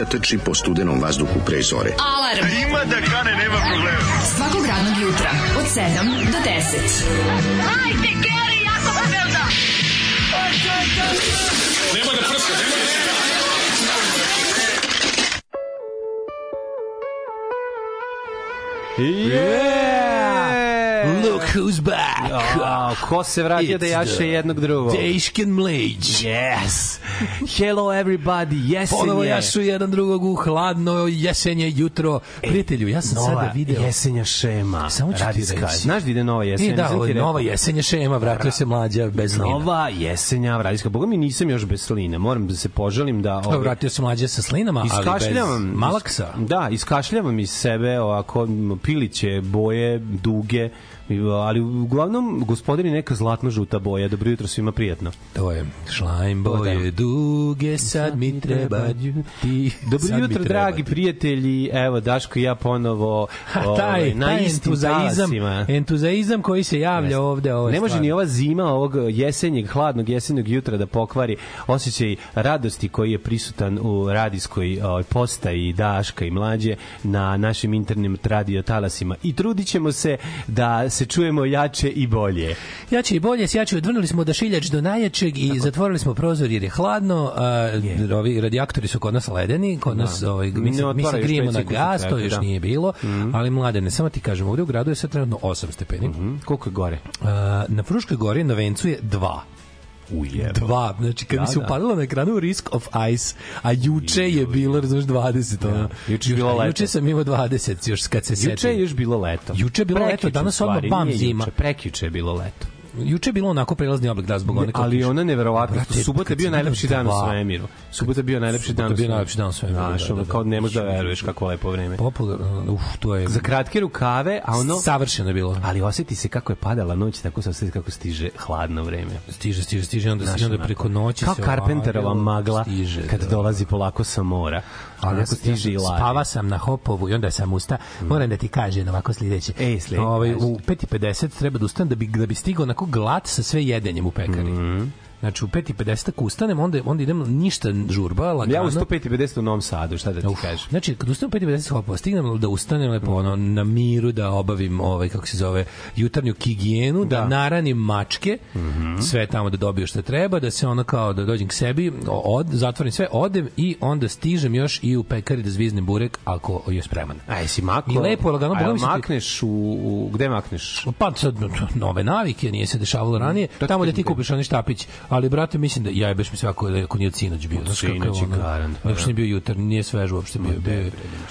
mladića trči po studenom vazduhu pre zore. Alarm. Ima da kane, nema problema. Svakog radnog jutra, od 7 do 10. Hajde, Geri, jako se velda. Yeah! Look who's back. A, ko se vratio da jaše jednog drugog? Deškin Mlejđ. Yes. Hello everybody. Jesen Ponovo jašu jedan drugog u hladno jesenje jutro. Prijatelju, ja sam Nova sada video... jesenja šema. Samo ću ti reći. Znaš da ide nova jesenja? E, da, ovo nova jesenja šema, vratio se mlađa bez slina. Nova jesenja radijska. Boga mi nisam još bez sline. Moram da se poželim da... Ovaj, vratio se mlađa sa slinama, ali bez malaksa. Da, iskašljavam iz sebe ovako piliće, boje, duge, ali uglavnom gospodari neka zlatno žuta boja. Dobro jutro svima prijatno. To je šlajm boje duge, sad mi treba ti. Dobro sad jutro, dragi ti. prijatelji. Evo, Daško i ja ponovo Ha, ovaj, taj, na taj istim entuzaizam, talasima. entuzaizam koji se javlja ovde. Ovo je Ne može stvarno. ni ova zima ovog jesenjeg, hladnog jesenjeg jutra da pokvari osjećaj radosti koji je prisutan u radijskoj ovaj, postaji Daška i mlađe na našim internim radio talasima. I trudit se da se čujemo jače i bolje. Jače i bolje, sjače odvrnuli smo odašiljač do najjačeg i zatvorili smo prozor jer je hladno. A, ovi radijatori su kod nas ledeni, kod nas ovaj, Mi se, mi se grijemo na gas, to još da. nije bilo, ali mladene, samo ti kažem, ovde u gradu je sad trenutno 8 stepeni. Hm, Koliko je gore? A, na Fruškoj gori na Vencu je 2. Ujebo. Dva, znači kad Da, mi se da. upalilo na ekranu Risk of Ice, a juče je bilo, razumeš, 20. ono. Juče je bilo leto. Juče sam imao 20, još kad se setim. Juče je još bilo leto. Juče je bilo leto, Prekjuče, danas odmah bam zima. Juče, prekjuče je bilo leto. Juče je bilo onako prelazni oblik da zbog one kao ali ona neverovatno. Brate, Subota je bio najlepši dan u svemiru. Subota je bio najlepši dan je bio najlepši dan u svemiru, Znaš, da, da, da. kao ne možeš da veruješ kako lepo vreme. Popularno, uf, to je... Za kratke rukave, a ono... Savršeno je bilo. Ali oseti se kako je padala noć, tako se oseti kako stiže hladno vreme. Stiže, stiže, stiže, onda, Znaš, onda preko noći Kao se Carpenterova ovako magla stiže, kad da. dolazi polako sa mora. Ali sam, stiže i spava sam na Hopovu i onda sam usta. Moram da ti kažem ovako sledeće. Ej, sledeće, Ovaj, u 5.50 treba da ustanem da bi, da bi stigao onako glat sa sve jedenjem u pekari. Mhm. Znači u 5.50 ako ustanem, onda, onda idem ništa žurba, lagano. Ja u 105.50 u Novom Sadu, šta da ti Uf, kažem? Znači, kad ustanem u 5.50 hopova, stignem da ustanem lepo ono, na miru, da obavim ovaj, kako se zove, jutarnju higijenu, da, Da. naranim mačke, sve tamo da dobiju što treba, da se ono kao da dođem k sebi, od, zatvorim sve, odem i onda stižem još i u pekari da zviznem burek ako je spreman. A jesi mako? I lepo, lagano, A makneš u, u... Gde makneš? Pa sad nove navike, nije se dešavalo ranije. To ti Tamo da ti kupiš onaj štapić, ali brate mislim da ja beš mi sve ako, ako nije od sinoć bio. Je sinoć je ono, garant, pa uopšte da. nije bio jutar, nije svež uopšte bio, bio je-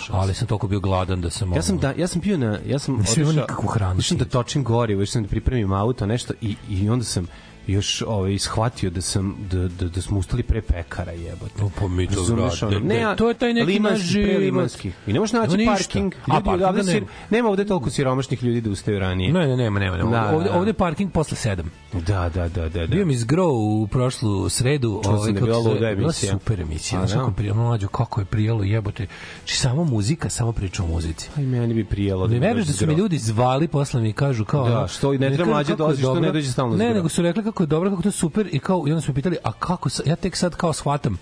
ali sam toliko bio gladan da sam Ja sam ono- da ja sam bio na ja sam Nisam imao otišao- nikakvu hranu Išao sam da točim gorivo, išao sam da pripremim auto, nešto i i onda sam još ovaj shvatio da sam da da, da smo ustali pre pekara jebote. No, pa mi to Razumeš, vrate. ono, ne, a- to je taj neki limanski, naš život. limanski. I ne možeš naći ništa. parking. A, parkinga ovde nema. sir- nema ovde toliko siromašnih ljudi da ustaju ranije. Ne, ne, nema, nema, nema. Da, ovde, da, da. ovde je parking posle 7. Da, da, da, da. da. Bio mi zgro u prošlu sredu, ovaj da je kako zove, luda bila emisija. super emisija. Znaš da. kako prijelo mlađo, kako je prijelo, jebote. Či samo muzika, samo priča o muzici. Aj, meni bi prijelo. Ne bi veruješ da su mi ljudi zvali posle mi kažu kao Da, što ne treba mlađe je dolazi, što ne dođe stalno Ne, nego su rekli kako je dobro, kako to je super i kao i onda su pitali, a kako sa, ja tek sad kao shvatam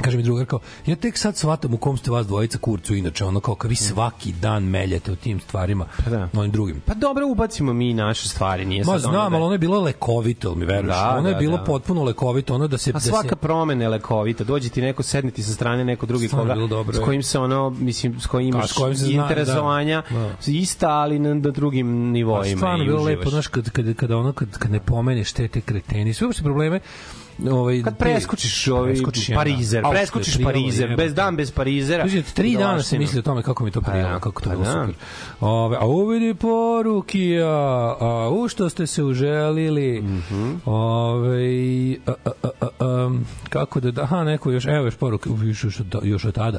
kaže mi drugar kao, ja tek sad shvatam u kom ste vas dvojica kurcu, inače ono kao, kao vi svaki dan meljete u tim stvarima, Pa da. onim drugim. Pa dobro, ubacimo mi naše stvari, nije Ma sad ono znam, da- ali ono je bilo lekovito, mi veruješ? Da, ono je da, bilo da. potpuno lekovito, ono da se... A da se- svaka promena je lekovita. Dođe ti neko, sedne ti sa strane neko drugi Stvarno koga, dobro, s kojim se ono, mislim, s kojim imaš kojim se zna, interesovanja, da, da. ista, ali na, na drugim Pa nivoima. stvarno i bilo uživaš. lepo, znaš, kad, kad, kad, ono, kad, kad ne pomeneš te, te kreteni, sve uopšte probleme, ovaj, Kad preskočiš ovaj preskočiš. Parizer, preskočiš Parizer, jebote. bez dan bez Parizera. Kaže, tri dana sam Idolaštinu. mislio o tome kako mi to Pa prijelo, da, kako to pa bilo da. super. Ove, a uvidi poruki, a, a u što ste se uželili, Mhm. Ove, a, a, a, a, a, kako da, aha, neko još, evo još poruka, još, još, još od tada.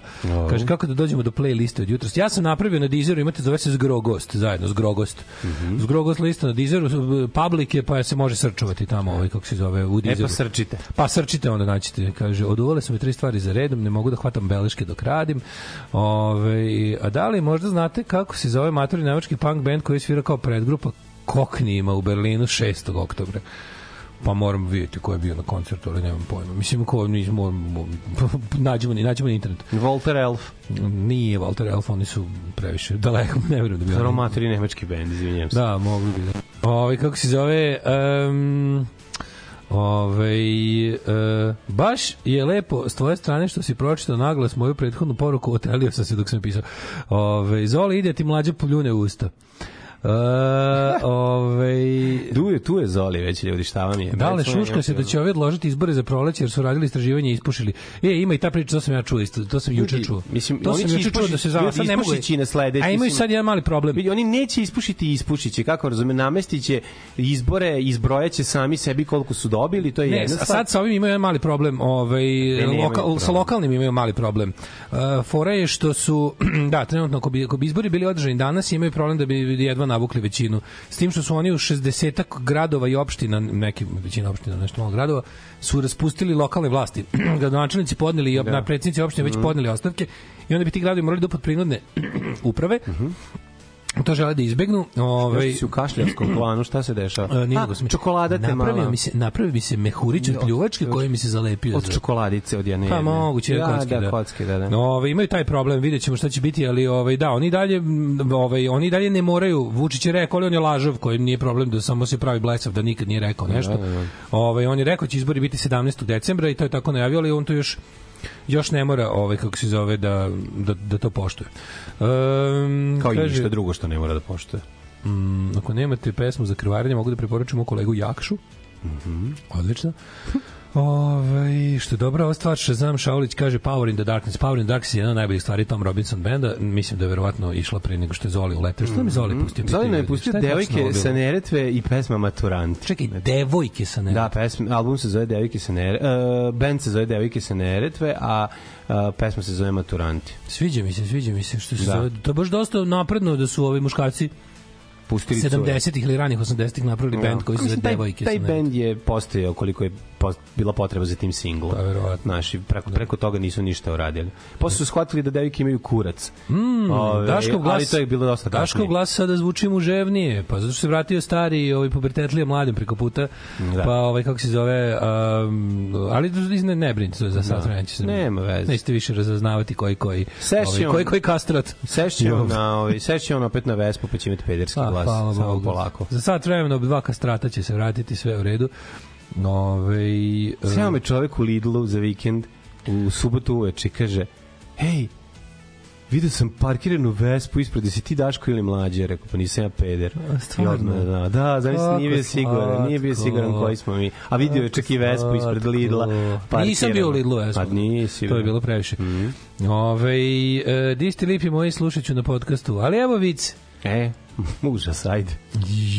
Kaže, kako da dođemo do playliste od jutros. Ja sam napravio na Deezeru, imate, zove se Zgrogost, zajedno, Zgrogost. Mhm. Zgrogost lista na Deezeru, public je, pa se može srčovati tamo, ovaj, kako se zove, u E Deezeru. pa srčite. Pa srčite onda naćete. Kaže, oduvale su mi tri stvari za redom, ne mogu da hvatam beleške dok radim. Ove, a da li možda znate kako se zove matori nemački punk band koji svira kao predgrupa Koknijima u Berlinu 6. oktobra? Pa moram vidjeti ko je bio na koncertu, ali nemam pojma. Mislim, ko nismo, nađemo, ni nađemo na internetu. Walter Elf, Nije Walter Elf, oni su previše daleko, ne verujem da bi aromatori nemački bend, izvinjam se. Da, mogli bi da. Ove, kako se zove... Um, Ove, e, baš je lepo s tvoje strane što si pročitao naglas moju prethodnu poruku, otelio sam se dok sam pisao. Ove, Zoli, ide ti mlađe poljune u usta. E, ove, Tu je, tu je Zoli već ljudi, šta vam je? Da li Recimo, šuška se da će ovi odložiti izbore za proleće jer su radili istraživanje i ispušili. E, ima i ta priča, to sam ja čuo isto, to sam juče čuo. mislim, to oni sam juče čuo da se ljudi Sad ne mogu. ispušići na sledeći, A imaju sad jedan mali problem. Vidi, oni neće ispušiti i ispušiće, kako razume, namestiće izbore, izbrojaće sami sebi koliko su dobili, to je Ne, jedna a stvar. sad sa ovim imaju jedan mali problem, ovaj loka, problem. sa lokalnim imaju mali problem. Uh, fora je što su da, trenutno ako bi, ako bi izbori bili održani danas, imaju problem da bi jedva navukli većinu. S tim što su oni u 60 gradova i opština, neki većina opština, nešto malo gradova, su raspustili lokalne vlasti. Gradonačelnici podneli i da. predsjednici opštine Mhm. već podneli ostavke i onda bi ti gradovi morali da pod prinudne uprave. To žele da izbegnu. Ovaj Ovaj si u kašljarskom planu, šta se dešava? Nije A, nego čokolada te napravio mi se napravio mi se mehurić od pljuvačke koji mi se zalepio Od čokoladice od jedne. Pa moguće da, kocke, da, da. kocke, da, da. No, ovaj imaju taj problem, videćemo šta će biti, ali ovaj da, oni dalje ovaj oni dalje ne moraju. Vučić je rekao, ali on je lažov, koji nije problem da samo se pravi blesav da nikad nije rekao nešto. Da, da, da. Ovaj on je rekao da će izbori biti 17. decembra i to je tako najavio, ali on to još još ne mora ovaj kako se zove da da, da to poštuje. Um, Kao i ništa drugo što ne mora da poštuje. Mm, ako nemate pesmu za krvarenje, mogu da preporučim mog kolegu Jakšu. Mhm. Odlično. Ove, što je dobra ova stvar, Shazam Šaulić kaže Power in the Darkness. Power in the Darkness je jedna od najboljih stvari Tom Robinson benda. Mislim da je verovatno išla pre nego što je Zoli uleteo. Što nam je Zoli pustio? Zoli nam je pustio devojke sa Neretve i pesma Maturant. Čekaj, devojke sa ne. Da, pesma, album se zove Devojke sa Neretve, uh, band se zove Devojke sa Neretve, a uh, pesma se zove Maturanti. Sviđa mi se, sviđa mi se što se Da. zove. To je baš dosta napredno da su ovi muškarci Pustili cure. 70-ih ili ranih 80-ih napravili bend koji se zove Devojke Taj bend je postojao koliko je post, bila potreba za tim singlom. Pa, verovatno. Naši, preko, preko toga nisu ništa uradili. Posle su shvatili da devojke imaju kurac. Mm, Ove, Daškov glas, Ali to je bilo dosta kasnije. glas sada zvuči muževnije, pa zato što se vratio stari i ovaj pubertetlija mladim preko puta, Da. pa ovaj kako se zove, um, ali ne, ne brinite za sad će se. Nema veze. Nećete više razaznavati koji koji Session. ovaj, koji koji kastrat. Sešće on, na, ovaj, sešće on opet na Vespu, pa će imati pederski A, glas. hvala Bogu. polako. Za sat vremena dva kastrata će se vratiti sve u redu. Ove, Sjeo me čovek u Lidlu za vikend u subotu uveče kaže hej, vidio sam parkiranu Vespu ispred, jesi ti Daško ili mlađe? Rekao, pa nisam ja peder. A, stvarno? Odmah, Da, da, zamisli, Kako nije bio siguran, nije bio siguran koji smo mi. A vidio je čak i Vespu ispred Lidla. Pa Nisam bio u Lidlu Vespa. Pa nisi. To je bre. bilo previše. Mm -hmm. Ove, e, di ste lipi moji slušat ću na podcastu. Ali evo vic, E, užas, ajde.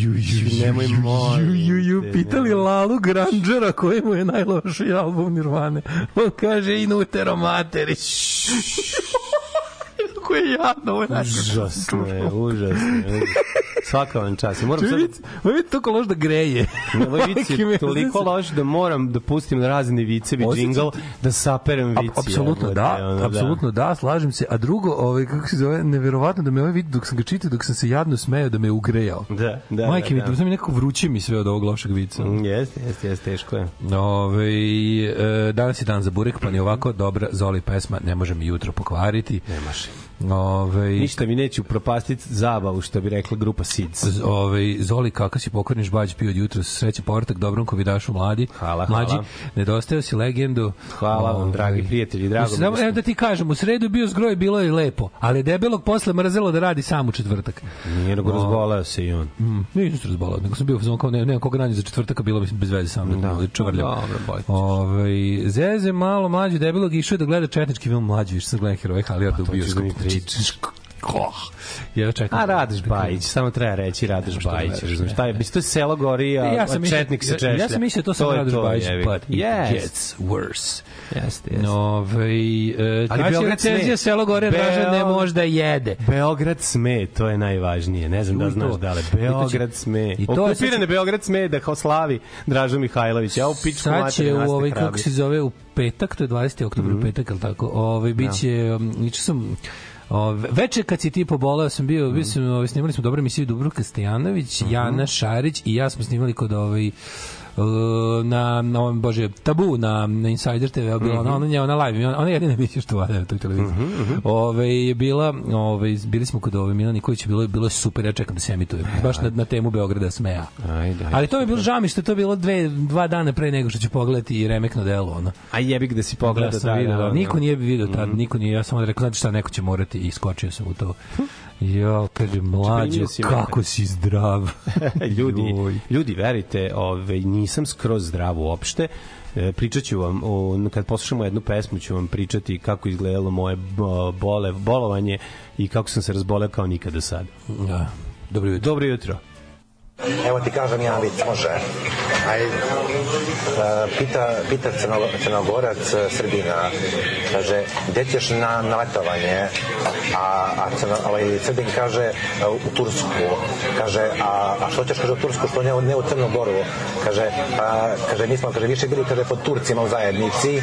Ju, ju, nemoj, molim ju, ju, ju, pitali nemoj. Lalu Grangera koji mu je najlošiji album Nirvane. On kaže Inutero Materi. Kako je jadno. Užasno je, užasno je. Svaka vam čast. Ja Moram sad... Vidite, vidite toliko loš da greje. Ovaj vic mi, je toliko loš da moram da pustim razne vicevi Osjećam džingl da saperem vici. Ap- Apsolutno da, ono, apsolutno da, slažem se. A drugo, ovaj kako se zove, neverovatno da me ovaj vid dok sam ga čitao, dok sam se jadno smejao da me je ugrejao. Da, da, Majke mi, da, da. da mi nekako vruće mi sve od ovog lošeg vica. Mm, Jeste, jeste, jeste, teško je. Ove, e, danas je dan za burek, pa ni ovako dobra Zoli pesma ne može mi jutro pokvariti. Ne može. Ove, Ništa mi neće upropastiti zabavu, što bi rekla grupa SIDS. Ove, Zoli, kakav si pokvarniš bađ pio od jutra, sreće povratak dobrom kovidašu mladi. Hvala, Mlađi, hvala. nedostao si legendu. Hvala vam, dragi prijatelji, drago mi da evo da ti kažem, u sredu je bio zgroj, bilo je lepo, ali je debelog posle mrzelo da radi sam u četvrtak. Nije nego razboleo se i on. Mm, nisam se razbolao, nego sam bio u kao ne, nema koga nađe za četvrtak, bilo bi bez veze sa mnom, Da. da. Dobro, bolje ćeš. Ovaj Zeze malo mlađi debelog išao je da gleda četnički film mlađi, više sam gledao heroje Halijarda u Pa to ćeš bioskopu. da mi Znači, pričaš. oh, Ja čekam. A Radoš Bajić, samo treba reći Radoš da Bajić, ne. taj, mislim, to je selo gori, a, ja sam a četnik se ja- češlja. Ja sam mislio to sam je Radoš Bajić, but it Yes. gets worse. Jeste, jeste. Ove, e, Ali Beograd sme. selo gore Dražan ne Beograd- može da jede. Beograd sme, to je najvažnije. Ne znam da Čuj to. znaš da li. Beograd sme. i to sad- Okupirane Beograd sme da kao slavi Dražo Mihajlović. Ja u pičku Sad mater će u ovaj kako se zove u petak, to je 20. oktobar Mhm. u petak, al tako. Ovaj biće um, juče sam Ove, veče kad si ti poboleo sam bio, bio sam, ovaj, snimali smo dobro emisiju Dubrovka Stojanović, Jana Šarić i ja smo snimali kod ovaj na, na ovom, bože, tabu na, na Insider TV, bila Mhm. ona, ona, nje- ona live, ona, ona je jedina emisija što vada na toj televiziji. Ove, je bila, ove, bili smo kod ove Milana Nikolića, bilo, je- bilo je super, ja čekam da se emituje, baš na, na temu Beograda smeja. Ajde, ajde. Ali to mi je bilo žao mi što je to bilo dve, dva dana pre nego što ću pogledati i remekno delo, ono. A jebi ga da si pogledao. Da, sam video, da, niko nije video tad, Mhm. niko nije, ja sam onda rekao, znate šta, neko će morati i skočio sam u to. Jo, kaže, mlađe, si kako si zdrav. ljudi, Joj. ljudi, verite, ovaj, nisam skroz zdrav uopšte. E, pričat ću vam, o, kad poslušamo jednu pesmu ću vam pričati kako izgledalo moje bo- bole, bolovanje i kako sam se razboleo kao nikada sad. Da. Dobro jutro. Dobro jutro. Evo ti kažem jedan vic, može. Aj, uh, pita, pita crno, crnogorac uh, Srbina, kaže, gde ćeš na, na letovanje? A, a crno, ovaj, Srbin kaže, uh, u Tursku. Kaže, a, a što ćeš, kaže, u Tursku, što ne, ne u Crnu Goru? Kaže, a, kaže, mi smo, kaže, više bili, kaže, pod Turcima u zajednici.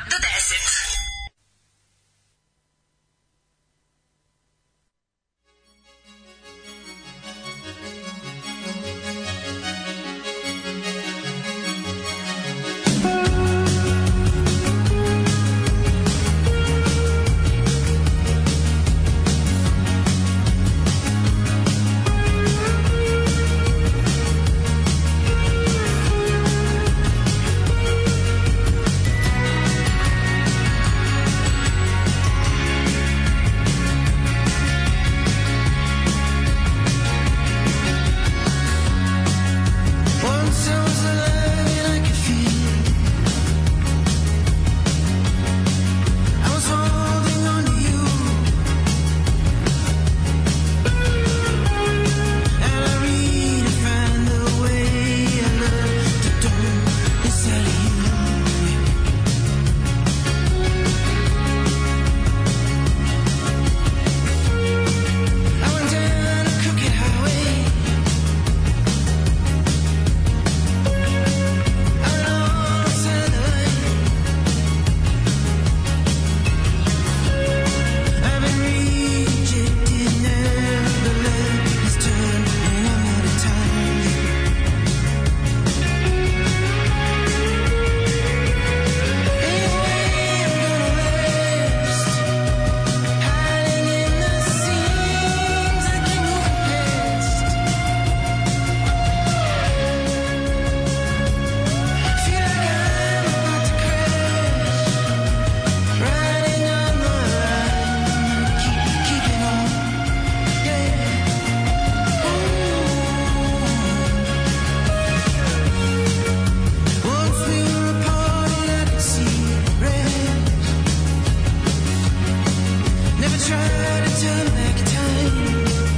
never tried until like time.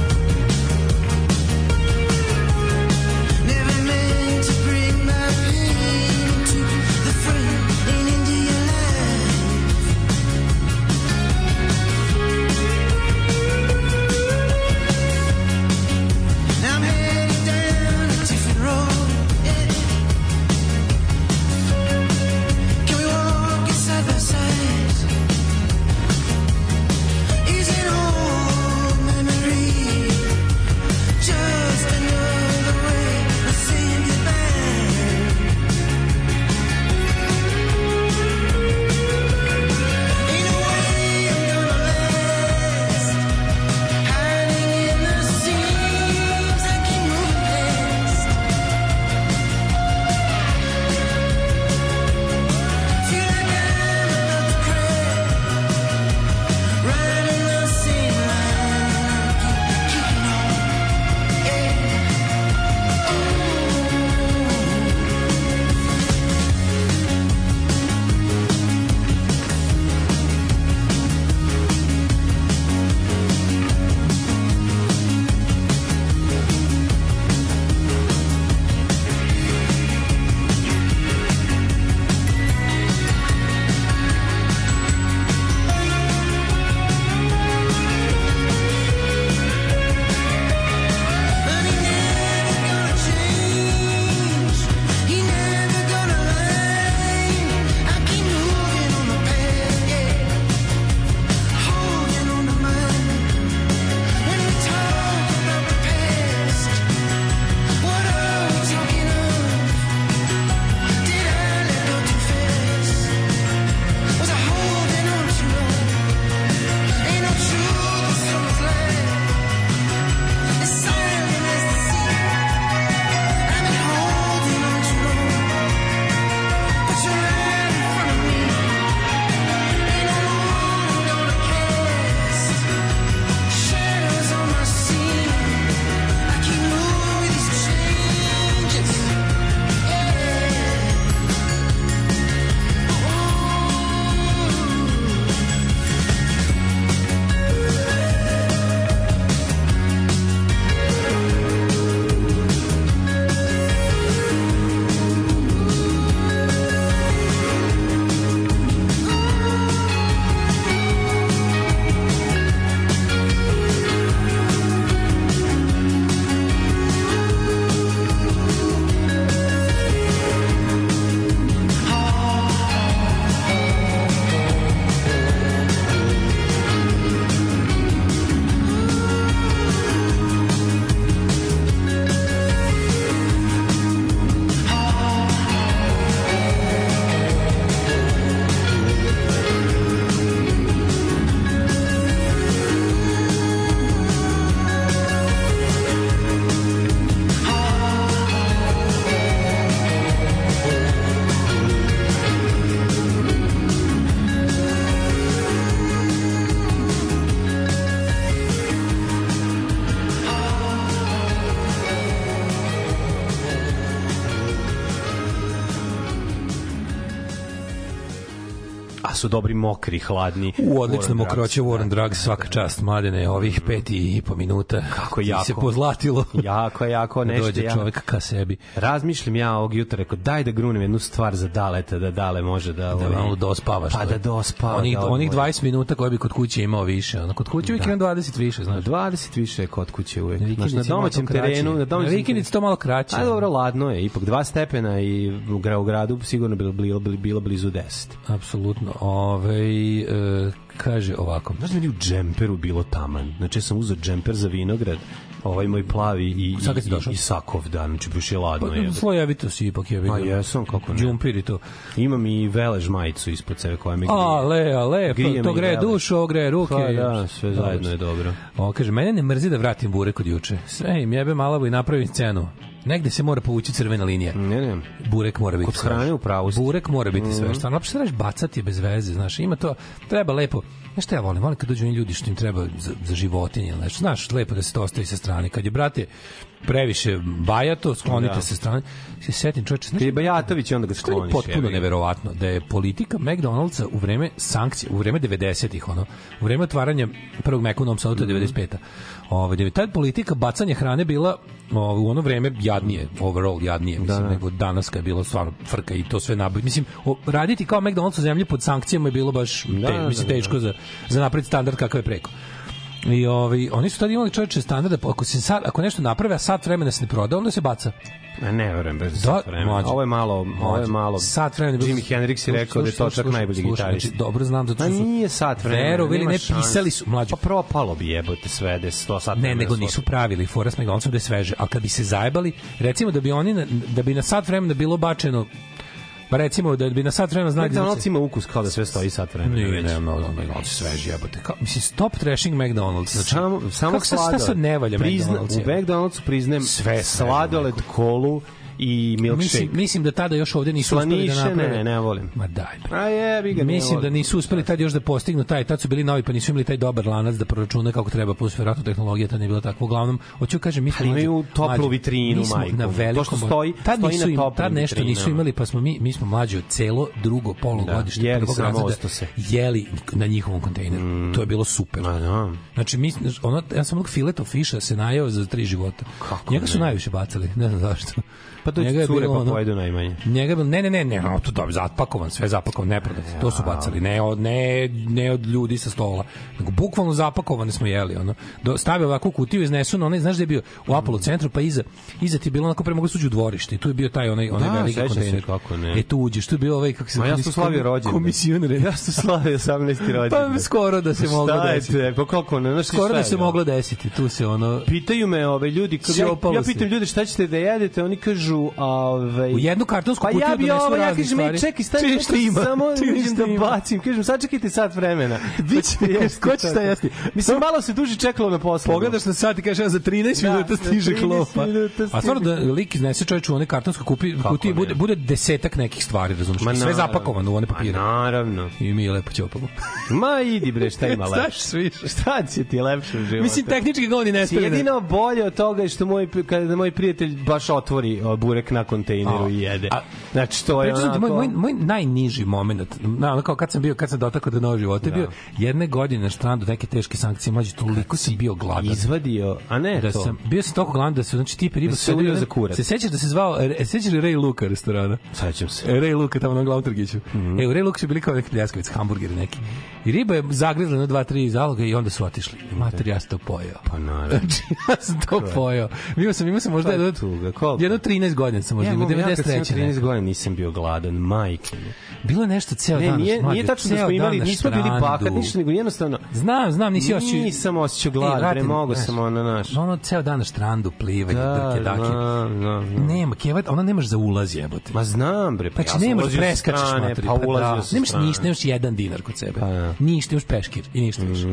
Su dobri mokri, hladni. U odlično mokroće Drugs. Warren Drugs, svaka čast, mladene, ovih peti i po minuta. Kako ti jako. se pozlatilo. Jako, jako, Da nešto. dođe ja. čovek ka sebi. Razmišljam ja ovog jutra, rekao, daj da grunem jednu stvar za daleta, da dale može da... Da ovaj, malo dospavaš. Pa da dospava. Onih, da onih odmori. 20 minuta koje bi kod kuće imao više. Ono, kod kuće uvijek imam 20 više, znaš. 20 više je kod kuće uvek. Na Znaš, na je domaćem terenu, na Na domaćem vikendici to malo kraće. A dobro, ladno je. Ipak dva stepena i u gradu sigurno bilo, bilo, bilo blizu 10. Apsolutno. Ove, e, kaže ovako. Znaš da meni u džemperu bilo taman? Znači, ja sam uzeo džemper za vinograd, ovaj moj plavi i, i, i, i sakov, da, znači, baš je ladno. Pa, je. slojevito si ipak je vidio. A jesam, kako ne. Džumpir i to. Imam i velež majicu ispod sebe koja me grije. A, le, a, le, Grije to greje dušu, ovo greje ruke. Pa da, sve Dobro zajedno je dobro. O, kaže, mene ne mrzi da vratim burek od juče. Sve im jebe malavo i napravim scenu. Negde se mora povući crvena linija. Ne, ne. Burek mora biti Kod hrane u pravu. Burek mora biti sve. Stvarno, uopšte trebaš bacati bez veze, znaš, ima to, treba lepo. Znaš šta ja volim? Volim kad dođu oni ljudi što im treba za, za životinje, nešto. Znaš, lepo da se to ostavi sa strane. Kad je, brate, previše bajato, sklonite Da. se strane. Se setim, čoveče, je Bajatović, onda ga je skloniš. potpuno ga. neverovatno da je politika McDonald'sa u vreme sankcija, u vreme 90-ih, ono, u vreme otvaranja prvog Meka u Novom Sadu, to je 95-a. Ovaj da je tad politika bacanja hrane bila ovaj, u ono vreme jadnije, overall jadnije, mislim, da. nego danas kad je bilo stvarno frka i to sve nabaviti. Mislim, o, raditi kao McDonald's u zemlji pod sankcijama je bilo baš Da, te, da, mislim, da, da. teško za, za napred standard kakav je preko. I ovaj oni su tad imali čoveče standarde, pa ako se sad ako nešto naprave, a sat vremena se ne proda, onda se baca. A ne verujem bez Da, sat vremena. mlađe. Ovo je malo, ovo je malo. Sat vremena Jimi Hendrix je rekao da je to čak najbolji gitarist. Znači, dobro znam zato što su... nije sat vremena. Verovali, nema ne, pisali su, mlađe. Pa propalo bi jebote sve da je 100 sat Ne, nego nisu pravili fora s McDonald'som da je sveže, ali kad bi se zajebali, recimo da bi oni na, da bi na sat vremena bilo bačeno pa recimo da bi na sat vremena znali da McDonald's ima ukus kao da sve stoji sat vremena. Nije, ne, no, McDonald's sveži jebote. Kao, mislim, stop trashing McDonald's. Znači, samo samo kako se- šta sladoled. sad ne valja Prizna, McDonald's? U McDonald'su priznajem Sve sladoled, kolu i milkshake. Mislim, mislim da tada još ovde nisu uspeli da Slaniše, naprave. ne, ne volim. Ma daj. bre. A jebi ga, ne Mislim da nisu uspeli tad još da postignu taj, tad su bili novi, pa nisu imali taj dobar lanac da proračune kako treba, plus verovatno tehnologija tad nije bila takva. Uglavnom, hoću kažem, mi smo Ali imaju toplu vitrinu, smo majku. Na To što stoji- tad stoji nisu na im, toplim tad nešto nisu vitrinama. imali, pa smo mi, mi smo mlađi od celo drugo polugodište Da, jeli razreda ostose. jeli na njihovom kontejneru. To je bilo super. Ma da. Znači, mi, ono, ja sam onog fileto fiša se najeo za tri života. Kako Njega su ne? najviše bacali, ne znam zašto. Pa to Njega je cure bilo pa pojedu najmanje. Njega je bilo, ne, ne, ne, ne, no, to dobro, zapakovan, sve zapakovan, neprodat. To su bacali, ne od, ne, ne od ljudi sa stola, nego bukvalno zapakovane smo jeli, ono. Do, stave ovako u kutiju, iznesu na onaj, znaš da je bio u Apollo centru, pa iza, iza ti je bilo onako pre mogu suđu u dvorište i tu je bio taj onaj, onaj Da, veliki sećam se, kontejner. kako ne. E tu uđeš, tu je bio ovaj, kako se Ma ja sam slavio rođendan. Komisioner. Ja sam slavio 18. rođendan. Pa skoro da se moglo Šta je desiti. te? Pa kako ne, znaš Skoro da je, se ono? moglo desiti, tu se ono... Pitaju me ove ljudi, kad ja, ja pitam ljude šta ćete da jedete, oni kažu, ove, U jednu kartonsku Pa kutiju ja bi ovo, ja kažem, ej, čekaj, stani, Čini šta ima. samo da bacim. Kažem, sačekajte sat vremena. Biće- jesti ko će šta jesti? Mislim, malo se duže čekalo na poslu. Pogledaš na sat i kažeš za 13 Da, minuta stiže 13 klopa. minuta A stvarno da lik iznese čovječ u one kartonske kupi, kutije, bude, bude desetak nekih stvari, razumiješ? Ma Sve zapakovano u one papire. Naravno. I mi je lepo ćopamo. Ma idi bre, šta ima Znaš, lepše? sviš. Šta će ti lepše u životu? Mislim, tehnički ga oni ne. Jedino bolje od toga je što moj, kada moj prijatelj baš otvori burek na kontejneru i jede. a- Znači, to je onako... moj, moj, moj najniži moment, na, ono kao kad sam bio, kad sam dotakao do novog života, je bio jedne godine na strandu neke teške sankcije, mlađe, toliko sam bio gladan. Izvadio, a ne da to. sam bio sam toliko gladan da se znači tipi riba Da se ulio za kurac. Se sećaš da se zvao e, sećaš Ray Luka restorana? Sećam se. Ray Luka tamo na glavnom trgiću. Mm. -hmm. E, u Ray Luka su bili kao neki pljeskavic, hamburgeri neki. I riba je zagrizla na dva, tri zaloga i onda su otišli. Mater, ja sam to pojeo. Pa naravno. Znači, ja sam to pojeo. Imao sam, imao sam možda je jedno, tuga, koliko? jedno 13 godina sam možda, Ja, imao ja, kad sam imao 93. 13 neka. godina nisam bio gladan, majke. mi. Bilo je nešto ceo Ne, dan. nije, mlađe, nije tačno da smo imali, nismo bili bahat, ništa, nego jednostavno... Znam, znam, nisi osjećao... Nisam osjećao glad, bre, mogo sam ono, naš. Ono, ceo dan na štrandu, plivanje, Da, drke, dake. znam, znam, znam. Nema, kevat, ona nemaš za ulaz jebote. Ma znam, bre, pa Znači, ja sam nemaš ulazio sa strane, pa pa ulazio da. sa Nemaš strane. ništa, nemaš jedan dinar kod sebe. Pa da. Ništa, imaš peškir i ništa više.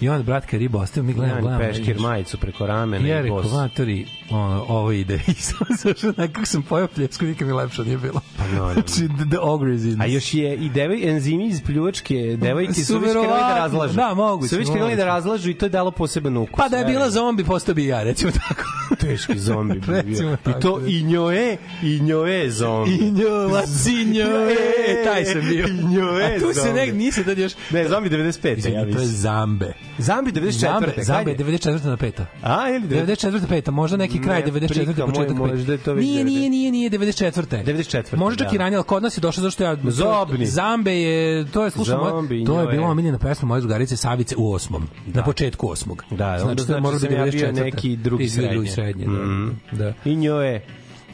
I onda, brat, kad riba ostavio, mi gledamo, Ja, gledamo. peškir, vidiš. majicu preko ramena Ja i rekao, bos. matori, ono, ovo ide. I sam zašao, nekako sam pojao pljesku, nikad mi lepše nije bilo. Pa naravno. Znači, the, the ogre is in. A još je i devoj, enzimi iz pljuvačke devojke Su već krenuli da razlažu. Da, moguće, Su već krenuli da razlažu i to je dalo poseban ukus. Pa da je bila zombi, postao bi i ja, recimo tako. teški zombi bi bio. I to i njoe, i njoe zombi. Injo, lacinjo, e, taj sam bio. Injo, e, A tu se zombi. ne, nisi tad još... Ne, zombi 95. ja Izvini, to je. Zambe. Zambi 94. Zambe, Zambe je? 94. na 5. A, ili 94. peta, možda neki kraj Ne, 94. prika moj, početak možda to već Nije, nije, 90. nije, nije 94. 94., Možda čak da. i ranije, ali kod nas je došlo zašto ja Zobni. Zambe je to je slušamo to je bila omiljena pesma moje drugarice Savice u osmom. Na početku osmog. Da, onda to je znači moralo sam biti ja bio 94.. neki drugi Ti si bio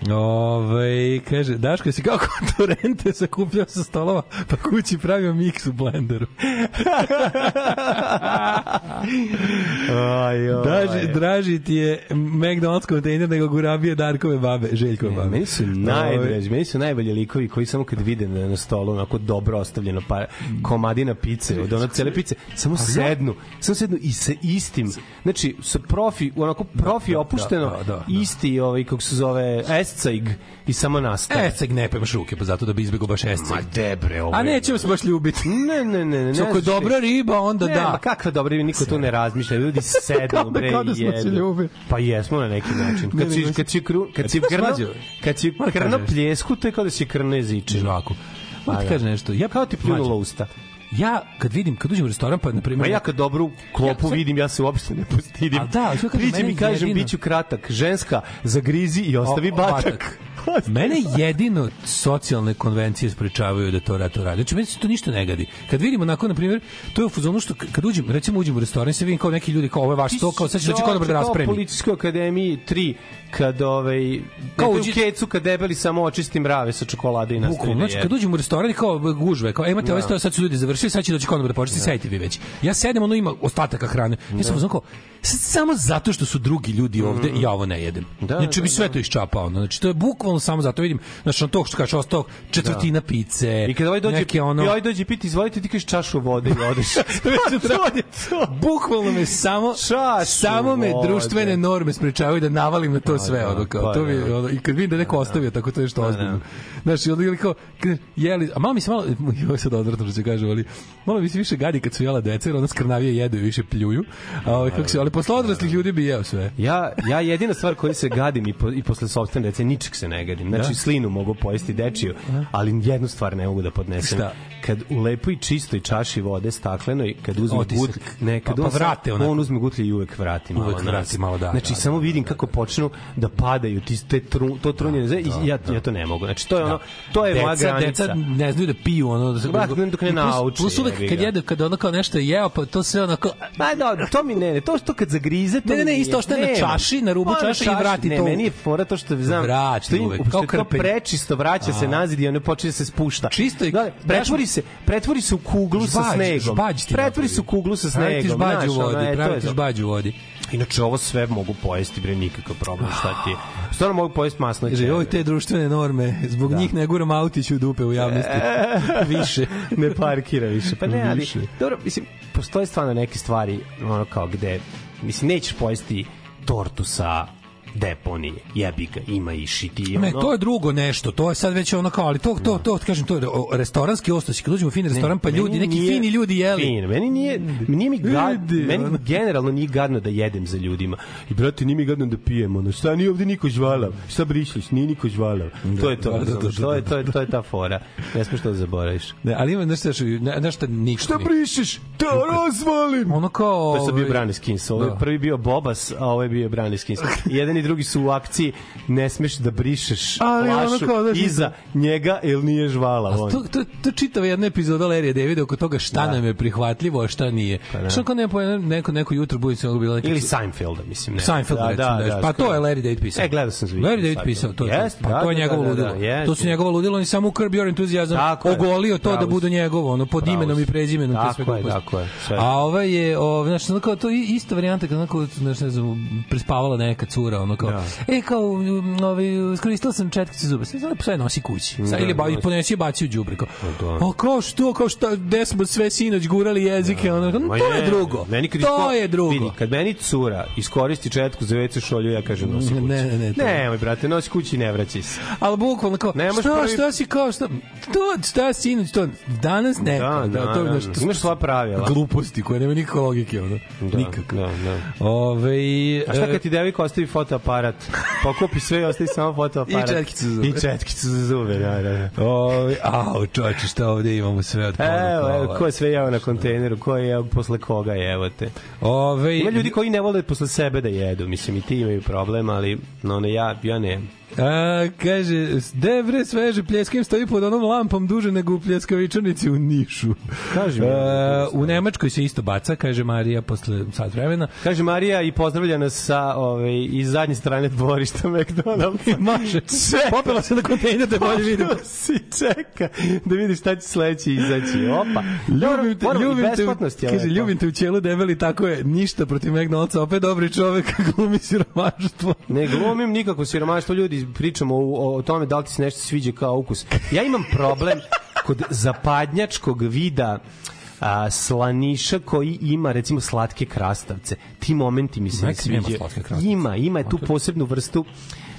da. da. Ove, kaže, Daško si kako torrente sakupljao sa stolova, pa kući pravio miks u blenderu. Aj, aj. Draži, draži ti je McDonald's kontejner nego gurabije Darkove babe, Željkove babe. Meni su najdraži, meni su najbolji likovi koji samo kad vide na, na stolu onako dobro ostavljeno pa komadina pice, od ono cele pice, samo sednu, samo sednu i sa istim, znači sa profi, onako profi da, opušteno, da, da, da. isti ovaj kako se zove Escaig i samo nastave. E, sad ne pemaš ruke, pa zato da bi izbegao baš esce. Ma debre, ovo. A nećemo se baš ljubiti. Ne, ne, ne, ne. Ako je dobra riba, onda ne, da. Ma kakva dobra riba, niko tu ne razmišlja. Ljudi sednu, Kao da- bre, kao da smo se jedu. ljubili. Pa jesmo na neki način. Kad si, kad si, kru, kad si ti baš krno, kad si krno pljesku, to je kao da si krno jeziče. Žvaku. Ma A, ti da. kaže nešto. Ja Kao ti pljunulo usta. Ja kad vidim, kad uđem u restoran, pa na Ma primjer ja kad dobru klopu Ja, vidim, ja se uopšte ne postidim. A da, što kažem, Priđem meni i kažem, jedino- bit ću kratak. Ženska, zagrizi i ostavi O- o, batak. Mene jedino socijalne konvencije sprečavaju da to rato radi. Znači, meni se to ništa ne gadi. Kad vidimo onako, na primjer, to je u fazonu što kad uđem, recimo uđem u restoran, se vidim kao neki ljudi, kao ovo je vaš sto, kao sad će doći konobar da Kao raspremi. u policijskoj akademiji 3, kad ovaj, Kao kao u uđi- kecu, kad debeli samo očisti mrave sa čokolade i nastavi Bukvalno, da znači kad uđemo u restoran kao gužve, kao imate ovaj sto, sad su ljudi završili, sad će doći konobar da početi, sedite vi već. Ja sedem, ono ima ostataka hrane. Ja sam uzmano kao, samo zato što su drugi ljudi ovde, ja ovo ne jedem. Da, znači da, bi sve to iščapao. ono. Znači to je bukvalno samo zato vidim, znači on to što kaže, ostao četvrtina pice. I kada ovaj dođe, neke ono, i ovaj dođe piti, izvolite, ti kažeš čašu vode i odeš. to. Bukvalno me samo Čašu samo me vode. društvene norme sprečavaju da navalim na to sve da, ono kao pa to mi da. ono i kad vidim da neko ostavio tako to je što ozbiljno. Znaš, i onda kao jeli, a malo mi se malo joj sad odvratno što će kažem, ali malo mi se više gadi kad su jela deca, jer onda skrnavije jedu i više pljuju. A ovaj kako se, ali posle odraslih ljudi bi jeo sve. Ja, ja jedina stvar koju se gadim i, po, i posle sopstvene dece, ničeg se ne gadim. Znači, Da? slinu mogu pojesti dečiju, ali jednu stvar ne mogu da podnesem. Šta? Kad u lepoj čistoj čaši vode staklenoj, kad uzme gutlj, ne, kad Pa- pa on, vrate onako. on uzme gutlje i uvek vrati malo. Uvek vrati malo, da, Znači, da, samo da, vidim da, kako počnu da padaju ti, te tru, to trunjene, da, i ja, ja to ne mogu. Znači, to je ono, to je moja deca, granica. deca ne znaju da piju ono da se Ba, dok ne I plus- nauče, Plus uvek kad ga. jede kad ono kao nešto je jeo pa to sve onako Ma da, to mi ne, ne, to što kad zagrize, to Ne, ne, ne, isto ostaje na čaši, na rubu Pa, čaše i vrati ne, to u- meni je fora to što znam, Vrati što, im, uvek, što kao je prečisto, vraća se nazad i ono počinje da se spušta. Čisto i- da, pretvori se, pretvori se u kuglu sa snegom. ti pretvori se u kuglu sa Pravi ti snegom. žbađ u znaš, ono, vodi, e, pravi je ti vodi. Inače, ovo sve mogu pojesti, bre, nikakav problem, šta ti je. Stvarno mogu pojesti masno Kaže, oj, te društvene norme, zbog njih ne guram autić u dupe u javnosti. Više. ne parkira više. Pa ne, ali, Više. dobro, mislim, postoje stvarno neke stvari, ono kao gde, mislim, nećeš pojesti tortu sa deponije, jebi ga, ima i šiti. Ne, ono. to je drugo nešto, to je sad već ono kao, ali to, to, to, kažem, to je o, restoranski ostoci, kad uđemo u fin restoran, pa ljudi, neki nije fini ljudi jeli. Fin. Meni nije, nije mi gad, meni generalno nije gadno da jedem za ljudima. I brate, nije mi gadno da pijem, ono, šta nije ovde niko žvalav, šta brišliš, nije niko žvalav. to je to, da, da, razumeš, da, to je, to je, to je ta fora. Ne smeš to da zaboraviš. Ne, ali ima nešto, ne, nešto niko. Šta brišeš? Da razvalim! Ono kao... To je sad bio ovaj, Brani Skins. Ovo je Da. prvi bio Bobas, a ovo je bio Brani Skins. I jedan i drugi su u akciji ne smeš da brišeš Ali ono flašu kao da iza njega, jer nije žvala. on. To, to, to čitava jedna epizoda Lerija Davida oko toga šta Da. nam je prihvatljivo, a šta nije. Pa da. Što kao neko, neko, neko jutro bude se bilo neki... Ili Seinfelda, mislim. Ne. Seinfeld, da, recimo, da, pa to je Larry David pisao. E, gledao sam Larry David pisao, to Jest, pa da, to je da, njegovo da, da, ludilo. da, jest, to su njegovo ludilo, on je samo u Curb Your Enthusiasm Tako ogolio to da bude njegovo, ono, pod imenom i prezimenom. Tako je, tako je. A ovaj je, kao, to je ista varijanta, kad onako, znači, ne znam, prespavala neka cura, ono kao, Da. e, kao, ovaj, iskoristila sam četkice zuba, sve lepo sve nosi kući. Sad, Da, ili ba, i nosi. ponesi je baci u đubre, kao, da. a kao što, kao što, gde smo sve sinoć gurali jezike, ono, kao, to je je, drugo, Meni kad to je drugo. Vidi, kad meni cura iskoristi četku za WC šolju, ja kažem nosi kući. Ne, ne, ne, Ne, moj brate, nosi kući i ne vraćaj se. Ali bukvalno kao, Ne šta, prvi- šta si kao, šta, to, šta sinoć, to, danas ne, Da, da, da, to, da, to, Imaš svoja pravila. gluposti koje nema nikakve logike, ono, Da, nikak. Da, da. Ove, A šta kad ti devojka ostavi foto fotoaparat. Pokupi sve i ostavi samo fotoaparat. I četkicu za zube. I četkicu za zube, da, da. da. Oj, au, čoveče, šta ovde imamo sve od poruka. Evo, evo, ko je sve jeo na kontejneru, ko je jeo posle koga evo te. Ove, Ima ljudi koji ne vole posle sebe da jedu, mislim i ti imaju problem, ali no, ne, ja, ja ne. A, kaže, de bre sveže pljeskim stoji pod onom lampom duže nego u pljeskavičanici u Nišu. Kaži mi. A, u Nemačkoj se isto baca, kaže Marija posle sat vremena. Kaže Marija i pozdravlja nas sa ovaj, iz zadnje strane dvorišta McDonald'sa. Maže, popela se na kontejner da bolje vidimo. Si čeka da vidiš šta će sledeće izaći. Opa. Ljubim te, ljubim te, je kaže, ljubim te u ćelu debeli, tako je, ništa protiv McDonald'sa, opet dobri čovek, glumi siromaštvo. Ne glumim nikako siromaštvo, ljudi pričamo o, o tome da li ti se nešto sviđa kao ukus. Ja imam problem kod zapadnjačkog vida a, slaniša koji ima recimo slatke krastavce. Ti momenti mi se ne nema sviđaju. Ima, ima je tu posebnu vrstu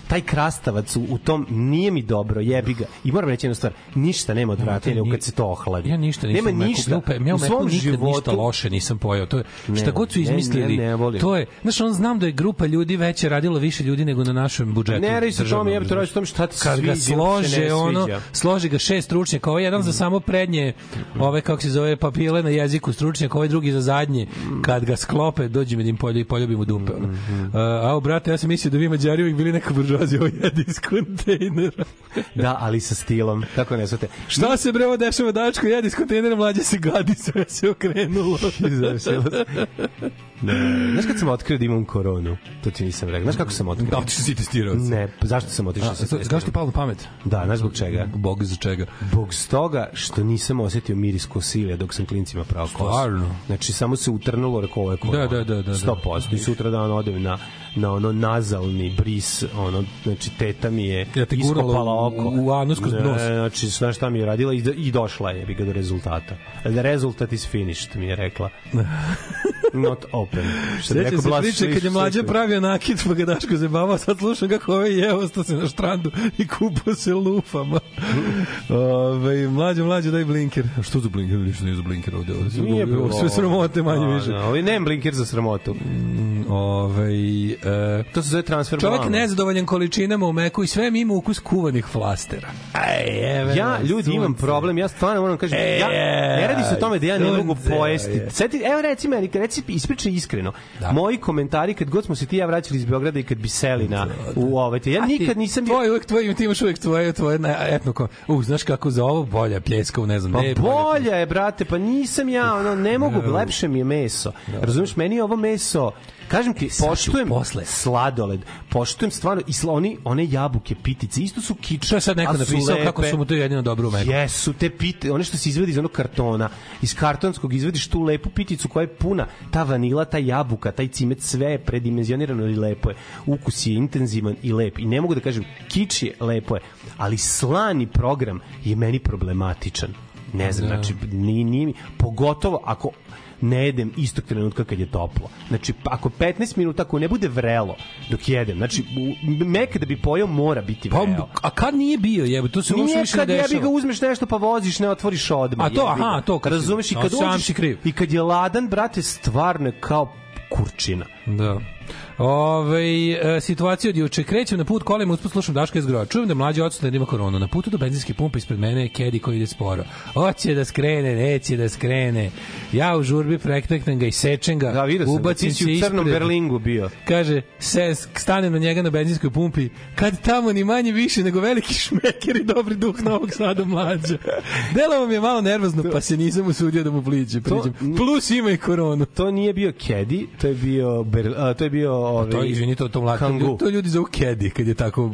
taj krastavac u, u tom nije mi dobro, jebi ga. I moram reći jednu stvar, ništa nema odvratnija ni- kad se to ohladi. Ja ništa nisam nema u Meku- ništa. Ja, u svom životu ništa loše nisam pojeo. To je, šta Ne, god su ne, izmislili, ne, ne volim. to je, znaš, on znam da je grupa ljudi veće radilo više ljudi nego na našem budžetu. Ne radi se tome, jebate, znaš. radi se o tome šta ti se kad ga sviđa ili se slože ne ono složi ga šest stručnjaka ovaj jedan za samo prednje ove kako se zove papile na jeziku stručnjak ovaj drugi za zadnje kad ga sklope dođe mi da im polju, poljubim u dupe ono. Mhm. Uh, a brate ja sam mislio da vi Mađari uvijek bili neka buržoazija ovo jedi iz kontejnera Da, ali sa stilom. Tako ne svate. šta se bre ovo dešava dačko jedi iz kontejnera mlađe se gadi sve se okrenulo se. Ne. Znaš kad sam otkrio da imam koronu? To ti nisam rekao. Znaš kako sam otkrio? da ti si testirao Ne, zašto sam otišao? Sa Zašto testom? ti palo pamet? Da, znaš zbog čega? Bog za čega? Bog s toga što nisam osetio miris kosilja dok sam klincima pravo kosu. Stvarno? Znači, samo se utrnulo, rekao ovo je korona. Da, da, da, da, da. 100%. I sutra dan odem na, na ono nazalni bris, ono, znači, teta mi je Ja te iskopala u- oko. u anus kroz Ne, nos. Znači, znaš šta mi je radila i, do- i došla je bi ga do rezultata. The result is finished, mi je rekla. Not open. Što bi Sećam rekao se Blas priče kad je Sliš- pravio nakit pa ga Daško zabavao, sad slušam kako ovaj jeo, ostao se na štrandu i kupao se lufama. Ove, mlađa, mlađa, daj blinker. A što za blinker? Ništa nije za blinker ovde. ovde Nije bilo. sve sramote manje Da, više. Da, ovaj nemam blinker za sramotu. Ove, e, To se zove transfer čovek blama. nezadovoljan količinama u meku i sve ima ukus kuvanih flastera. Aj, evo, Ja, ljudi, imam sunce. problem, ja stvarno moram kažem, E, ja, ne radi se o tome da ja ne mogu pojesti. je. Seti, evo reci meni, reci, ispričaj iskreno. Da. Moji komentari, kad god smo se ti ja vraćali iz Beograda i kad bi seli na, u ovaj, ja nikad nisam bio... Tvoj uvek tvoj, ti imaš uvek tvoje, tvoje na, etno ko, u, znaš kako za ovo bolja pljeska, ne znam, Pa ne, bolja je, brate, pa nisam ja, ono, ne mogu, lepše mi je meso. Razumeš, meni je ovo meso, kažem ti, ću poštujem posle. sladoled, poštujem stvarno, i sla, oni, one jabuke, pitice, isto su kične. Što je sad neko su napisao kako su mu to jedino dobro u meku? Jesu te pite, one što se izvadi iz onog kartona, iz kartonskog izvadiš tu lepu piticu koja je puna, ta vanila, ta jabuka, taj cimet, sve je predimenzionirano i lepo je. Ukus je intenzivan i lep. I ne mogu da kažem, kič je, lepo je, ali slani program je meni problematičan. Ne znam, znači, nije, nije mi, pogotovo ako ne jedem istog trenutka kad je toplo. Znači, pa ako 15 minuta, ako ne bude vrelo dok jedem, znači, mek da bi pojao mora biti Pa, vrelo. a kad nije bio, jebe, to se uopšte Nije više ne kad jebi dešava. ga uzmeš nešto pa voziš, ne otvoriš odmah. A to, jebi aha, to kad si- Razumeš, i kad uđeš, i kad je ladan, brate, stvarno je kao kurčina. Da. Ove, e, situacija od juče. Krećem na put kolima, usput slušam Daška iz groja. Čujem da mlađi odsutan da ima koronu. Na putu do benzinske pumpe ispred mene je Kedi koji ide sporo. Hoće da skrene, neće da skrene. Ja u žurbi prekteknem ga i sečem ga. Da, vidio sam, da ubacim ti si u crnom ispred. Berlingu bio. Kaže, se, stanem na njega na benzinskoj pumpi, kad tamo ni manje više nego veliki šmeker i dobri duh Novog Sada mlađa. Delovo mi je malo nervozno, pa se nisam usudio da mu pliđe. Priđem. Plus ima i koronu. To nije bio Kedi, to je bio Ber, a, to je bio ovaj To je, izvini, to, to, mlad, Kangoo. to ljudi zovu Kedi, kad je tako...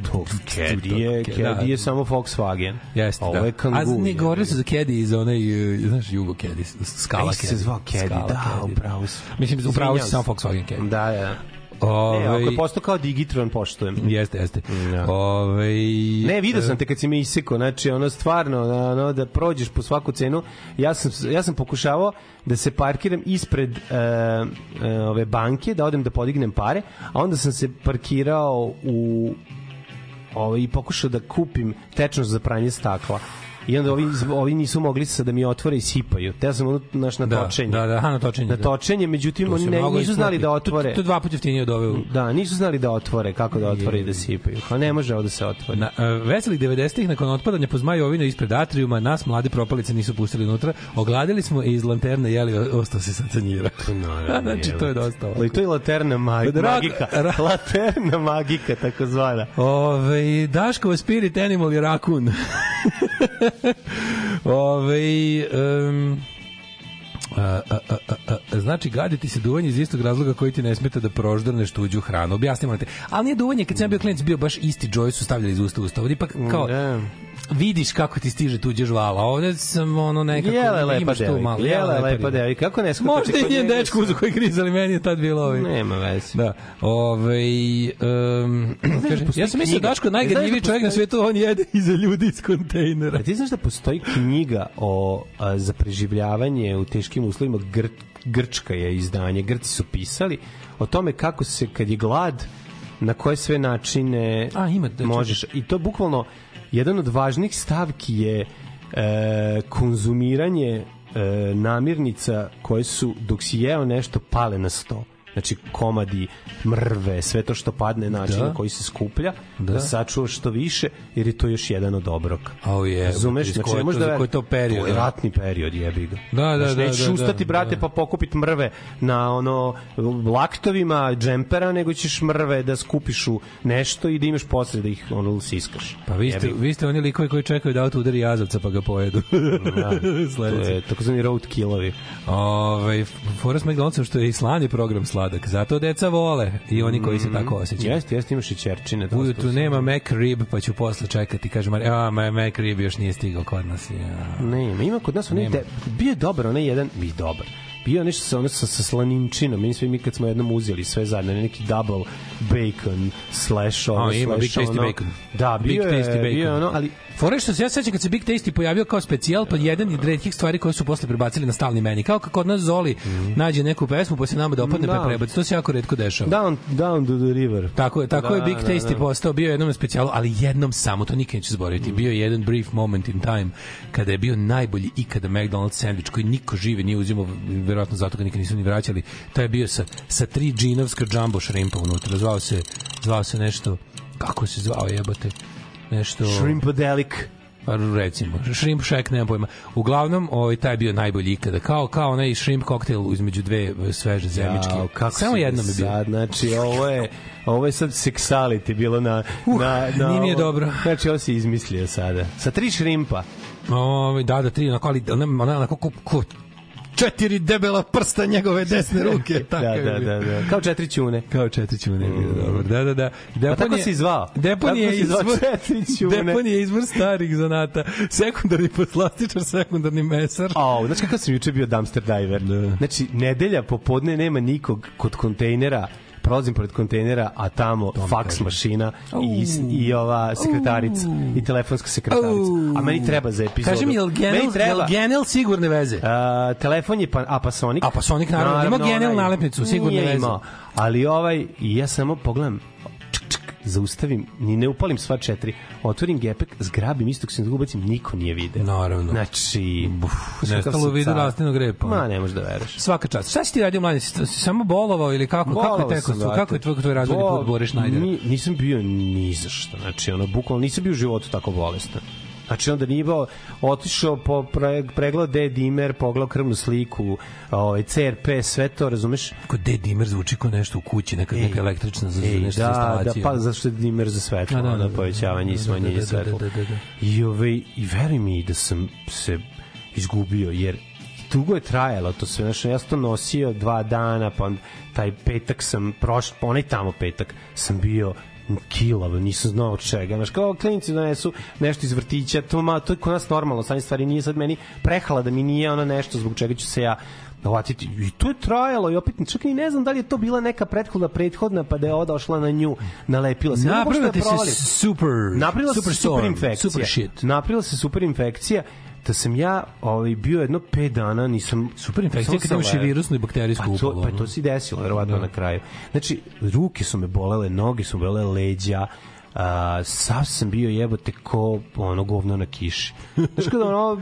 Kedi je, Kedi je samo Volkswagen. Jeste, Ovo da. je Kangoo. A ne, govorili su za Kedi iz onaj, e, znaš, Jugo Kedi, skala Kedi. se zvao Kedi, da, upravo. Mislim, upravo samo. Volkswagen Kedi. Da, da. Ove, E, ako je postao kao Digitron, poštujem. Jeste, jeste. Da. Ove, Ne, vidio sam te kad si me isekao, znači ono stvarno ono, da prođeš po svaku cenu. Ja sam ja sam pokušavao da se parkiram ispred e, e, ove banke, da odem da podignem pare, a onda sam se parkirao u ovaj i pokušao da kupim tečnost za pranje stakla. I onda ovi, ovi nisu mogli sad da mi otvore i sipaju. Te sam ono naš na Da, točenje. da, da, aha, na točenje, Na da. točenje, međutim, To oni ne, nisu znali da To- otvore. To je dva puta jeftinije od ove u Da, nisu znali da otvore, kako da otvore i da sipaju. Pa ne može ovo da se otvori. Na, uh, veselih 90-ih nakon otpadanja po zmajovinu ispred atrijuma nas mlade propalice nisu pustili unutra. Ogladili smo i iz lanterne jeli ostao se sacanjira. znači to je dosta. ovako. Ali to je laterna mag, magika. ra- Laterna magika, takozvana. Ove, Daškova spirit animal je rakun. Ove, um, A, a, a, a, znači gaditi se duvanje iz istog razloga koji ti ne smeta da proždrneš tuđu hranu. Objasnimo te. Ali nije duvanje, kad sam bio klinac bio baš isti džoj su stavljali iz usta usta. Ovdje ipak kao Da. Vidiš kako ti stiže tuđe žvala. Ovde sam ono nekako Jela je lepa devojka. Jela je lepa devojka. Kako ne skupa? Možda i njen dečko uzu koji griz, ali meni je tad bilo ovaj. Nema veze. Da. Ove, um, kaže, ja sam mislio? Daško najgadljiviji Znaš da čovjek na svetu, on jede iza ljudi iz kontejnera. A ti znaš da postoji knjiga o a, za preživljavanje u teškim uslovima Gr, Grčka je izdanje, Grci su pisali o tome kako se kad je glad na koje sve načine A, ima, da, možeš i to bukvalno jedan od važnih stavki je e, konzumiranje e, namirnica koje su dok si jeo nešto pale na sto znači komadi, mrve, sve to što padne način Da. na koji se skuplja, da. Da. sačuvaš što više, jer je to još jedan od obroka. Au je, Razumeš, znači ne to- možeš da koji je to period, To je da. ratni period, jebi ga. Da, da, Znaš, da, nećeš da, da, ustati, brate, da. pa pokupit mrve na ono laktovima, džempera, nego ćeš mrve da skupiš u nešto i da imaš posle da ih ono siskaš. Pa vi ste, vi ste oni likovi koji čekaju da auto udari jazavca pa ga pojedu. Da, to je takozvani road killovi. Ove, fora s McDonald'som što je i slani program sladak. Zato deca vole i oni koji se tako osjećaju. Jeste, jeste, imaš i čerčine. Ujutru nema McRib, pa ću posle čekati. Kaže a, ma, McRib još nije stigao kod nas. Ja. Nema, ima kod nas onaj de, bio je dobar, onaj jedan, bi dobar. Bio nešto sa, ono, sa, sa slaninčinom, mi sve mi kad smo jednom uzeli sve zajedno, neki double bacon slash ono, A, ima, slash, Big ono, bacon. Da, Big bio je, Tasty bacon. bio ono, ali Fore što se ja sećam kad se Big Tasty pojavio kao specijal, pa jedan od retkih stvari koje su posle prebacili na stalni meni. Kao kako kod nas Zoli nađe neku pesmu, pa se nama dopadne pa Mhm. Da. prebaci. To se jako retko dešava. down, down to the river. Tako je, tako Da, je Big da, Tasty da. postao, bio je jednom specijalu, ali jednom samo, to nikad neću zaboraviti. Bio je jedan brief moment in time kada je bio najbolji ikada McDonald's sandvič koji niko žive nije uzimao, verovatno zato ga nikad nisu ni vraćali. Taj je bio sa, sa tri džinovska jumbo šrimpa unutra. Zvao se, zvao se nešto, kako se zvao jebote? Nešto... Shrimpadelic. Pa recimo, shrimp shack, nemam pojma. Uglavnom, ovaj, taj je bio najbolji ikada. Kao, kao onaj shrimp koktel između dve e, sveže zemljičke. Jao, kako Samo jednom je bio. Sad, znači, ovo je, ovo je sad sexuality bilo na... Uh, na, na nije ovo. dobro. Znači, ovo si izmislio sada. Sa tri šrimpa. Ovaj da, da, tri, onako, ali ona, ona onako ko, ko, četiri debela prsta njegove desne ruke. Da, Tako da, bio. da, da. Kao četiri ćune. Kao četiri ćune bio dobar. Da, da, da. A tako si zvao? Depon Tako je izvor, četiri ćune. Depon je izvor starih zanata. Sekundarni poslastičar, sekundarni mesar. Au, znači kakav sam juče bio dumpster diver. Da. Znači, nedelja popodne nema nikog kod kontejnera prolazim pored kontejnera, a tamo faks kažem. mašina i, i ova sekretarica i telefonska sekretarica. A meni treba za epizodu. Kaži mi, je li Genel, treba. Genel sigurne veze? A, telefon je pa, Apasonic. Apasonic, naravno. Ima Genel nalepnicu, sigurne veze. imao. Ali ovaj, ja samo pogledam, zaustavim, ni ne upalim sva četiri, otvorim gepek, zgrabim istog se ubacim, niko nije video. Naravno. Znači, nestalo u vidu rastinog repa. Ma, ne možeš da veruješ. Svaka čast. Šta si ti radio si samo bolovao ili kako? kako je Bolovao teko? sam. Kako je tvoj, tvoj razvodni Bo- put Boris Schneider? Ni, nisam bio ni za što. Znači, ono, bukvalno nisam bio u životu tako bolestan. Znači, onda nije bio, otišao po pre, pregledao D-dimer, pogledao krvnu sliku, ovaj, CRP, sve to, razumeš? Kako D dimer zvuči kao nešto u kući, neka, neka električna za, Ej, nešto da, da, instalaciju. pa zašto je dimer za svetlo, da, da, da, da, da, povećavanje da, i da, smanjenje da, da, svetla. da, da, da. I, ovaj, I veruj mi da sam se izgubio, jer dugo je trajalo to sve, znači ja sam to nosio dva dana, pa taj petak sam prošao, pa onaj tamo petak sam bio kilav, nisam znao od čega. Znaš, kao klinici donesu nešto iz vrtića, to, ma, to je kod nas normalno, sanje stvari nije sad meni prehala da mi nije ono nešto zbog čega ću se ja Hvatiti. I to je trajalo i opet čak i ne znam da li je to bila neka prethodna prethodna pa da je odašla na nju, nalepila se. Napravila da provalim. se super, Napravila super se super infekcija. super shit. Napravila se super infekcija da sam ja ovaj, bio jedno 5 dana, nisam... Super infekcija kad imaš i virusnu i bakterijsku pa to, upalu, Pa to se desilo, verovatno na kraju. Znači, ruke su me bolele, noge su me bolele, leđa, a, sav sam bio jebote ko ono govno na kiši. Znaš kada ono,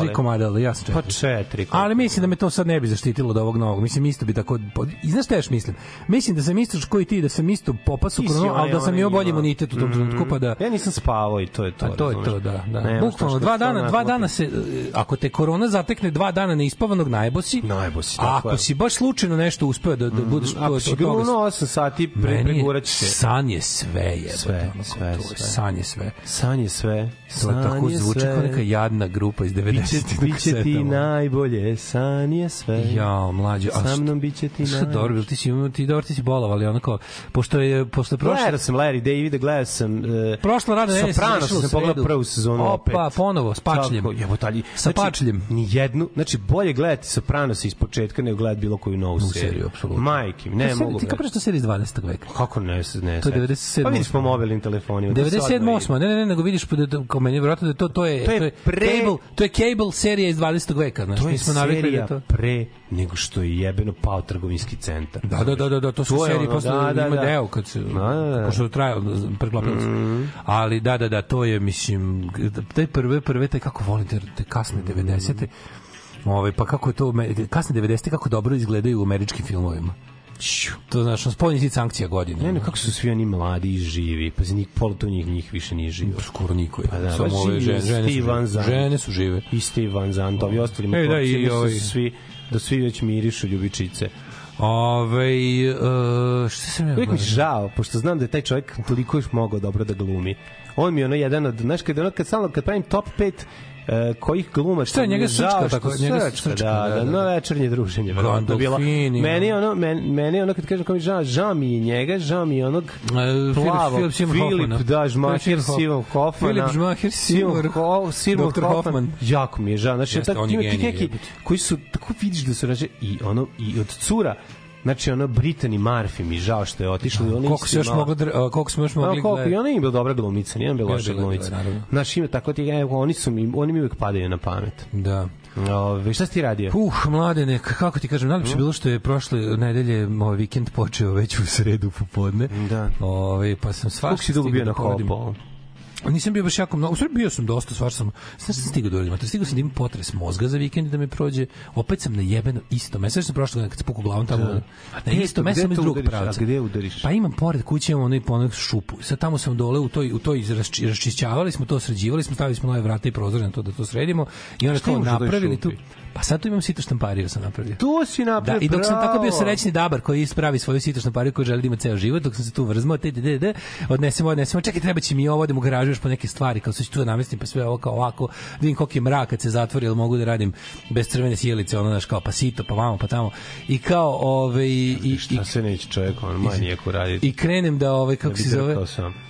tri komada, ali ja sam četiri. Pa četiri. Komada. Ali mislim da me to sad ne bi zaštitilo od ovog novog. Mislim isto bi tako I znaš šta još mislim? Mislim da sam isto koji ti, da sam isto popasu koronu, ali da sam imao bolji imunitet u tom trenutku pa da mm. Ja nisam spavao i to je to. A to je to, da, da. Bukvalno dva dana, dva dana se e, ako te korona zatekne dva dana neispavanog najbosi. Najbosi, tako. Ako si baš slučajno nešto uspeo da da mm, budeš to si gruno 8 sati pre preguraće se. San je sve, je. Sve, sve, sve. San je sve. San je sve. To tako zvuči kao neka jadna grupa iz 90. Biće ti setamo. najbolje, san je sve. Ja, mlađe, a Sa mnom biće ti najbolje. dobro, bil ti si ti dobro ti si bolov, ali onako, pošto je, je prošle, Gledao sam Larry Davida, gledao sam... Uh, Prošla radna nedelja se Sopranos završila u sam pogledao prvu sezonu Opa, opet. ponovo, s pačljem. Tako, jebote, ali, Sa pačljem. Ni jednu, znači bolje gledati Sopranos iz početka nego gledati bilo koju novu seriju. seriju, apsolutno. Majke, ne To mogu. Ti kapiraš to serija iz 20. veka? Kako ne, ne To je 97. Pa vidiš po mobilnim telefonima. to se 97. odmah 8. Ne, ne, ne, nego vidiš da to- kao meni je vjerojatno da to to je To je pre- cable, to je cable serija iz 20. veka, znači To mi smo navikli da to pre nego što je jebeno pao trgovinski centar. Da, da, da, da, da, to su To serije ono, posle da, da, ima da. deo kad se Da, da, da. pošto traje preklopilo se. Ali da, da, da, to je mislim te prve prve te kako volim te, te kasne 90-te. Ovaj pa kako je to kasne 90-te kako dobro izgledaju u američkim filmovima. To znaš, on spoljni sankcija godine. Ne, ne, kako su svi oni mladi i živi, pa za njih pola to njih, njih više nije živo. skoro niko je. Pa da, Samo baš ove žene, žene, su Van žive. Zandt. žene su žive. I Steve Van Zandt, ovi ostali E, da, i ovaj- su svi, da svi već mirišu ljubičice. Ove, uh, šta sam ja... Uvijek mi je žao, pošto znam da je taj čovjek toliko još mogao dobro da glumi. On mi je ono jedan od, znaš, kad, ono, kad, stalno, kad pravim top 5 Uh, kojih glumaca Šta njega srčka tako, njega srčka, srčka, da, da, da, da, no da. večernje druženje verovatno. Gandolfini, Meni ono men, meni ono kad kažem kao mi žao, žao mi je njega, žao mi je onog Philip- plavog Philip Seymour Hoffmana. Filip, da, Žmacher, Simon Hoffman. Philip Žmacher, Seymour Dr. Hoffman. Jako mi je žao. Znači, tako, genije, neki koji su, tako vidiš da su rađe, i ono, i od cura, Znači, ono, Brittany Murphy mi žao što je otišla. ona Koliko se još isto moglo, dr- a, koliko smo još mogli Ono koliko, i ona im bila dobra glumica, nije bila loša glumica. Znaš, ima tako ti, evo, oni su mi, oni mi uvek padaju na pamet. Da. Ove, šta si ti radio? Uh, mladene, kako ti kažem, najlepše je bilo što je prošle nedelje ovaj vikend počeo već u sredu popodne. Da. Ovaj pa sam svašta Koliko si dugo bio da na hopu? Nisam bio baš jako mnogo, u stvari bio sam dosta, svašta sam, znaš sam stigao da uradim, a to stigao sam da imam potres mozga za vikend da me prođe, opet sam na jebeno isto mesto, Sveća sam prošle godine kad se pukao glavom tamo, na gde isto to- mesto sam iz drugog pravca. A gde udariš? Pa imam pored kuće, imam onaj ponad šupu, sad tamo sam dole u toj, u toj rašči, smo to, sređivali smo, stavili smo nove vrata i prozore na to da to sredimo i onda toj napravili tu? Pa sad tu imam sito štampariju sam napravio. Tu si Da, napravio, i dok sam tako bio srećni dabar koji ispravi svoju sitošnu pariju koju želi da ima ceo život, dok sam se tu vrzmao, te, te, te, te, odnesemo, odnesemo, čekaj, treba će mi ovo, odem u garažu još po neke stvari, kao se ću tu da namestim, pa sve ovo kao ovako, da vidim koliko je mrak kad se zatvori, jel mogu da radim bez crvene sjelice, ono, znaš, kao pa sito, pa vamo, pa tamo. I kao, ove, i, i, Šta se neće čovjek, on manijeku raditi. i krenem da ovaj kako se zove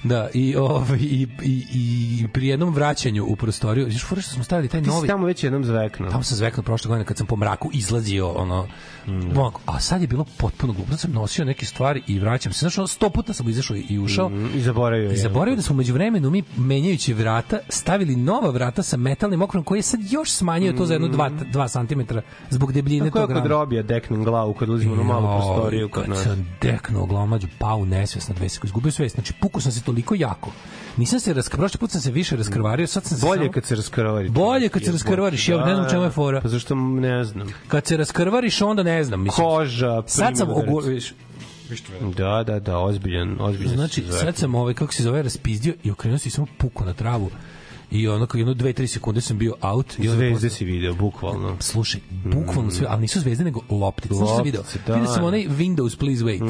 da i ovaj i, i, i pri jednom vraćanju u prostoriju još fora što smo stavili taj Ti si novi tamo već jednom zveknuo. Tamo sam zveknuo prošle godine kad sam po mraku izlazio, ono, mm. a sad je bilo potpuno glupo. Sad sam nosio neke stvari i vraćam se. Znaš, ono, sto puta sam izašao i ušao. Mm, I zaboravio je. I zaboravio da smo među vremenu mi menjajući vrata stavili nova vrata sa metalnim okrom koji je sad još smanjio to za jedno 2 2 cm zbog debljine Tako je tog kod rama. robija deknem glavu kad ulazimo u malu prostoriju kad nas. sam deknuo glomađu, pao nesvest na dve sekunde, izgubio svest. Znači, pukao sam se toliko jako. Nisam se raskrvario, prošli put sam se više raskrvario, sad sam se Bolje samo- kad se raskrvari. Bolje kad se raskrvariš, ja ne znam u čemu je fora. Pa zašto ne znam. Kad se raskrvariš, onda ne znam, mislim. Koža, Sad sam ogu... Da, da, da, ozbiljan, ozbiljan. Znači, sad sam ovaj, kako se zove, raspizdio i okrenuo se i samo puko na travu. I onako jedno, dve, tri sekunde sam bio out. I Zvezde posle- si video, bukvalno. Slušaj, bukvalno sve, ali nisu zvezde nego loptice. Što sam video? Loptice, da. Vidio sam onaj Windows please wait.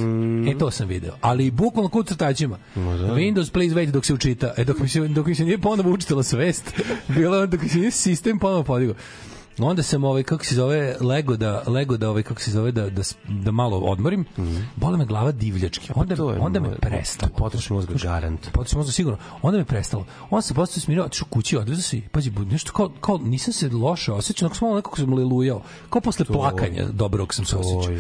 E to sam video. Ali bukvalno kod crtačima. Windows please wait dok se učita. E dok mi se, dok mi se nije ponovo učitala svest, bilo je dok mi se nije sistem ponovo podigao. Onda sam ovaj kako se zove lego da lego da ovaj kako se zove da da, da malo odmorim. Boli me glava divljački. Onda To je onda me prestalo. potroš mozga garant. Potroš mozga sigurno. Onda me prestalo. Onda se posle smirio, otišao kući, odvezao se i pazi, nešto kao kao nisam se loše osećao, nego sam malo nekako sam lelujao. Kao posle plakanja dobrog sam se osećao.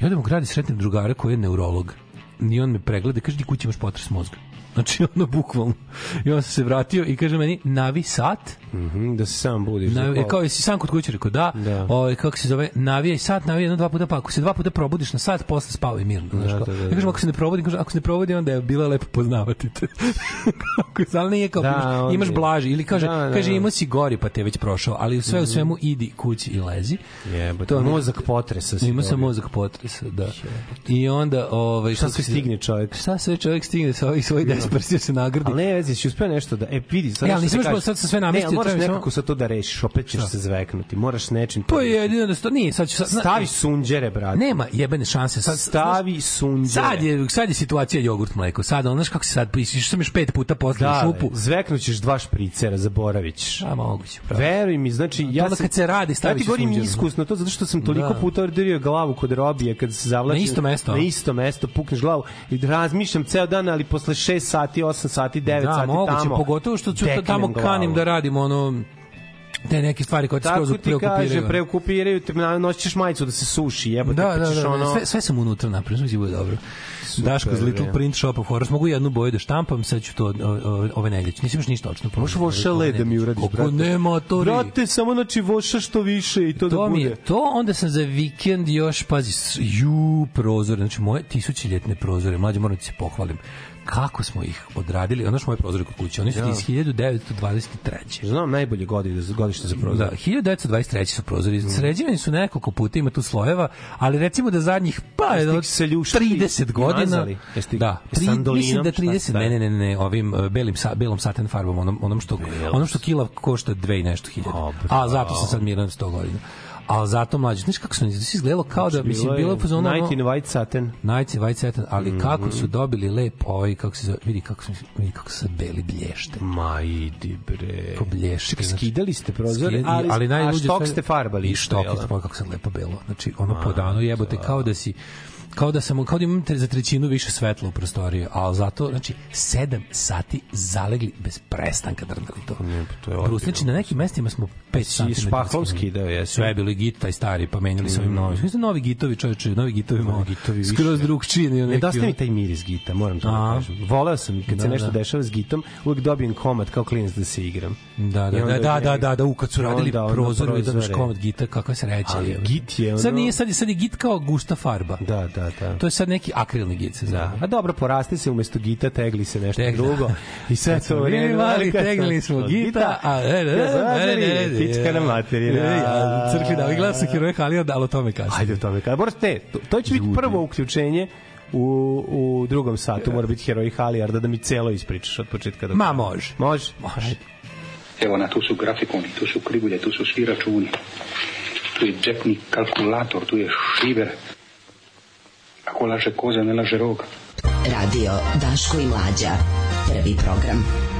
I odem u grad i sretnem drugara koji je neurolog. I on me pregleda i kaže, di kući imaš potres mozga. Znači, ono, bukvalno. I on se vratio i kaže meni, navi sat, Mhm, da se sam budiš. Na, da, kao jesi sam kod kuće rekao da, Da. Ovaj kako se zove, navijaj sat, navijaj jedno dva puta, pa ako se dva puta probudiš na sat, posle spavaj mirno, znaš Da, kao. da, da, Ja kažem da. ako se ne probudi, kažem ako se ne probudi onda je bilo lepo poznavati te. Ako se ali nije kao Da, imaš, imaš blaži ili kaže Da, da, kaže da. Mhm. imao si gori pa te već prošao, ali sve u svemu idi kući i lezi. Jebote, To mozak potresa Ima sam mozak potresa, da. I onda ovaj Šta kako sve stigne čovjek? Šta sve čovjek stigne sa ovih svojih dispersija se nagradi. Ali ne, vezi, si uspeo nešto da... E, vidi, sad E, ali nisam da još kažeš. sad sam sve Ne, namestio, ali moraš nekako samo- sa to da rešiš, opet ćeš se zveknuti. Moraš nečim... To da- je jedino da sto nije, sad ću sad Stavi sunđere, brate. nema jebene šanse sad Stavi sunđere. Sad je, sad je situacija jogurt mleko. Sad, ono, znaš kako se sad, išao sam još pet puta posle da, šupu. zveknućeš dva špricera, zaboravit ćeš. A, moguće. Veruj mi, znači ja sam, kad se radi, ja staviš ti govorim iskusno to zato što sam toliko Da. puta orderio glavu kod robije kad se zavlačim Na isto mesto, na isto mesto pukneš glavu i razmišljam ceo dan ali posle 6 sati 8 sati 9 da, sati moguće, tamo pogotovo što ću tamo kanim da radim ono te neke stvari koje te skroz Tako ti kažem, preokupiraju. preokupiraju, te noćiš majicu da se suši, jebote, Da, pa da, ćeš da, ono... sve, sve sam unutra napravio, sve će bude dobro. Daško iz Little. Print Shop of Horrors. Mogu jednu boju da štampam, sad ću to o- o- ove nedelje. Nisam još ništa očno. Može voša led da mi uradiš, Kako brate. nema, to Brate, samo znači voša što više i to, da to mi bude. je, to onda sam za vikend još, pazi, ju, prozore, znači moje tisućiljetne prozore, mlađe moram da ti se pohvalim, kako smo ih odradili, ono što moje prozore kod kuće, oni su Ja. iz 1923. Znam najbolje godište, godište za prozor. Da, 1923 su prozori. Sređivani su nekoliko puta, ima tu slojeva, ali recimo da zadnjih pa ih se ljuštili 30 i godina. ih Da, tri, mislim da Šta 30, ste ne, ne, ne, ne, ovim uh, belim sa, belom satin farbom, onom, onom što onom što kila košta dve i nešto hiljada. A, A zato sam sad miran 100 godina. Ali zato mlađe, znaš kako su se izgledalo kao da mislim bilo je ono- Night in White Satin. Nights in White Satin, ali Mhm. kako su dobili lep ovaj, kako se zove, vidi kako su, vidi kako su beli blješte. Ma idi bre. Ko blješte. Znači. skidali ste prozore, Skidali- ali, ali najluđe sve- ste farbali. jel isto da? pa kako sam lepo belo znači ono po danu jebote kao da si kao da sam kao da imam za trećinu više svetla u prostoriji al zato znači 7 sati zalegli bez prestanka drndali to Ne, pa to je ozbiljno. znači na nekim mestima smo 5 Si sati špahlom skidao, jesi? sve je bilo i git taj stari pa menjali su ovim novim mislim novi gitovi čoveče novi gitovi malo gitovi skroz drugčiji nego neki Nedostaje mi taj miris gita, moram to da kažem. Voleo sam kad se Da, nešto da. dešava s gitom, uvek dobijem komad kao klinac da se igram. Da, da, I da, da, je- da, da, da, u kad su i radili prozor, da prozore. komad gita, kakva sreća. Ali je. git je ono- Sad nije, sad je, sad je git kao gusta farba. Da, da, da. To je sad neki akrilni zove. Da. A dobro, poraste se umesto gita, tegli se nešto Tek- drugo. I sve to vreme. mali tegli smo gita, a e, e, e, e, e, Pička na materina. E, ja, Crkvi da, gledam sam heroje Halija, da, ali o tome kasnije. Ajde o tome. Kada moraš te, to, će biti prvo uključenje u, u drugom satu, mora biti heroj Halijarda da mi celo ispričaš od početka do Ma, može. Može? Može. Evo na, tu su grafikoni, tu su krivulje, tu su svi računi. Tu je džepni kalkulator, tu je šiver. Ako laže koza, ne laže rog. Radio Daško i Mlađa. Prvi program.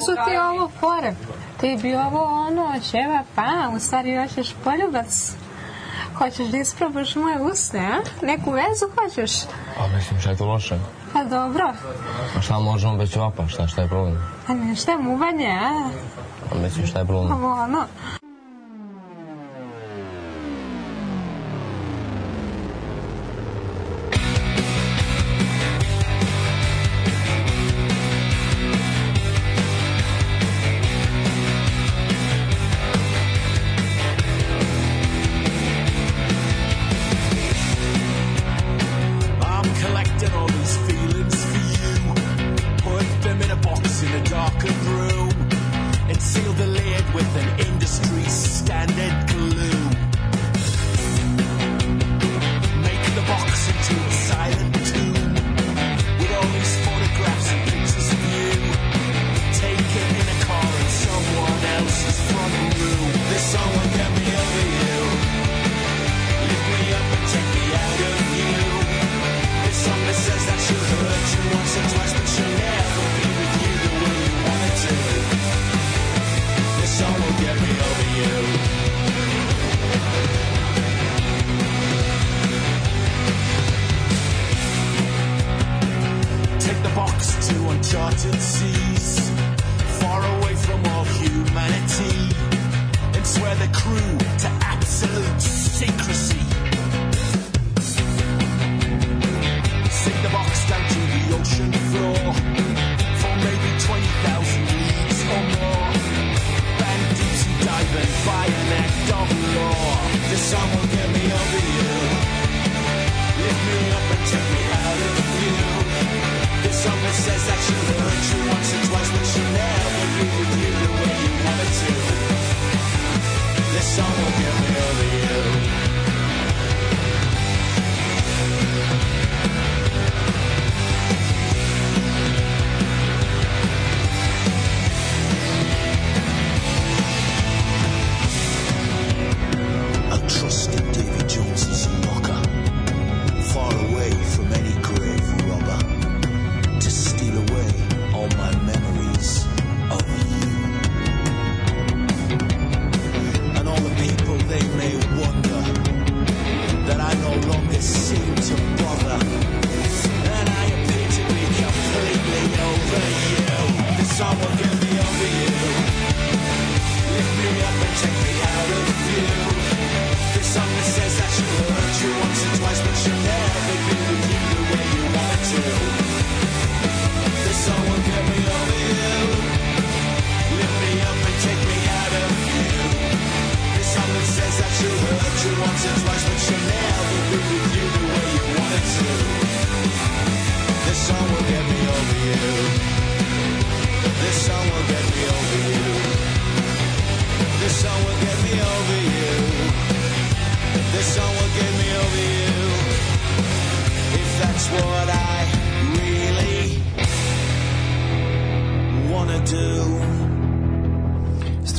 Su ti ovo fore? Ti bi ovo ono, ćeva, pa, u stvari hoćeš poljubac. Hoćeš da isprobaš moje usne, a? Neku vezu hoćeš? A mislim, šta je to loše? Pa dobro. A šta možemo bez ćevapa? Šta, šta je problem? A ne, šta je muvanje, a? A mislim, šta je problem? Ovo ono.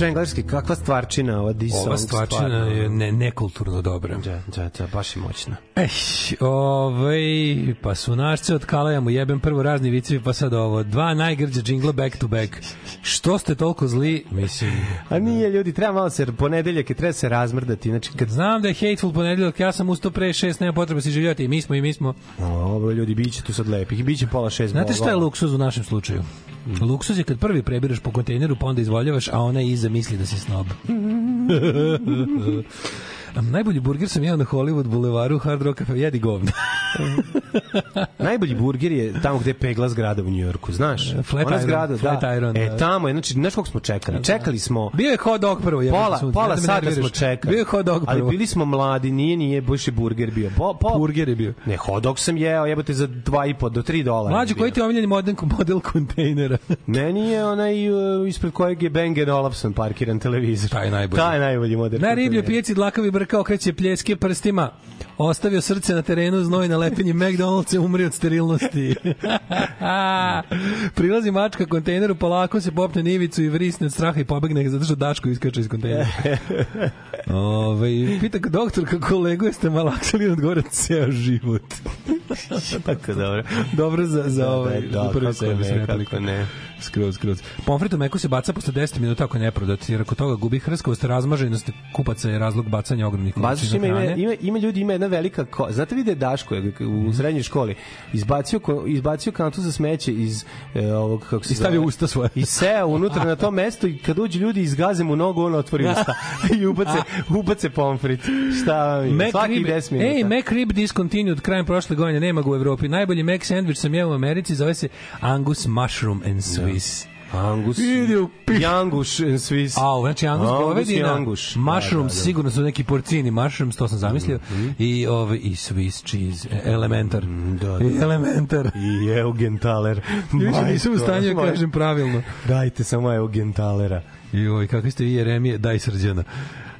Stranglerski, kakva stvarčina ova This Ova stvarčina stvarno. je ne, nekulturno dobra. Da, da, da, baš je moćna. Ej, ovaj, pa su našce od Kalaja mu jebem prvo razni vicevi, pa sad ovo. Dva najgrđa džingla back to back. Što ste toliko zli? Mislim, A nije, ljudi, treba malo se, ponedeljak je, treba se razmrdati. Znači, kad znam da je hateful ponedeljak, ja sam ustao pre šest, nema potrebe si živjeti. I mi smo, i mi smo. Ovo, ljudi, bit će tu sad lepih. Biće pola šest Znate šta je luksuz u našem slučaju? Luksuz je kad prvi prebiraš po kontejneru, pa onda izvoljavaš, a ona iza misli da si snob. Najbolji burger sam jeo na Hollywood bulevaru Hard Rock Cafe. Jedi govno. Najbolji burger je tamo gde je pegla zgrada u Njujorku, znaš? Flat Ona Iron, zgrada, Flat da. Iron, E, da. tamo je, znači, znaš koliko smo čekali? Čekali smo Bio je hot dog prvo. jebote pola, sunce. pola da me sata smo čekali. Bio je hot dog Ali prvo. bili smo mladi, nije, nije, je burger bio. Po, po, Burger je bio. Ne, hot dog sam jeo, jebote, za 2,5 do 3 dolara. Mlađe, je koji ti je omiljeni model, model kontejnera? Meni je onaj uh, ispred kojeg je Bang Olufsen parkiran televizor. Taj je najbolji. Taj je najbolji model. Na riblje pijaci dlakavi brka okreće pljeske prstima. Ostavio srce na terenu, znoj na lepenje McDonald's umri od sterilnosti. Prilazi mačka kontejneru, polako se popne na ivicu i vrisne od straha i pobegne zato što Daško iskače iz kontejnera. Ove, pita ga doktor kako kolegu jeste malaksali i odgovore ceo život. Tako dobro. Dobro za, za, Da, ovaj, da, za prvi servis kako ne. Skroz, skroz. Pomfrit u meku se baca posle 10 minuta ako je neprodat, jer ako toga gubi hrskavost, razmaženost kupaca je razlog bacanja ogromnih količina ima, ima, hrane. ima, ima ljudi, ima jedna velika ko... Znate vide Daško je u srednjoj školi izbacio, ko- izbacio kantu za smeće iz e, ovog, kako se I stavio zove? usta svoje. I seo unutra na to mesto i kad uđu ljudi izgaze mu nogu, on otvori usta i ubace, ubace pomfrit. Šta vam je? Svaki McRib, 10 minuta. ej, McRib discontinued krajem prošle godine, nema ga u Evropi. Najbolji Mac sandvič sam jeo u Americi, zove se Angus Mushroom and Swiss. Angus. Pi- Janguš and Swiss. A, znači Angus, Angus govedina, Anguš. mushrooms, Da, da, da. sigurno su neki porcini mushrooms, to sam zamislio, i, ove, i Swiss cheese, e, elementar. da, I elementar. I Eugenthaler. Više nisam u stanju da kažem pravilno. Dajte samo Eugentalera. Joj, kakvi ste vi Jeremije, daj srđana.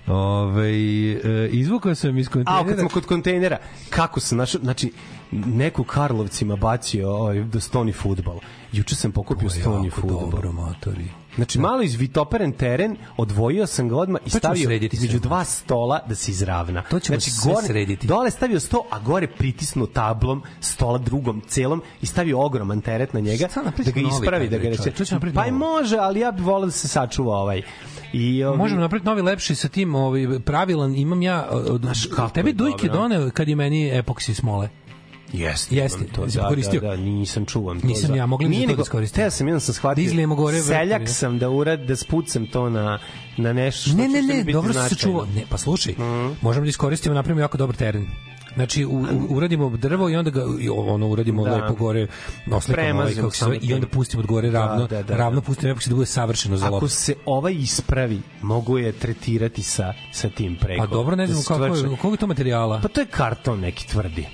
Ove, e, izvukao sam iz A, kontejnera. kad smo kod kontejnera, kako sam našao, znači, neko Karlovcima bacio ovaj, da stoni futbal. Juče sam pokupio stoni jako futbal. dobro, matori. Znači, malo izvitoperen teren, odvojio sam ga odmah i stavio između dva stola da se izravna. To ćemo znači, sve srediti. Dole stavio sto, a gore pritisnuo tablom stola drugom celom i stavio ogroman teret na njega da ga ispravi, da ga napraviti Pa i može, ali ja bih volao da se sačuva ovaj. I, ovi, Možemo napraviti novi lepši sa tim ovaj pravilan imam ja od Znaš kako tebi dobro. doneo kad je meni epoksi smole. Jeste. Jeste, to, da, koristio? Da, da, nisam čuvan to. Nisam za- ja, mogli bi za to da. Teo sam, jedan sam shvatio. Da izlijemo gore Seljak sam da urad, da spucam to na, na nešto što Ne, ne, ne, dobro se sačuvao. Ne, pa slušaj, Mhm. možemo da iskoristimo, napravimo jako dobar teren. Znači, u, u, uradimo drvo i onda ga i ono uradimo Da. lepo gore, oslikamo ovaj, kako se zove, i onda tim. pustimo od gore Da, ravno, da, da, ravno da. pustimo epoksi da bude savršeno za Ako loptu. se ovaj ispravi, mogu je tretirati sa, sa tim preko. Pa dobro, ne Da znam se kako je, je to materijala. Pa to je karton neki tvrdi.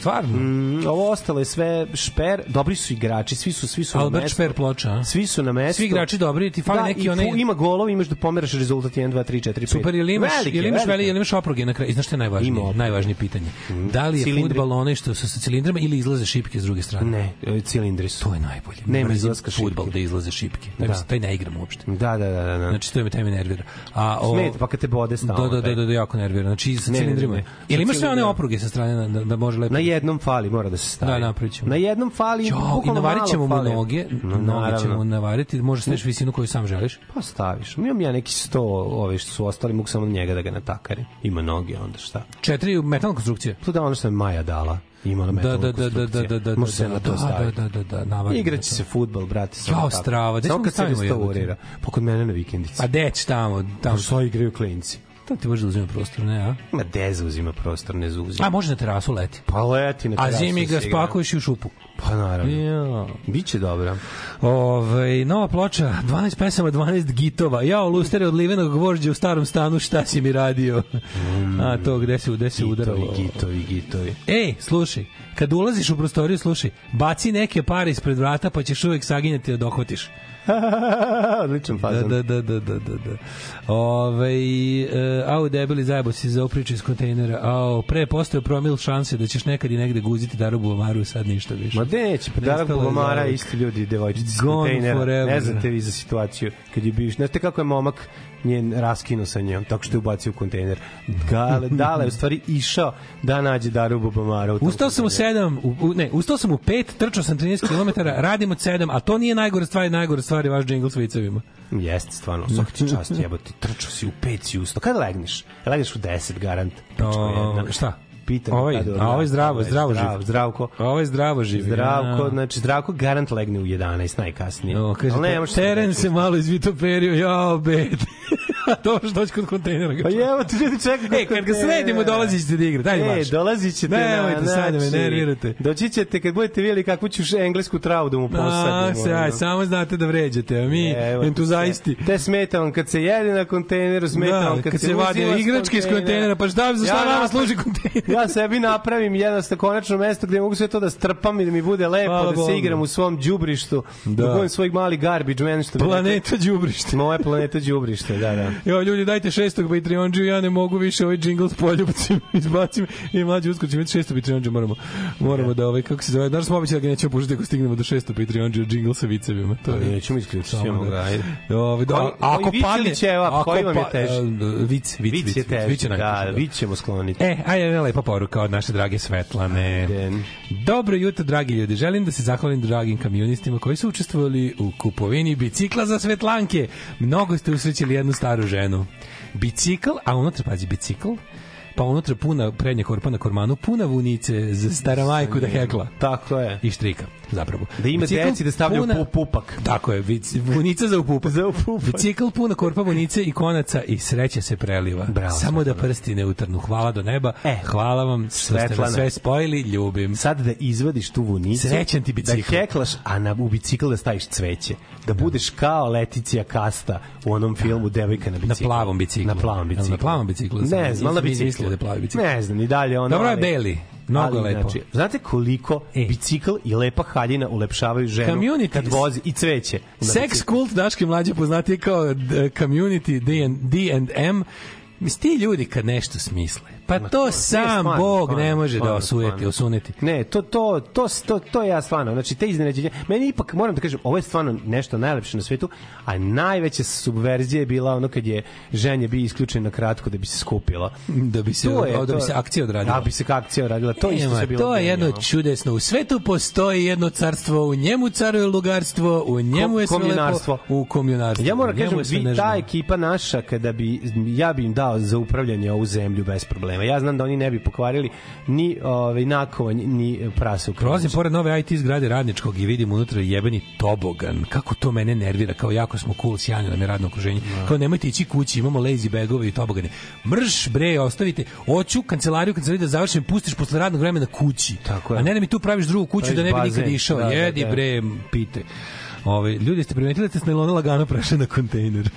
Stvarno? Mm, ovo ostalo je sve šper, dobri su igrači, svi su svi su na Albert mestu. Šper ploča, a? Svi su na mestu. Svi igrači dobri, ti fali da, neki onaj- ima golov, imaš da pomeraš rezultat 1 2 3 4 5. Super, ili imaš, Velike, ili imaš, veli, ili imaš opruge na kraju. Znaš šta je najvažnije? Ima. Najvažnije pitanje. Da li je Cilindri. fudbal onaj što sa cilindrama ili izlaze šipke s druge strane? Ne, e, cilindri su. To je najbolje. Nema izlaska šipke. fudbal da izlaze šipke. Da. Da. Taj ne igram uopšte. Da, da, da, da. da. Znači, to me taj me nervira. A, o, Smeta, pa kad te bode stalno. Da, da, da, da, da, jako nervira. Znači, sa cilindrima. Ili imaš sve one cilindrima. opruge sa strane da, da može lepo... Na jednom fali mora da se stavi. Da, napravit ćemo. Na jednom fali, Jo, I bukvalno navarit ćemo mu noge, No, noge ćemo navariti, može staviš visinu koju sam želiš. Pa staviš. Imam ja neki sto, ove što su ostali, mogu samo njega da ga natakarim. Ima noge, onda šta? Četiri metalna konstrukcija. To da ono što je Maja dala. Imala Da, metalnu da, da, da, da, da, da, Može se da, na to da, staviti. da, da, da, navarimo Igraće se futbol, brate. samo tako. strava, Samo kad se restaurira. Pa kod mene na vikendici. A deć tamo, tamo. Što igraju klinci. To ti može da uzima prostor, ne, a? Ma de zauzima prostor, ne zauzima. A može na terasu leti. Pa leti na A terasu zimi da ga spakuješ i u šupu. Pa naravno. Ja. Biće dobro. Ove, nova ploča, 12 pesama, 12 gitova. Jao, lustere od livenog gvožđa u starom stanu, šta si mi radio? A to, gde se, gde se udaralo? Gitovi, gitovi, gitovi. Ej, slušaj, kad ulaziš u prostoriju, slušaj, baci neke pare ispred vrata, pa ćeš uvek saginjati da dohvatiš. Odličan Da, fazon. da, da, da, da, da. da. Ove, e, au, debeli zajebo si za priču iz kontejnera. Au, pre postoje promil šanse da ćeš nekad i negde guziti darubu omaru, sad ništa više. Ma neće, pa Bubamara, zauvek. isti ljudi, devojčici iz kontejnera. Ne znate vi za situaciju kad je. Ne znate kako je momak njen raskinuo sa njom, tako što je ubacio u kontejner. Gale, dale, u stvari išao da nađe Daru Bubamara. u Ustao sam u kontejneru. 7, u, u, ne, ustao sam u 5, trčao sam 13 km, radim od 7, a to nije najgore stvari, najgore stvari je vaš džingl s vicevima. Jeste, stvarno. Svaka ti čast, jebote. Trčao si u pet si ustao. Kada legneš? Legneš u 10, garant. Pičko O, šta? Pitam. Ovaj, a ovaj zdravo, Ovaj, zdravo zdrav, živ. Zdravko. Ovo je zdravo živi. Zdravko, Ja. znači Zdravko garant legne u 11 najkasnije. No, kaže, Ali ne, da teren se malo izvitoperio, jao, bed. Dobro što doći kod kontejnera. Pa evo ti ljudi čeka. E, kad ga sredimo, dolazi ćete da igra. Daj E, dolazit ćete Nemojte na, sad da me znači, nervirate. Doći ćete kad budete vidjeli kakvu ću englesku travu da mu posadimo. A, se, aj, samo znate da vređate, a mi Evo ti entuzaisti. Te smeta vam kad se jede na kontejneru, smeta Da, vam kad, kad se, vade igračke iz kontejnera, pa šta- za šta nama napravim- služi kontejner? ja sebi napravim jedno sta konačno mesto gde mogu sve to da strpam i da mi bude lepo, Hvala da se Bogu. igram u svom đubrištu, da, Da. budem svoj mali garbage man što Planeta đubrište. Moja planeta đubrište, da, da. Jo, ljudi, dajte šestog Patreonđu, ja ne mogu više ovaj džingl s poljubcima izbacim i mlađi uskoro ćemo imati šestog Patreonđu, moramo, moramo da ovaj, kako se zove, znaš smo običali da ga nećemo puštati ako stignemo do šestog Patreonđu, džingl sa vicevima. To je, Nećemo isključiti, ćemo da- ga, ajde. Ovaj, da, Koji- ako vic padne, ako koji vam je pa- teži? e, Vic, vic, Vic je teži, vic da, vic ćemo skloniti. E, ajde jedna lepa poruka od naše drage Svetlane. Dobro jutro, dragi ljudi. Želim da se zahvalim dragim kamionistima koji su učestvovali u kupovini bicikla za Svetlanke. Mnogo ste usrećili jednu staru ženu. Bicikl, a unutra, pazi, bicikl, pa unutra puna prednja korpa na kormanu, puna vunice za stara majku da hekla. Tako je. I štrika, zapravo. Da ima Bicikl deci da stavljaju puna- pu- pupak. Tako je, vunica za upupak. Za upupak. Bicikl puna korpa vunice i konaca i sreća se preliva. Bravo, Samo da prsti ne utrnu. Hvala do neba. E, Hvala vam što ste nas sve spojili. Ljubim. Sad da izvadiš tu vunicu. Srećan ti bicikl. Da heklaš, a na, u bicikl da staviš cveće. Da budeš kao Leticija Kasta u onom filmu Devojka na Na biciklu. plavom biciklu. Na plavom biciklu. Na plavom biciklu. Ne znam, na biciklu. Mislio da je plavi bicikl. Ne znam, i dalje ono... Dobro je ali- beli. Mnogo ali, lepo. Znači, znate koliko E. bicikl i lepa haljina ulepšavaju ženu Community. kad vozi i cveće. Sex kult Daške mlađe poznati kao community D and, D and M Mislim, ti ljudi kad nešto smisle, pa to sam stvarno, Bog stvarno, ne može da stvarno, osujeti, stvarno. osuneti. Ne, to to to to to ja stvarno, znači te iznenađenja. Meni ipak moram da kažem, ovo je stvarno nešto najlepše na svetu, a najveća subverzija je bila ono kad je ženje bi isključen na kratko da bi se skupila. Da bi se, To je, da bi to- se akcija odradila. Da bi se akcija odradila. To isto Nema, se bilo. to je jedno čudesno. U svetu postoji jedno carstvo, u njemu caruje lugarstvo, u njemu je sve lepo, u komjunarstvu. Ja moram kažem, vi, ta ekipa naša, kada bi, ja bi im dao za upravljanje ovu zemlju bez problema. Ja znam da oni ne bi pokvarili ni ovaj, nakovanj, ni prase u pored nove IT zgrade radničkog i vidim unutra jebeni tobogan. Kako to mene nervira, kao jako smo cool, sjajno nam je radno okruženje. Kao nemojte ići kući, imamo lazy bagove i tobogane. Mrš bre, ostavite. Hoću kancelariju, kancelariju da završim, pustiš posle radnog vremena kući. Tako je. A ne da mi tu praviš drugu kuću Praviš da ne bi bazen. nikad išao. Da, da, Jedi da. bre, pite. Ove, ljudi, ste primetili da ste s nailona lagano prešli na kontejner?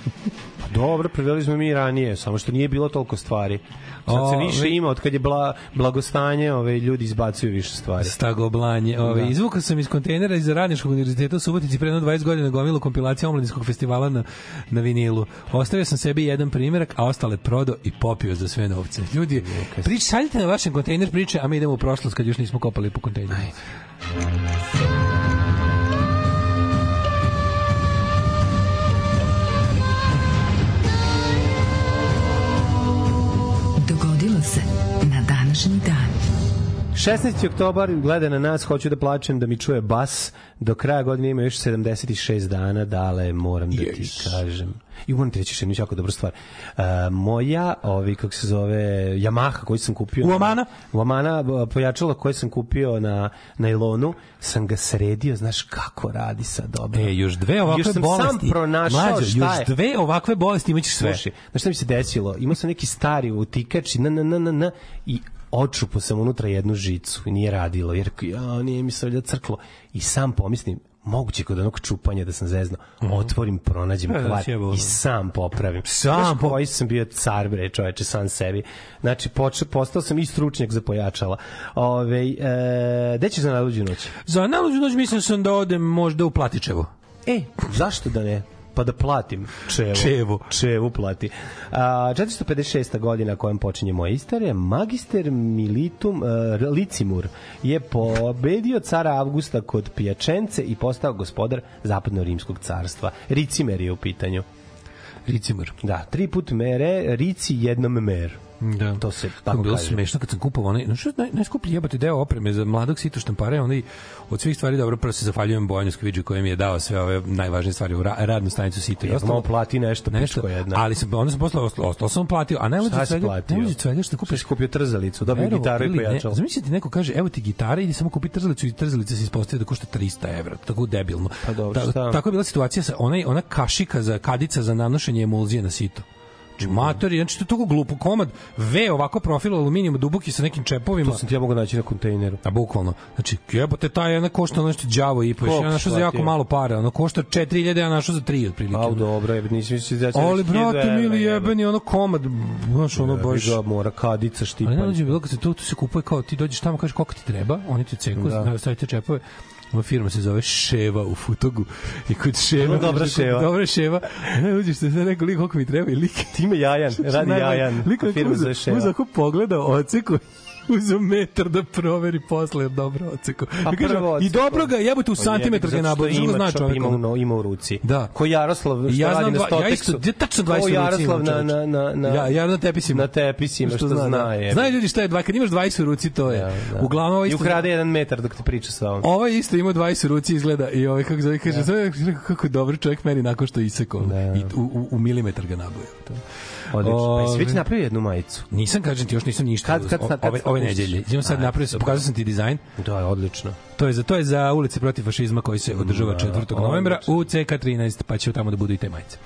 Pa dobro, preveli smo mi ranije, samo što nije bilo toliko stvari. Sad se više vi- ima, od kad je bla, blagostanje, ove, ljudi izbacuju više stvari. Stagoblanje. Ove, Da. Izvukao sam iz kontejnera iz Radničkog univerziteta u Subotici pre jedno 20 godina gomilu kompilacija omladinskog festivala na, na vinilu. Ostavio sam sebi jedan primjerak, a ostale prodao i popio za sve novce. Ljudi, prič, šaljite na vašem kontejner priče, a mi idemo u prošlost kad još nismo kopali po kontejneru. Dogodilo se na današnji dan. 16. oktobar gleda na nas, hoću da plačem da mi čuje bas. Do kraja godine ima još 76 dana, dale, moram da ti kažem. I moram ti reći još jednu jako dobru stvar. Uh, moja, ovi, kako se zove, Yamaha koju sam kupio... U Amana? U Amana, b- pojačalo koje sam kupio na nailonu, sam ga sredio, znaš kako radi sad dobro. E, još dve ovakve još sam bolesti. sam pronašao Mlađo, šta još je. dve ovakve bolesti imaćeš sve. Slušaj, znaš šta mi se desilo? Imao sam neki stari utikač i na, na, na, na, na, i očupo sam unutra jednu žicu i nije radilo, jer ja, nije mi se valjda crklo. I sam pomislim, moguće kod onog čupanja da sam zezno, otvorim, pronađem E, da kvar i sam popravim. Sam po- koji sam bio car, bre, čoveče, sam sebi. Znači, poče, postao sam i stručnjak za pojačala. Ove, e, gde ćeš za naluđu noć? Za naluđu noć mislim sam da odem možda u Platičevo. E, zašto da ne? Pa da platim čevu. Čevu. Čevu plati. A, 456. godina kojom počinje moja istorija, magister militum uh, Licimur je pobedio cara Avgusta kod Pijačence i postao gospodar zapadno-rimskog carstva. Ricimer je u pitanju. Ricimur. Da, tri put mere, Rici jednom mer. Da. To se tako bilo kaže. smešno kad sam kupovao onaj, no što naj, najskuplji jebate deo opreme za mladog sito štampara, onaj od svih stvari dobro prvo se zahvaljujem Bojanu Skviđu koji mi je dao sve ove najvažnije stvari u ra, radnu stanicu sito Ja malo plati nešto, nešto, pičko jedna. ali sam onda sam posle ostalo sam platio, a najluđe platio? najluđe svega što kupiš kupio trzalicu, dobio gitaru i ili ne, pojačalo. Zamislite neko kaže, evo ti gitara, idi samo kupi trzalicu i trzalica se ispostavi da košta 300 evra. Tako debilno. Pa dobro, Ta- šta? tako je bila situacija sa onaj, ona kašika za kadica za nanošenje emulzije na sito. Znači, matori, znači to je toliko glupo komad, V ovako profil aluminijuma duboki sa nekim čepovima. To sam ti ja mogu naći na kontejneru. A bukvalno. Znači, jebote, ta jedna košta ono što đavo i. Koliko Ja našao za jako platio? malo para. Ono košta 4000, ja našao za 3 otprilike. A, dobro, je, nisam mislio da će Ali, reći 1000 brate, mili jebeni, ono komad, znaš, ono baš... Da, mora kadica štipa. Ali najluđe je bilo kad se to, to se kupuje kao ti dođeš tamo kažeš koliko ti treba, oni ti ceku, da. stavite čepove. Ova firma se zove Ševa u Futogu. I kod Ševa... Dobra Ševa. Dobra Ševa. Ne, uđeš se sad neko lik koliko mi treba i lik. Time Jajan, radi Jajan. Lik a firma zove Ševa. Uz ako pogleda oceko uzeo metar da proveri posle dobro oceko. Pa I I dobro ga jebote u Pa santimetar ga što nabavio. Što ima, zna čovjek? ima, u, no- ima u ruci. Da. Ko Jaroslav što I ja radi na dva, ja isto, Stoteksu. tačno 20 Ko ruci Jaroslav imam, na, na, na, na, Ja, ja na tepisima. na tepisima, što, zna. da. je. Znaju ljudi šta je dva, kad imaš 20 u ruci, to je. Da, da. Uglavnom, ovo I isto, ukrade jedan metar dok te priča sa ovom. Ovo isto ima 20 ruci izgleda i ovaj kako zove kaže sve kako je dobar čovjek meni nakon što je isekao Da. i u, u, u milimetar ga nabavio. Odlično. Pa i Ove- sve ti napravio jednu majicu. Nisam kažem ti još nisam ništa. Kad- kad- kad- kad ove ove nedelje. Idemo sad napravio, pokazao sam ti dizajn. Da, je odlično. To je za to je za ulice protiv fašizma koji se održava 4. novembra odlično. u CK13, pa će tamo da budu i te majice.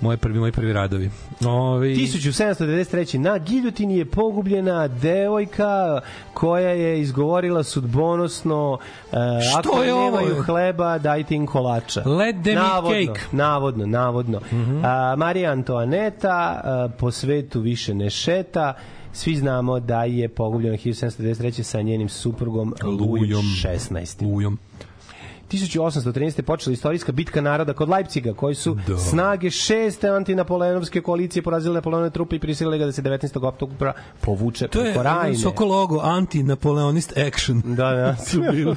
Moje prvi moji prvi radovi. Ovi 1793. na giljotini je pogubljena devojka koja je izgovorila sudbonosno uh, ako je ovo? nemaju hleba, dajte im kolača. Let them eat navodno, cake. Navodno, navodno. Mm Marija Antoaneta uh, po svetu više ne šeta. Svi znamo da je pogubljena 1793. sa njenim suprugom Lujom Lujom. 16. Lujom. 1813. počela istorijska bitka naroda kod Leipciga, koji su Da. snage šeste antinapoleonovske koalicije porazile Napoleonove trupe i prisilile ga da se 19. oktobra povuče To je preko Rajne. Sokologo anti-napoleonist action. Da, da. su bili.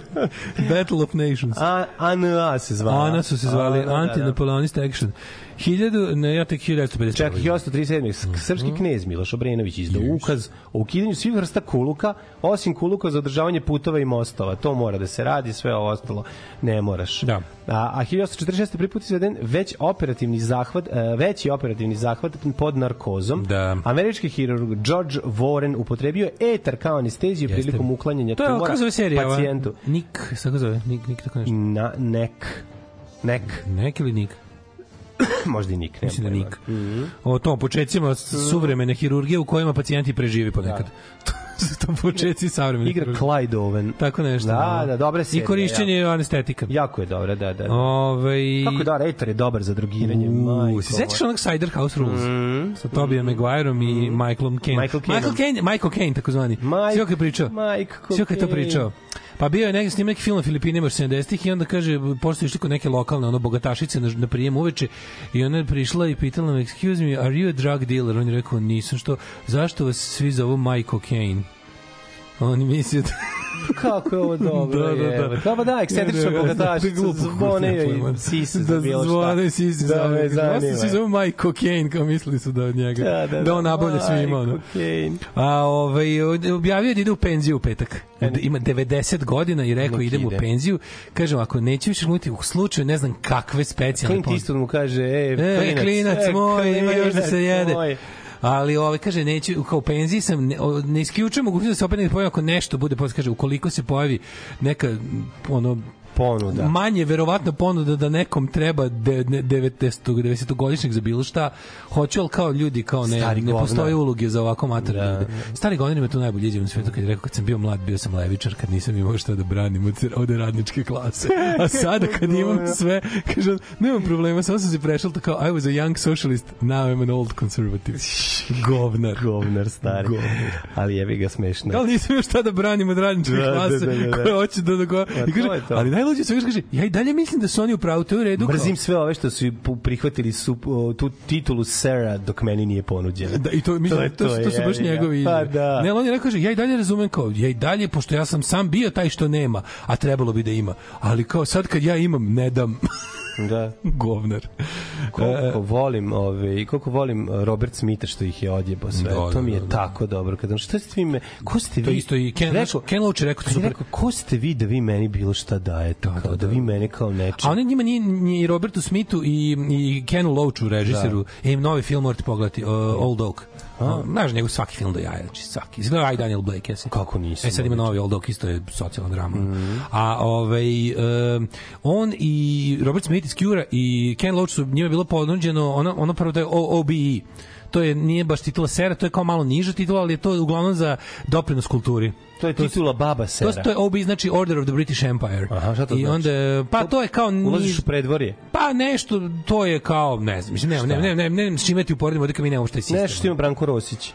Battle of Nations. A, ANA se zvala. Ana su se zvali da, da. anti-napoleonist action. 1000, ne, ja tek 1950. Čak 1837. Mhm. Srpski knez Miloš Obrenović izdao ukaz o ukidanju svih vrsta kuluka, osim kuluka za održavanje putova i mostova. To mora da se radi, sve ovo ostalo ne moraš. Da. A, a 1846. prvi put izveden već operativni zahvat, e, veći operativni zahvat pod narkozom. Da. Američki hirurg George Warren upotrebio je etar kao anesteziju Jeste. prilikom uklanjanja To je, tumora kako zove serija? ova? pacijentu. Nik, kako zove? Nik, Nik, tako nešto. Na, nek. Nek. Nek ili Nik? Možda i nik. nemam Mislim da. Nik. O tom početcima suvremene hirurgije u kojima pacijenti preživi ponekad. Su to početci savremene Igra. Clyde Owen. Tako nešto. Da, da, dobra serija. I korišćenje anestetika. Jako je dobra, da, da. da. Ove, Kako je da, Etor je dobar za drogiranje. majko U, se sećaš onog Cider House Rules? Mm. Sa Tobijem Maguireom i Michaelom Caine. Michael Caine. Michael Caine, Michael Caine, takozvani. Mike- Sve je pričao. Mike Sve je to pričao. Pa bio je neki snim neki film na Filipinima još 70-ih i onda kaže, postoji išli kod neke lokalne ono, bogatašice na, na prijem uveče i ona je prišla i pitala me, excuse me, are you a drug dealer? On je rekao, nisam, što, zašto vas svi zovu Michael Caine? Oni misle da... Kako je ovo dobro. Da, da, da. jebote. Da, pa da, ekscentrična bogatašica, zvone i sise za bilo šta. Da, zvone i sise Da za me zanima. zanima. Svi zove Michael Caine, kao mislili su da od njega. Da, da, da on nabavlja svima. Ono. Michael Caine. A ovaj objavio je da ide u penziju u petak. Da Ima 90 godina i rekao idem u penziju. Kažem ako neću više glumiti u slučaju ne znam kakve specijalne Clint Eastwood mu kaže, e, E, klinac, klinac e, moj, ima još da se klinac jede. Ali ovaj kaže neću kao penziji sam ne, ne isključujem mogućnost da se opet ne pojavi ako nešto bude posle kaže ukoliko se pojavi neka ono Ponuda. manje verovatno ponuda da nekom treba de, ne, 90 90 godišnjeg za bilo šta hoću al kao ljudi kao ne Stari ne govnar. postoje uloge za ovako mater Da, ljude stari govnar ima tu najbolje izjavu na svetu kad je rekao kad sam bio mlad bio sam levičar kad nisam imao šta da branim od, od radničke klase a sada kad imam sve kaže on, nemam problema samo sam se prešao to kao I was a young socialist now I'm an old conservative govnar Govnar stari. Ali jebi ga smešno. ali nisam još šta da branim od radničke Da, da, klase da, da, da. koja hoće da, da, da, i kaže, ali najluđe sve kaže, ja i dalje mislim da su oni u pravu, to je u redu. Mrzim sve ove što su prihvatili su, o, tu titulu Sera dok meni nije ponuđena. Da, i to, mislim, to, je to, to, su baš ga. njegovi Pa da. Ne, on je rekao, kaže, ja i dalje razumem kao, ja i dalje, pošto ja sam sam bio taj što nema, a trebalo bi da ima. Ali kao sad kad ja imam, ne dam. Da. Govnar. Koliko volim, ove, koliko volim uh, Robert Smitha što ih je odjebo sve. Da, to mi je da, da. tako dobro. Kad, šta ste vi me, ko ste vi? To isto i Ken, Rekao- Ken Loach je rekao, to je super. rekao, ko ste vi da vi meni bilo šta dajete? Da, kao, da, vi mene kao nečem. A on je njima nije ni Robertu Smithu i, i Kenu Loachu, režiseru, da. im novi film morate pogledati, uh, Old Oak. Znaš njegov svaki film do jaja, znači svaki. Izgleda aj Daniel Blake, jesi? Kako nisam? E sad ima novi Old Oak, isto je socijalna drama. A ovaj, um, on i Robert Smith iz Cure i Ken Loach su njima bilo ponuđeno, ono, ono prvo da je OBE, to je nije baš titula sera, to je kao malo niža titula, ali je to uglavnom za doprinos kulturi. To je titula Baba Sera. To, to je OB, znači Order of the British Empire. Aha, šta to I znači? onda, pa to je kao... Ulaziš niž- u predvorje. Pa nešto, to je kao, ne znam, mislim, ne, ne, ne, ne, ne, ne, s čime ti uporedimo, da mi nemamo šta je sistem. Nešto što ima Branko Rosić.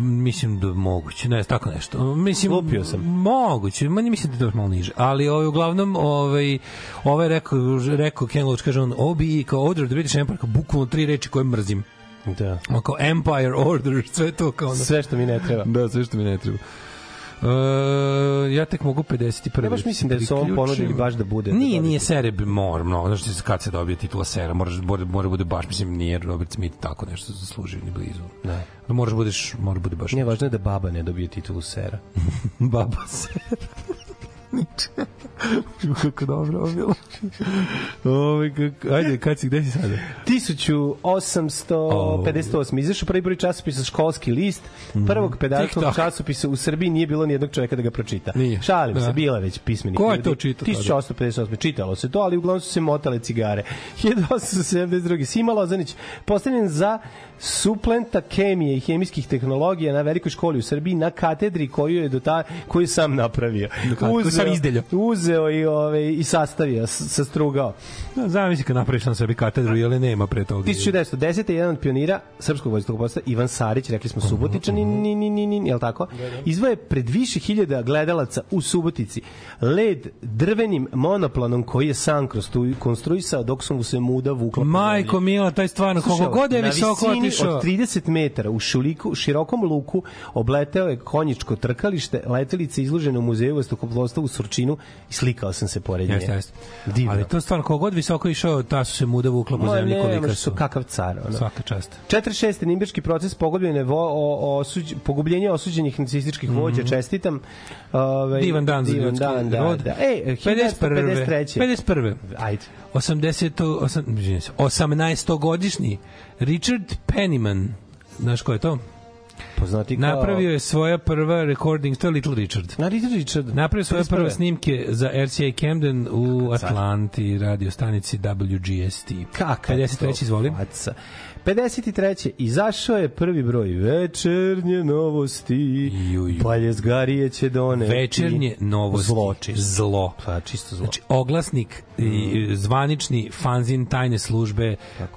Mislim da moguće, ne, tako nešto. Mislim, Lupio sam. Moguće, ma ne mislim da je malo niže. Ali ovaj, uglavnom, ovaj, ovaj rekao, rekao Ken Loach, kaže on, OBE kao Order of the British Empire, kao bukvalno tri reči koje mrzim. Da. Kao Empire, Order, sve to kao... ono- Sve što mi ne treba. Da, sve što mi ne treba. Uh, ja tek mogu 51. Ja baš mislim da su ovom ponudili baš da bude. Nije, da nije Sereb, mora, mnogo, znaš kad se dobije titula Sera, moraš, mora, mora bude baš, mislim, nije Robert Smith tako nešto zaslužio ni blizu. Ne. Da moraš budeš, mora bude baš Nije važno je da baba ne dobije titulu sera. baba Sera. kako dobro ovo bilo. Ove, kako, ajde, kad si, gde si sada? 1858. Izašao prvi broj časopisa Školski list, prvog pedagogskog časopisa u Srbiji nije bilo ni jednog čoveka da ga pročita. Nije. Šalim Da. se, bila već pismenih Ko je to čitao tada? 1858. Čitalo se to, ali uglavnom su se motale cigare. 1872. Sima Lozanić, postavljen za suplenta kemije i hemijskih tehnologija na velikoj školi u Srbiji na katedri koju je do ta koju sam napravio. koju sam izdeljao. Uzeo i ove i sastavio, sastrugao. Da, zamisli kad napraviš na sebi katedru, jel je nema pre toga. 1910. jedan od pionira srpskog vojskovostva Ivan Sarić, rekli smo Subotičani, ni, ni, ni, ni, jel tako? Izvoje pred više hiljada gledalaca u Subotici led drvenim monoplanom koji je sam konstru- konstruisao dok su mu se muda vukla. Majko. Mila, taj stvarno, koliko god je visoko otišao. od 30 metara u šuliku, širokom luku obleteo je konjičko trkalište, letelice izložene u muzeju vazduhoplovstva u Surčinu i slikao sam se pored nje. Jeste, jeste. Divno. Ali to stvarno, koliko god visoko išao, ta su se muda vukla po zemlji kolika su. kakav car. Ono. Svaka čast. 46. Nimbirski proces pogubljen je vo, o, osuđ, pogubljenje osuđenih nacističkih vođa, čestitam. Ovaj, Mhm. Divan dan za ljudski dan, da, rod. Da. E, 1953. 51. Ajde. 80. osam- izvinjam se, 18-godišnji Richard Penniman, znaš ko je to? Poznati kao... Napravio je svoja prva recording, to je Little Richard. Na Richard Richard. Napravio svoje 51.. prve snimke za RCA Camden u Atlanti, radio stanici WGST. Kaka 53. izvolim. Faca. 53. Izašao je prvi broj večernje novosti. Ju. Paljezgarije će doneti. Večernje novosti. Zlo, čisto. Zlo. Pa, čisto zlo. Znači, oglasnik i zvanični fanzin tajne službe,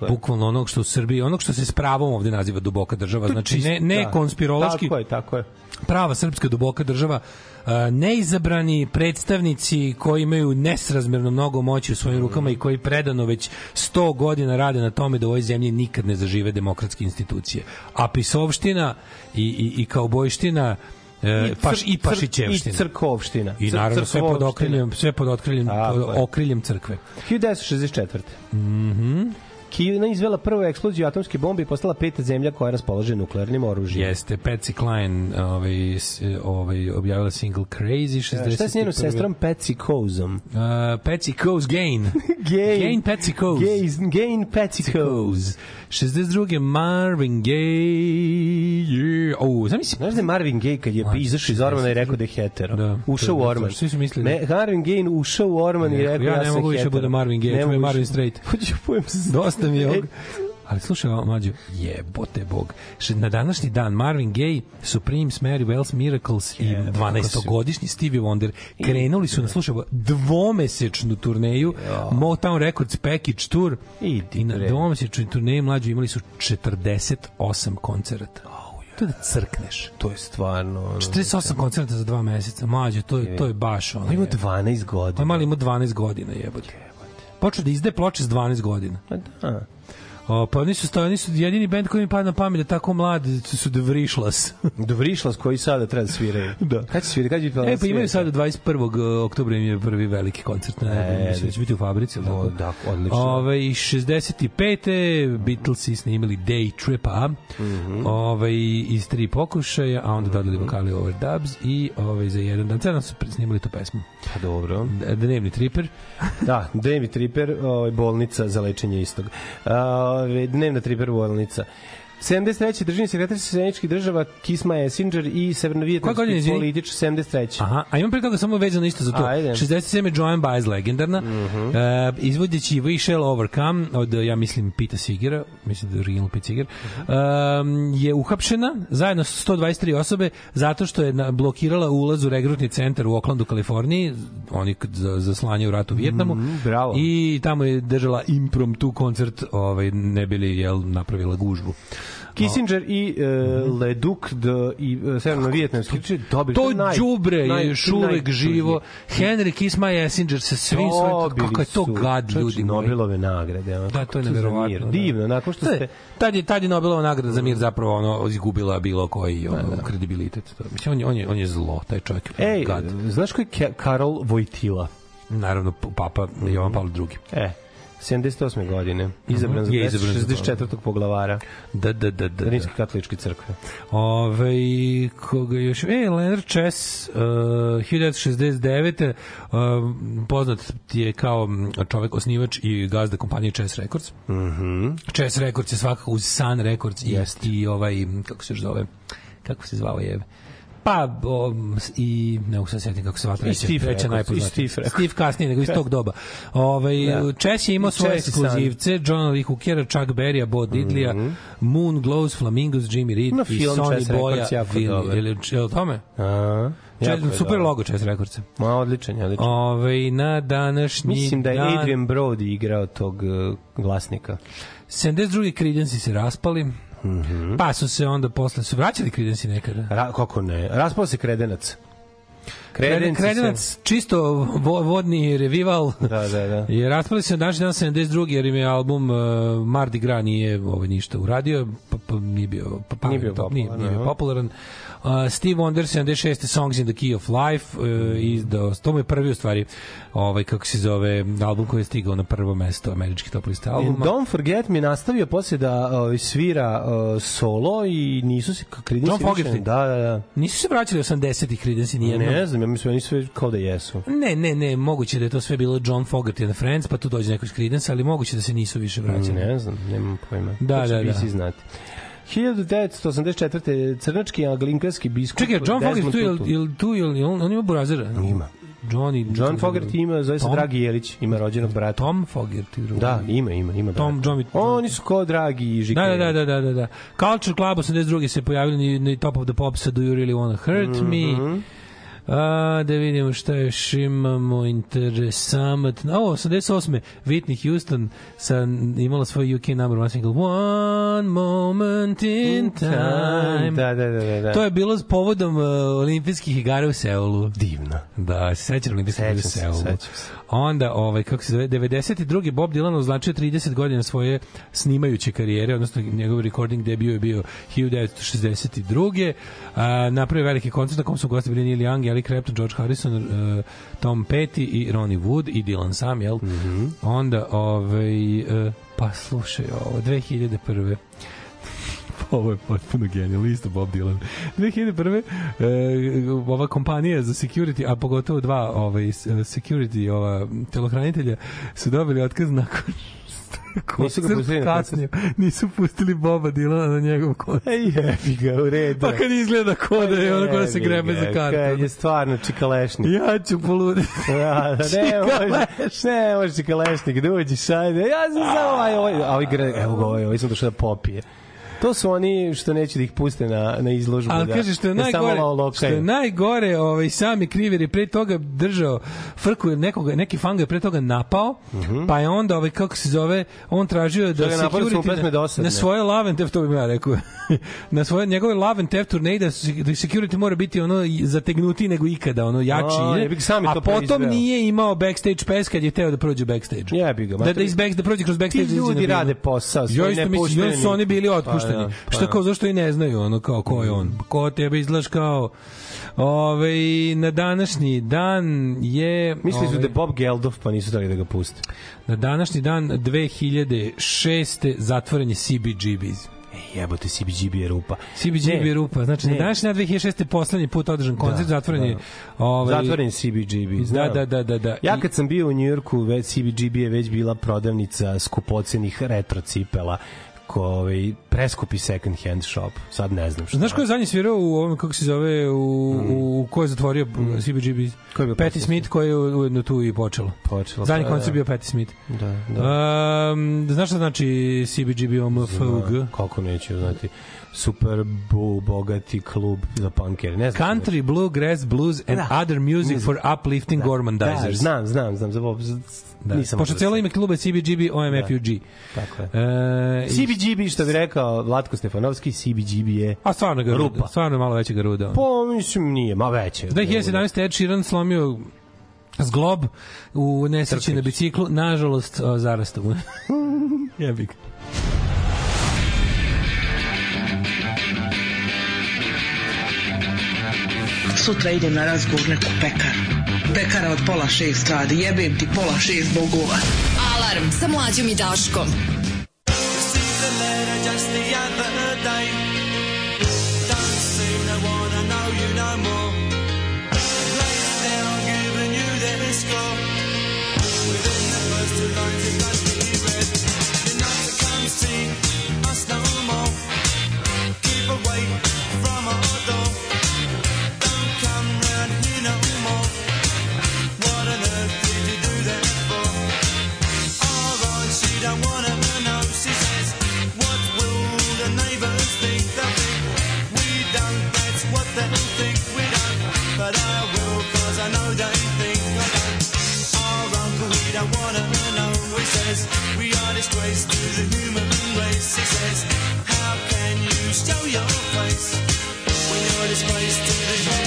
bukvalno onog što u Srbiji, onog što se s pravom ovde naziva duboka država, znači ne, ne da. konspirološki, Tako je, tako je. Prava srpska duboka država, a, neizabrani predstavnici koji imaju nesrazmerno mnogo moći u svojim rukama i koji predano već 100 godina rade na tome da u ovoj zemlji nikad ne zažive demokratske institucije. A pisovština i, i, i kaubojština e, paš, i pašićevština. I crkovština. I naravno sve pod okriljem, sve pod okriljem, pod je. okriljem crkve. 1964. Mhm. Kina izvela prvu eksploziju atomske bombe i postala peta zemlja koja raspolaže nuklearnim oružjem. Jeste, Patsy Cline ovaj, ovaj, objavila single Crazy 61. Šta je s njenom sestrom Patsy Kozom? Uh, Patsy Coase Gain. Gain. Gain Patsy Coase. Gain, Gain Patsy Coz. 62. Marvin Gaye. Yeah. Oh, zamisli. Znaš da je Marvin Gaye kad je izašao iz Ormana i rekao da je hetero? Da. Ušao u Orman. svi su mislili Ne, Marvin Gaye ušao u Orman i Rekao, rekao ja ja, ne sam mogu više hetero. budem Marvin Gaye, Ne čujem Marvin. Straight. Hoću pujem se. Dosta mi je ovog. Ali slušaj, ovo, mlađo, jebote bog. Na današnji dan Marvin Gaye, Supreme, Mary Wells, Miracles i 12-godišnji Stevie Wonder krenuli su na, slušaj, dvomesečnu turneju Motown Records Package Tour i na bre. dvomesečnoj turneji mlađo imali su 48 koncerata. To da crkneš. To je stvarno... ono, 48 koncerata za dva meseca, mlađo, to je, to je baš ono. On ima jebote. 12 godina. Mali ima 12 godina, jebote. Počeo da izde ploče s 12 godina. Ma da. O, pa oni su, sto, oni su jedini bend koji mi pada na pamet da tako mladi su, The Vrišlas. Dovrišlas koji sada treba da sviraju. Da. Kad će svirati? Kad će e, pa imaju sada 21. oktobra im je prvi veliki koncert na E, e, mislim da će biti u fabrici. O, da, odlično. Ove, i 65. Beatlesi snimili Day Tripa Mhm. ove, iz tri pokušaja, a onda dodali vokali overdubs i ove, za jedan dan. Cena su snimali tu pesmu. Pa dobro. Dnevni triper. Da, David Tripper, ovaj, bolnica za lečenje istog. Ove, dnevna Tripper bolnica. 73. državni sekretar Sjedinjenih država Kisma Essinger i Koje godine, severnovjetnamski politič 73. Aha, a imam pre toga samo vezano isto za to. Ajde. 67. Joan Baez, legendarna. Uh -huh. uh, izvodeći We Shall Overcome od, ja mislim, Pita Sigera, mislim da je original Pete Seeger, um, je uhapšena zajedno sa 123 osobe zato što je blokirala ulaz u regrutni centar u Oaklandu, Kaliforniji, oni za, za slanje u ratu u Vjetnamu. Mm, bravo. I tamo je držala impromptu koncert, ovaj, ne bili jel, napravila gužbu. Kissinger i uh, Le Duc de i uh, severno-vijetnamski dobili To naj- đubre je još uvek živo. Henry Kiss My Messenger sa svim svojim kako je to su, gad ljudi moji. Nobelove nagrade. ono, Da, to je neverovatno. da. Divno, nakon što To ste... tad je tad je Nobelova nagrada za mir zapravo ono izgubila bilo koji ono kredibilitet. To, mislim on je, on je on je zlo, taj čovjek. je Ej, gad. znaš ko je Karol Vojtila? Naravno papa Jovan Pavle II. E, 78. godine. Izabran za. Je izabran za 64. poglavara Da, da, da, da. Rimske katoličke crkve. Ove, koga još... E, Leonard Chess, uh, 1969. Uh, poznat ti je kao mm, čovek osnivač i gazda kompanije Chess Records. Mm -hmm. Chess Records je svakako uz Sun Records i, i ovaj, kako se još zove, kako se zvao je, Pa, o, i ne mogu se kako se zvala treća, Steve treća Records, najpoznatija. i Steve Records. Steve kasnije, nego iz tog doba. Ovaj Da. Chess je imao svoje ekskluzivce, John Lee Hookera, Chuck Berrya, Bo Diddleya, Moon Glows, Flamingos, Jimmy Reed Ima i film Sonny Boya. Records, Vil- dobar. Ili, je tome? A, Čes, je super dobro. logo Chess Records. Ma, odličan odličan. Ove, na današnji Mislim da je dan, Adrian Brody igrao tog uh, glasnika. 72. Creedence se raspali, Mhm. pa su se onda posle, su vraćali Creedence nekada. Ra, kako ne? Raspao se Kredenac. Kredenci Kredenac čisto vo, vodni revival. se- Da, da, da. I raspali se na današnji dan 72. jer im je album uh, Mardi Gras nije ovaj, ništa uradio, pa, pa nije bio, pa, pa, Nije bio nije, popularan, nije bio aha. popularan. Uh, Steve Wonder 76. Songs in the Key of Life uh, do, to mu je prvi u stvari ovaj, kako se zove album koji je stigao na prvo mesto američki top liste And albuma. Don't Forget me nastavio posle da uh, svira uh, solo i nisu se Creedence John Fogerty? Da, da, da. Nisu se vraćali 80-ih Creedence nije Ne znam, ja mislim, oni sve kao da jesu. Ne, ne, ne, moguće da je to sve bilo John Fogerty and Friends, pa tu dođe neko iz Creedence, ali moguće da se nisu više vraćali. Ne znam, nemam pojma. Da, to će da, da. BC znati. 1984. crnački anglinkarski biskup Čekaj, John Fogerty tu, je, je, tu je, on, on ima burazera? Ima. Johnny, John Fogerty ima, zove se Tom? Dragi Jelić, ima rođenog brata. Tom Fogerty. drugi. Da, ima, ima, ima Tom, brata. John, Oni su kao Dragi i Žike. Da, da, da, da, da, da. Culture Club 82. se pojavili na, Top of the Pops Do You Really Wanna Hurt Mhm. Me. A, da vidimo šta još imamo interesantno. O, 88. Whitney Houston sa, imala svoj UK number one single One Moment in Time. Da, da, da, da. da. To je bilo s povodom uh, olimpijskih igara u Seulu. divno. Da, se sećam olimpijskih igara u Sećam se, Seulu. sećam se. Onda, ovaj, kako se zove, 92. Bob Dylan označio 30 godina svoje snimajuće karijere, odnosno njegov recording debut je bio 1962. A, napravio veliki koncert na kom su gosti bili Neil Young, Eric Clapton, George Harrison, uh, Tom Petty i Ronnie Wood i Dylan sam, jel? Mhm. Onda, ovaj, uh, pa slušaj ovo, 2001 ovo je potpuno genijalno, isto Bob Dylan. 2001. E, ova kompanija za security, a pogotovo dva ovaj, security ova, telohranitelja su dobili otkaz nakon Nisu ga pustili na kasnio. Nisu pustili Boba Dylana na njegov koncert. Ej, jebi ga, u redu. Pa kad izgleda ko da je ono ko da se grebe za Kad je kartu. stvarno čikalešnik. Ja ću poluditi. Ja, da ne može, ne može čikalešnik da uđeš, ajde. Ja sam samo ovaj, ovaj, a ovaj gre, evo ga, ovaj, ovaj sam došao da popije. To su oni što neće da ih puste na, na izložbu. Ali da, kaže što je da najgore, što je najgore, ovaj sami kriver je pre toga držao frku nekoga, neki fan ga je pre toga napao, pa je onda ovaj kako se zove, on tražio da Mhm. da security na, na svoje love and theft, to bih ja rekao. na svoje njegove love and theft turneji da, da security mora biti ono zategnuti nego ikada, ono jači. A, je a to potom nije imao backstage pass kad je teo da prođe backstage. Jebi ga, Da, da, iz back, da prođe kroz Ti backstage. da izađe na ljudi rade posao, Ja isto mislim, su oni bili otpušteni. Pa da, pa Šta da. kao, zašto i ne znaju, ono, kao, ko je on? Ko tebe izgledaš kao... Ove, na današnji dan je... Mislili su ovaj, da je Bob Geldof, pa nisu dali da ga puste. Na današnji dan 2006. zatvoren je CBGB's. Ej, jebote, CBGB je rupa. CBGB je rupa. Znači, ne. na današnji dan 2006. poslednji put održan koncert, Da, zatvoren je... da. Ovaj, Zatvoren CBGB, Da, znam. da, da, da, da. Ja kad sam bio u Njujorku, već CBGB je već bila prodavnica skupocenih retro cipela ko, ovaj, preskupi second hand shop. Sad ne znam što. Znaš ko je zadnji svirao u ovom, kako se zove, u, u ko je zatvorio CBGB? Mm. Ko je bio Patti? Smith koji je ujedno tu i počelo. Počelo, Zadnji pa, koncert da. bio Patti Smith. Da, da. Um, znaš šta znači CBGB OMFUG? Kako neću znati. Super bu, bogati klub za punkere. Ne znam. Country, bluegrass, blues and Da. other music for uplifting Da, gormandizers. znam, znam, znam. Za, Da. Nisam Pošto cijelo da ime kluba je CBGB OMFUG. Tako je. E, CBGB, što bi rekao kao Vlatko Stefanovski, CBGB je A stvarno ga Rupa. Stvarno je malo veće ga ruda. Pa, mislim, nije, ma veće. 2017. Ed Sheeran slomio zglob u nesreći na biciklu. Nažalost, o, zarastao mu. Jebik. Sutra idem na razgovor neku pekaru. Pekara od pola šest radi. Jebem ti pola šest bogova. Alarm sa mlađom i Daškom. Just the other day. Don't seem to wanna know you no more. Place down, giving you their score. Within the first two lines, it must be read. You're not to come see us no more. Keep away from our says, We are disgrace to the human race. He says, How can you show your face when you're disgrace to the human race?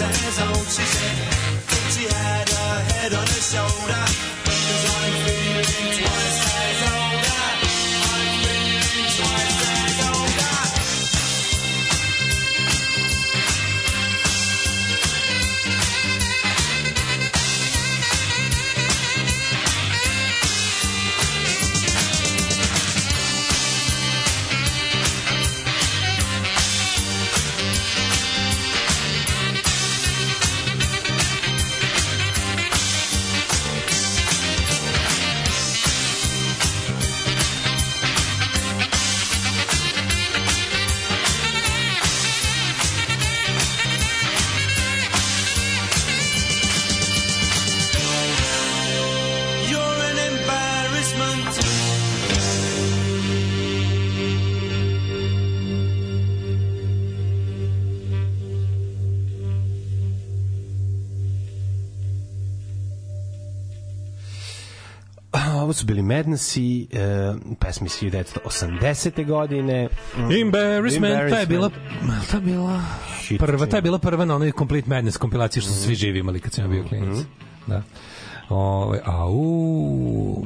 As old. She said she had her head on her shoulder. Bili Madness i uh, pesmi iz 1980. godine. Mm, Embarrassment, ta je bila ta je bila Shit, prva, ta je bila prva na onoj Complete Madness kompilaciji što su svi živi imali kad sam ja bio klinac. Da. Ove, au,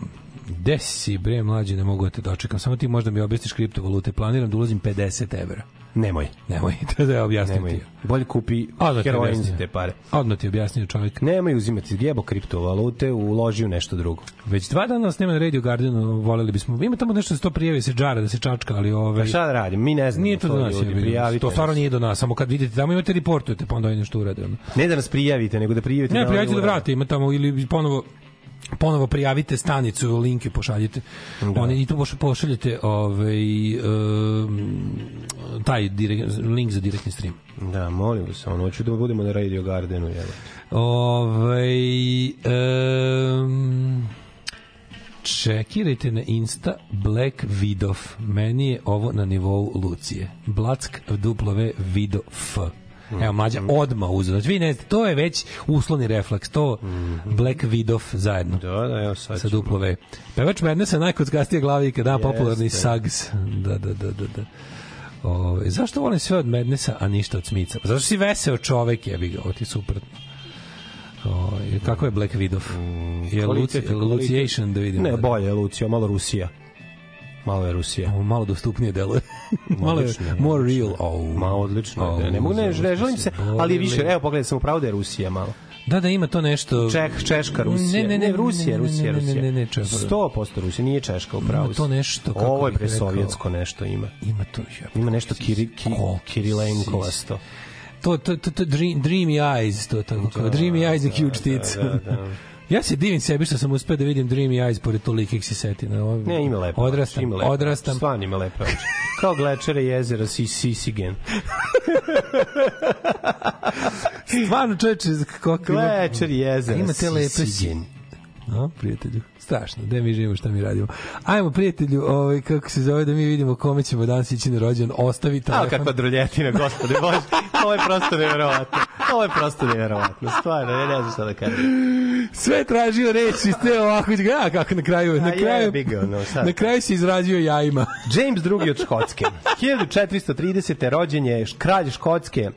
gde si bre mlađi, ne mogu da te dočekam. Samo ti možda mi objasniš kriptovalute. Planiram da ulazim 50 evra. Nemoj. Nemoj, to da objasnim Nemoj. ti. Bolje kupi heroin za te pare. Odmah ti objasnio čovjek. Nemoj uzimati jebo kriptovalute, uloži u nešto drugo. Već dva dana nas nema na Radio Gardenu, voleli bismo. Ima tamo nešto da se to prijavi, se džara, da se čačka, ali ove... Pa šta da radim? Mi ne znamo Nije to do nas, ljudi, prijavite to stvarno nije do nas, samo kad vidite tamo imate reportujete, pa onda oni nešto urade. Ono. Ne da nas prijavite, nego da prijavite. Ne, da prijavite da vrate, ima tamo ili ponovo ponovo prijavite stanicu, link ju pošaljite. Da. Oni i poš- pošaljete ovaj um, taj direkt, link za direktni stream. Da, molim vas, ono, hoću da budemo na Radio Gardenu, jel? Ovaj um, čekirajte na Insta Black Vidov. Meni je ovo na nivou Lucije. Black W Vido F. Evo, mlađa odma uzeo. Znači, vi ne znate, to je već uslovni refleks. To Black Vidov zajedno. Da, da, evo sad Sa duplo V. Pevač Madnessa najkockastije glavi kada Jeste. popularni Sags. Da, da, da, da, da. Ove, zašto volim sve od Madnessa, a ništa od Smica? Zato što si veseo čovek, jebi ga, ovo ti je suprotno. O, kako je Black Widow? je kvalitet, Luci, Luciation da vidimo. Ne, bolje je Lucio, malo Rusija. Malo je Rusija. Ovo malo dostupnije deluje. malo je more real. Oh. Ma odlično. Au, ne, ne mogu ne, ne želim se ali je više, evo pogledaj sam upravo da je Rusija malo. Da, da ima to nešto... Čeh, Češka, Rusija. Ne, ne, ne, Rusija, ne, Rusija, ne, ne, Rusija. ne, ne, Češka. 100% Rusija, nije Češka upravo. Ima to nešto, kako Ovo je presovjetsko nešto ima. Ima to jebote. Ima nešto kiri, ki, Ko- Kirilenkovasto. To, to, to, to dream, dreamy eyes, to tako kao dreamy eyes and huge tits. Da, da, da. ja se divim sebi što sam uspeo da vidim dreamy eyes pored tolikih sisetina. Ovo- Ne, ima lepo. Odrastam, ima lepo. odrastam. Stvarno ima lepo. oči. Kao glečere jezera si Sisigen. Stvarno čoveče, kako Glečer jezera Ima te lepe Sisigen. No, prijatelju. Strašno, gde mi živimo, šta mi radimo. Ajmo, prijatelju, ovaj, kako se zove, da mi vidimo kome ćemo danas ići na rođen. Ostavi telefon. kakva droljetina, gospode Bože. Ovo je prosto neverovatno. Ovo je prosto neverovatno. Stvarno, ja ne znam šta da kažem. Sve tražio reći, ste ovako, a kako na kraju, na kraju, na kraju se izrazio jajima. James II od Škotske. 1430. rođen je kralj Škotske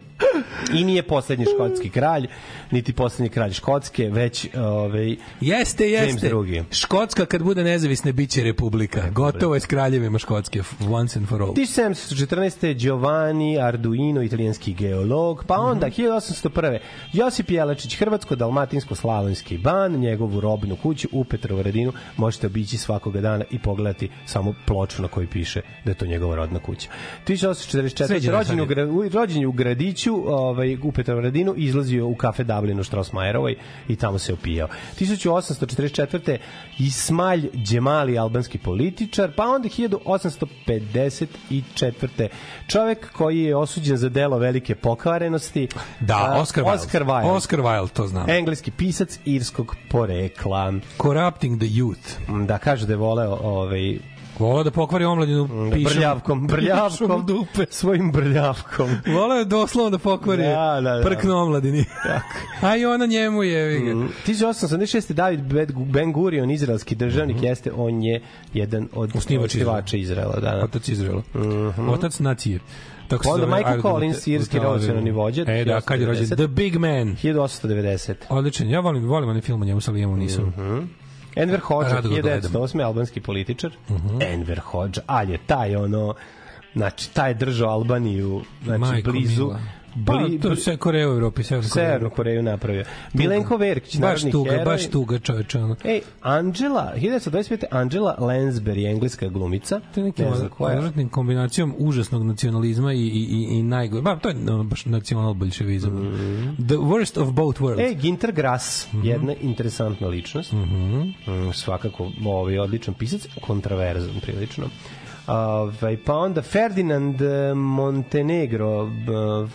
i nije poslednji škotski kralj, niti poslednji kralj Škotske, već ovaj, Jeste, jeste. James II. Škotska kad bude nezavisna biće republika. Gotovo je s kraljevima Škotske, once and for all. 1714. Giovanni Arduino, italijanski geolog, pa Mhm. onda 1801. Josip Jelačić, hrvatsko-dalmatinsko-slavonski ban, njegovu robnu kuću u Petrovaradinu možete obići svakoga dana i pogledati samo ploču na kojoj piše da je to njegova rodna kuća. 1844. Sveđe na rođen u, rođen u gradiću ovaj, u Petrovaradinu, izlazio u kafe Dublin u Strossmayerovoj i tamo se opijao. 1844. Ismail Džemali, albanski političar, pa onda 1854. čovek koji je osuđen za delo velike pokvarenosti. Da, A, Oscar Wilde. Oscar Wilde. Oscar Wilde, to znam. Engleski pisac irskog porekla. Corrupting the youth. Da, kaže da je voleo ovaj, Volao da pokvari omladinu pišom. brljavkom, brljavkom, dupe. svojim brljavkom. Volao je doslovno da pokvari Da, da, da. prkno omladini. A i ona njemu je. Mm. 1886. David Ben Gurion, izraelski državnik, jeste, on je jedan od Osnivač osnivača Izraela. Da, da. Otac Izraela. Otac nacije. Tako se onda Michael Collins, irski revolucionarni vođa, E, da, kad je rođen? 1890. The Big Man. 1890. Odličan. Ja volim, volim onaj film o njemu, sa Liamom nisam. Enver Hoxha, Rado ga gledam. 1908. albanski političar. Enver Hoxha, ali je taj ono, znači, taj je držao Albaniju, znači, Majko blizu, mila. Pa, bli, to je Koreja u Evropi, Severna Koreja. Severnu Koreju napravio. Milenko Verkić, Baš narodni tuga, heroj. baš tuga čoveče. Ono. Ej, Angela, 1925. Angela Lansbury, engleska glumica. To je neki ne znam koja je. odvratnim kombinacijom užasnog nacionalizma i, i, i, i najgore. Ba, to je no, baš nacional bolševizam. The worst of both worlds. Mhm. E, Ginter Grass, jedna interesantna ličnost. Mm, svakako, ovaj odličan pisac, kontraverzan prilično. Ovaj pa onda Ferdinand eh, Montenegro,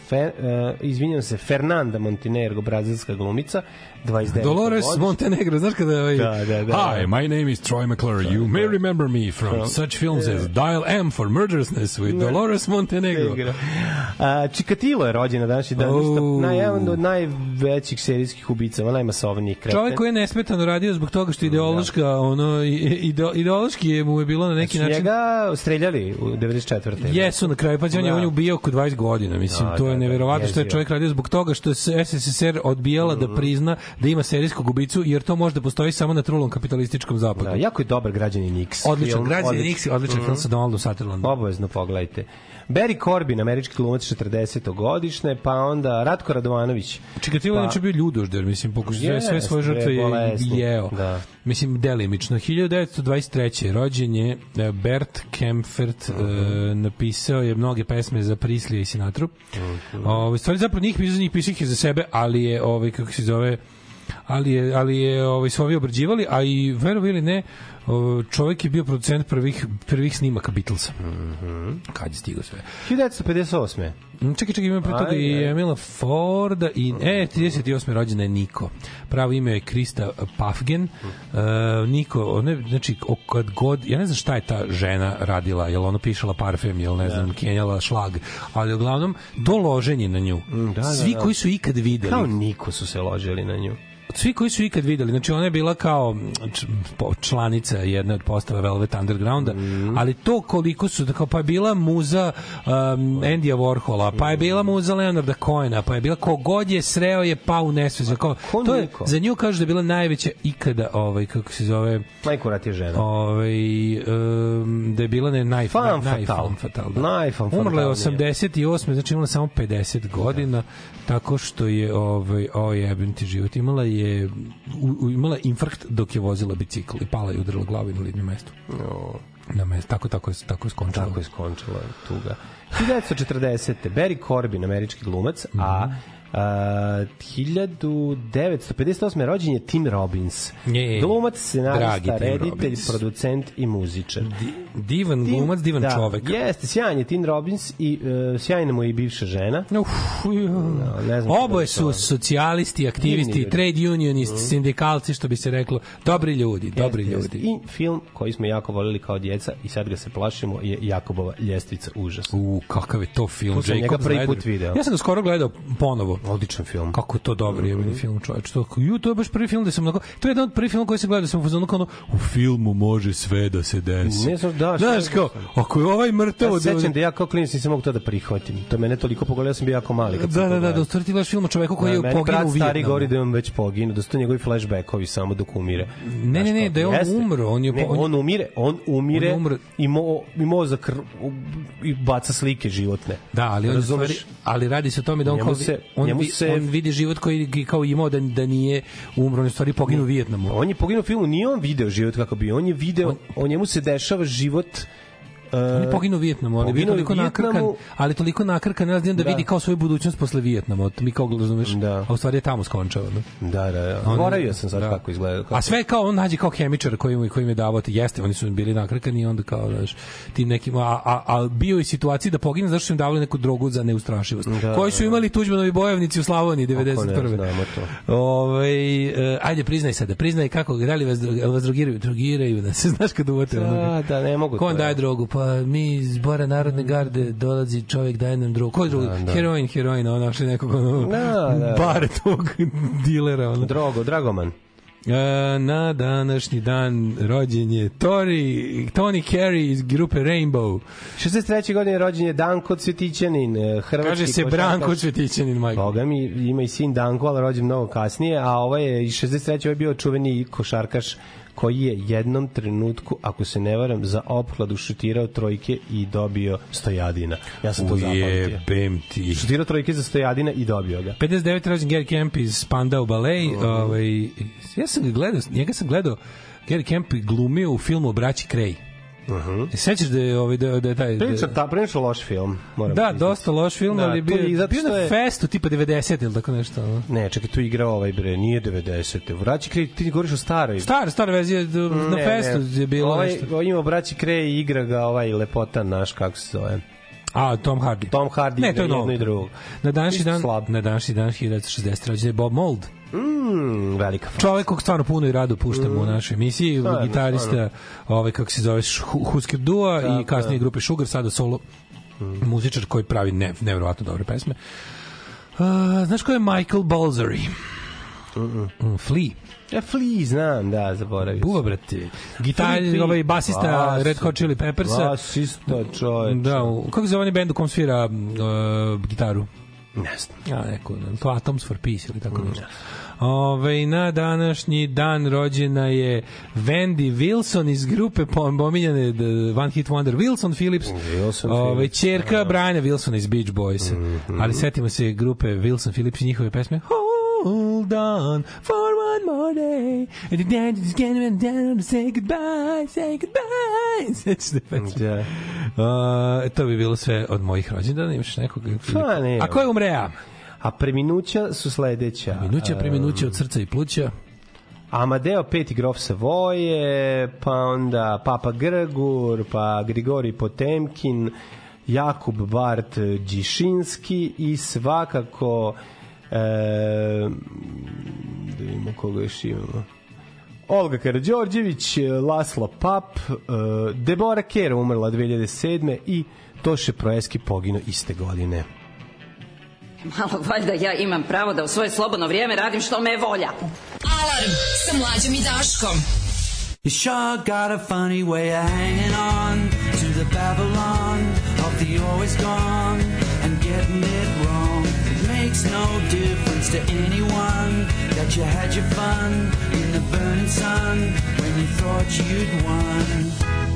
fe, uh, izvinjam se, Fernanda Montenegro, brazilska glumica, 29. Dolores godište. Montenegro, znaš kada je ovaj... Da, da, da. Hi, my name is Troy McClure. You may remember me from such films as Dial M for Murderousness with Dolores Montenegro. Igra. A, Čikatilo je rođena današnji dan, Oh. isto naj, jedan od najvećih serijskih ubica, najmasovnijih kreten. Čovjek koji je nesmetano radio zbog toga što ideološka, ono, i- ide, ideološki je mu je bilo na neki Su način... njega streljali u 94. Jesu na kraju, pa on je Da. on je ubio oko 20 godina, mislim, Da, to je da, da, neverovatno što je čovjek radio zbog toga što se SSSR odbijala Mm. da prizna da ima serijskog ubicu, jer to može da postoji samo na trulom kapitalističkom zapadu. Da, jako je dobar građanin Nix. Odličan, film, građan odličan. Nix, odličan film sa Donaldom Sutherlandom. Obavezno pogledajte. Barry Corbin, američki glumac 40. godišnje, pa onda Ratko Radovanović. Čikatilo Pa- je inače bio ljudožder, mislim, pokušao sve, sve svoje žrtve je jeo. Da. Mislim, delimično. 1923. rođen je e, Bert Kempfert, Mhm. e, napisao je mnoge pesme za Prislija i Sinatru. Mhm. Ovaj stvari zapravo njih pisao, njih pisao ih je za sebe, ali je, ovaj, kako se zove, ali je, ali je ovaj, su ovi obrađivali, a i verovo ili ne, čovjek je bio producent prvih, prvih snimaka Beatlesa. Mhm. Kad je stigao sve. 1958. Mm, Čekaj, čekaj, ima pre toga i. Emila Forda i e 38. rođena je Niko. Pravo ime je Krista Pafgen. Uh, Niko, ne, znači kad god, ja ne znam šta je ta žena radila, jel ona pišala parfem, jel ne znam, kenjala šlag, ali uglavnom to loženje na nju. da, Svi da. koji su ikad videli Kao Niko su se ložili na nju. Svi koji su ikad videli, znači ona je bila kao po- članica jedne od postava Velvet Undergrounda, Mhm. ali to koliko su, da kao, pa je bila muza um, Andyja Warhola, pa je bila muza Leonarda Cohena, pa je bila kogod je sreo je pao u nesveć. Kao, to je, za nju kaže da je bila najveća ikada, ovaj, kako se zove, Najkuratija žena. ovaj, um, da je bila ne, naj, Fan naj, fatal. fan fatal, da. Najfan Umrla je fatalnije. 88. znači imala samo 50 godina tako što je ovaj o jebem ti život imala je u, u, imala je infarkt dok je vozila bicikl i pala i udarila glavu na lidno mesto. No, Na mesto tako tako je tako je skončala. tako je skončila tuga. 1940. Barry Corbin, američki glumac, a Mhm. a, 1958. rođen je Tim Robbins. Je, Glumac, scenarista, reditelj, Robbins. producent i muzičar. Divan Tim- glumac, divan da, čovek. Jeste, sjajan je Tim Robbins i uh, sjajna mu je i bivša žena. Uf, ne znam Oboje da su socijalisti, aktivisti, trade unionisti, sindikalci, što bi se reklo. Dobri ljudi, dobri Jeste, jeste. ljudi. I film koji smo jako volili kao djeca i sad ga se plašimo je Jakobova ljestvica užas. U, kakav je to film, To sam njega prvi put video. Ja sam ga skoro gledao ponovo. Odličan film. Kako je to dobro je Mhm. film, čoveč. To, ju, to je baš prvi film da sam onako, to je jedan od prvih filmova koji sam gledao, da sam u fazonu kao ono, u filmu može sve da se desi. Ne znam, da, Znaš kao, ako je ovaj mrtav... Ja se sećam da ja kao klinac nisam mogu to da prihvatim. To je mene toliko ja sam bio jako mali. Kad Da, da, da, da, u stvari ti gledaš film o čoveku koji Da, je meni poginuo u stari Vijetnamu. govori da je on već poginuo, da su to njegovi flashbackovi samo dok umire. Ne, ne, ne, da je on umro, on je... Ne, on, umire, on umire On je umro. i, mo, i mozak i baca slike životne. Da, ali on stvari, ali radi se o tome da on kao se- on, njemu se- on vidi život koji je kao imao da da nije umro, on stvari poginuo u Vijetnamu. On je poginuo u filmu, nije on video život kako bi, on je video, o njemu se dešava život On je poginuo u Vijetnamu, ali je toliko nakrkan, ali toliko nakrkan, ne znam da, Da. vidi kao svoju budućnost posle Vijetnama. Mi kao razumeš, Da. a u stvari je tamo skončao. Da. Da, da, da. On- Zaboravio sam sad da. kako izgleda. Kako... A sve kao on nađe kao hemičar koji mu koji im je davao te jeste, oni su bili nakrkani i onda kao znaš, tim nekim a, a, a bio je situaciji da pogine zato što su im davali neku drogu za neustrašivost. Da, koji su da, da. imali Tuđmanovi bojovnici u Slavoniji Kako ne 91. znamo to. Ovaj e, ajde priznaj sada, priznaj kako da li vas vas drogiraju, drogiraju da se znaš kad uvate ono. Da, da, ne mogu Ko vam daje drogu? Pa mi iz Bora Narodne garde dolazi čovjek daje nam drogu. Ko je drugi? Da, da. Heroin, heroin, ono našli nekog ono, Da, da. bare tog dilera. Ono. Drogo, Dragoman. E, na današnji dan rođen je Tori, Tony Carey iz grupe Rainbow. 63. godine rođen je Danko Cvjetićanin, eh, hrvatski Kaže se košarkaš. Branko Cvetićanin, majko. Boga mi, ima i sin Danko, ali rođen mnogo kasnije, a ovo je iz 63. ovo je bio čuveni košarkaš koji je jednom trenutku, ako se ne varam, za ophladu šutirao trojke i dobio stojadina. Ja sam to zapamtio. Ujebem ti. Šutirao trojke za stojadina i dobio ga. 59. rođen Gary Kemp iz Spandau Ballet. Mhm. Ovaj, ja sam ga gledao, njega sam gledao, Gary Kemp glumio u filmu o braći Krej. Uh -huh. Sećaš da je, ovaj, da, da je taj... Prilično, da, ta, prilično loš film. Moram da, priznati. dosta loš film, Da, ali bio, je bio na je- festu tipa 90 ili tako nešto. Ne, čekaj, tu igra ovaj bre, nije 90. Vraći Krej, ti govoriš o staroj. Star, stara verzija, na Ne, festu ne. je bilo ovaj, nešto. Ovaj ima braći Krej i igra ga ovaj lepotan naš, kako se zove. A, Tom Hardy. Tom Hardy Ne, to je jedno i drugo. Na današnji dan, slab. na današnji dan 1960 rođen je Bob Mold. Mm, velika fa- Čovek kog stvarno puno i rado puštamo u našoj emisiji, Mm. Stvarno, gitarista, stvarno. ovaj kako se zove Hu- Husker Dua Da, i kasnije da. grupe Sugar, sada solo muzičar koji pravi ne, nevjerovatno dobre pesme. Uh, znaš ko je Michael Balzary? Mm, Flea. Ja Flea znam, da, zaboravio. Buva, brate. Gitar, ovaj basista bas- Red Hot Chili Peppersa. Basista, čoveč. Da, kako se zove onaj bend u kom svira uh, gitaru? Ne znam. Ja, neko, to Atoms for Peace ili tako nešto. Ove, na današnji dan rođena je Wendy Wilson iz grupe pominjane The One Hit Wonder Wilson Phillips. Wilson Ove, čerka Briana Wilsona iz Beach Boys. Ali setimo se grupe Wilson Phillips i njihove pesme Hold on for one more day and the dad is getting down to say goodbye, say goodbye. Sećaš se pesme? Da. Uh, to bi bilo sve od mojih rođendana. Imaš nekog? Pa, ne. A ko je umrea? A preminuća su sledeća. Minuća, preminuća od srca i pluća. Amadeo peti grof Savoje, pa onda Papa Grgur, pa Grigori Potemkin, Jakub Bart Đišinski i svakako e, da vidimo koga još imamo. Olga Karadžorđević, Laslo Pap, e, Debora Kera umrla 2007. i Toše Proeski poginuo iste godine. Malo valjda ja imam pravo da u svoje slobodno vrijeme radim što me je volja. Alarm sa mlađom i Daškom. You sure got a funny way of hanging on to the Babylon of the always gone makes no difference to anyone that you had your fun in the burning sun when you thought you'd won.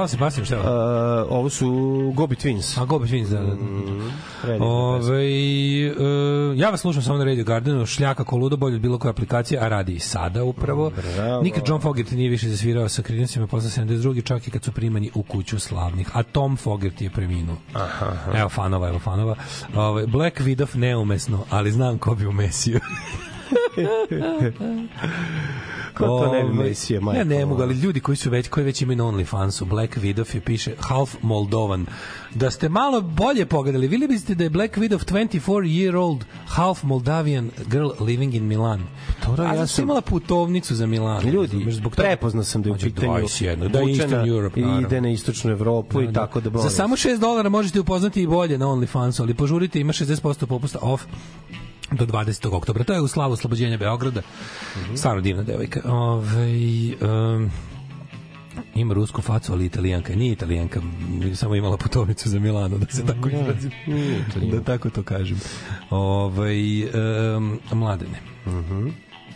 Bravo se pasim, šta je ovo? Uh, ovo su Gobi Twins. A Gobi Twins, da, da. da. Predivna Ove, e, ja vas slušam samo na Radio Gardenu, šljaka ko ludo bolje od bilo koje aplikacije, a radi i sada upravo. Bravo. Nikad John Fogerty nije više zasvirao sa krinicima posle 72. čak i kad su primani u kuću slavnih. A Tom Fogerty je preminuo. Aha, aha. Evo fanova, evo fanova. Ove, Black Widow neumesno, ali znam ko bi umesio. Ko to ne bi Ovaj, mesio, majko Ja ne mogu, ali ljudi koji su već koji već imaju na OnlyFansu, Black Widow je piše half Moldovan. Da ste malo bolje pogledali, videli biste da je Black Widow 24 year old half Moldavian girl living in Milan. Dobro, A ja sam- imala putovnicu za Milan. Ljudi, zbog toga- prepoznao sam da je u pitanju 21, da je Eastern Europe, i naravno. ide na istočnu Evropu i tako da Za samo 6 dolara možete upoznati i bolje na OnlyFansu, ali požurite, ima 60% popusta off do 20. oktobra. To je u slavu oslobođenja Beograda. Stvarno divna devojka. Ove, um, ima rusku facu, ali italijanka. Nije italijanka, samo imala putovnicu za Milano, da se tako izrazim. Da tako to kažem. Ove, um, mladene.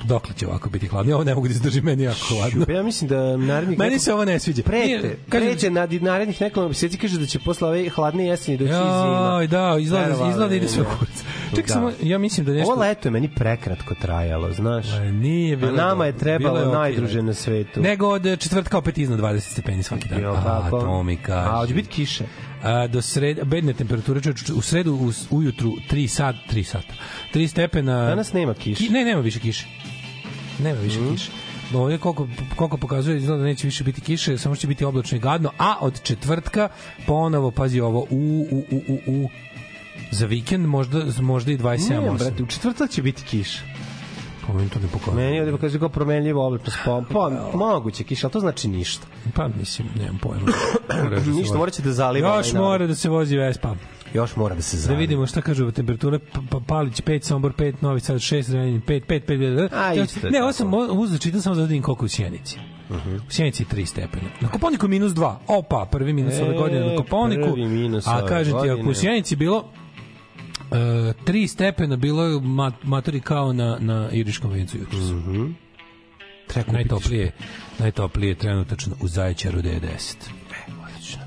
Dokle će ovako biti hladno? Ja Ovo ne mogu da izdržim, meni je jako hladno. Ja mislim da narednih Meni se ovo ne sviđa. Prete, kažem- pređe na narednih nekoliko meseci kaže da će posle ove hladne jeseni doći zima. Joj, da, izgleda, izgleda da ide sve u kurac. Čekaj, Da. samo, ja mislim da nešto... Ovo leto je meni prekratko trajalo, znaš. E, Nije bilo A nama je trebalo je najdruže na svetu. Nego od četvrtka opet iznad 20 stepeni svaki dan. Jo, A, to mi kaže. A, hoće biti kiše. A, do sreda, bedne temperature, čovječe, u sredu u, ujutru 3 sat, 3 sata. 3 stepena. Danas nema kiše. Ki, ne, nema više kiše. Nema više mm. kiše. Ovdje koliko, koliko pokazuje, izgleda da neće više biti kiše, samo će biti oblačno i gadno, a od četvrtka ponovo, pazi ovo, u, u, u, u, u, za vikend možda, možda i 27. Ne, brate, u četvrtak će biti kiša. Po meni to ne pokazuje. Meni ovde pokazuje kao promenljivo oblačno Pa, pa da. moguće kiša, ali to znači ništa. Pa mislim, nemam pojma. ništa, morat ćete da zaliva. Još ovaj mora da se vozi Vespa. Još mora da se zna. Da vidimo šta kažu temperature Palić 5, Sombor 5, Novi Sad 6, Zrenjanin 5, 5, 5, 5, 5. Ne, 8, uzda čitam samo da vidim koliko u Sjenici. Uh -huh. U Sjenici 3 stepena. Na Koponiku minus 2. Opa, prvi minus e, ove godine na Koponiku. A kažem ti, ako u Sjenici bilo Uh, stepena bilo je mat, maturi kao na, na Iriškom vencu jutro. Mm -hmm. Treba najtoplije, najtoplije trenutačno u Zaječaru 90. E, odlično.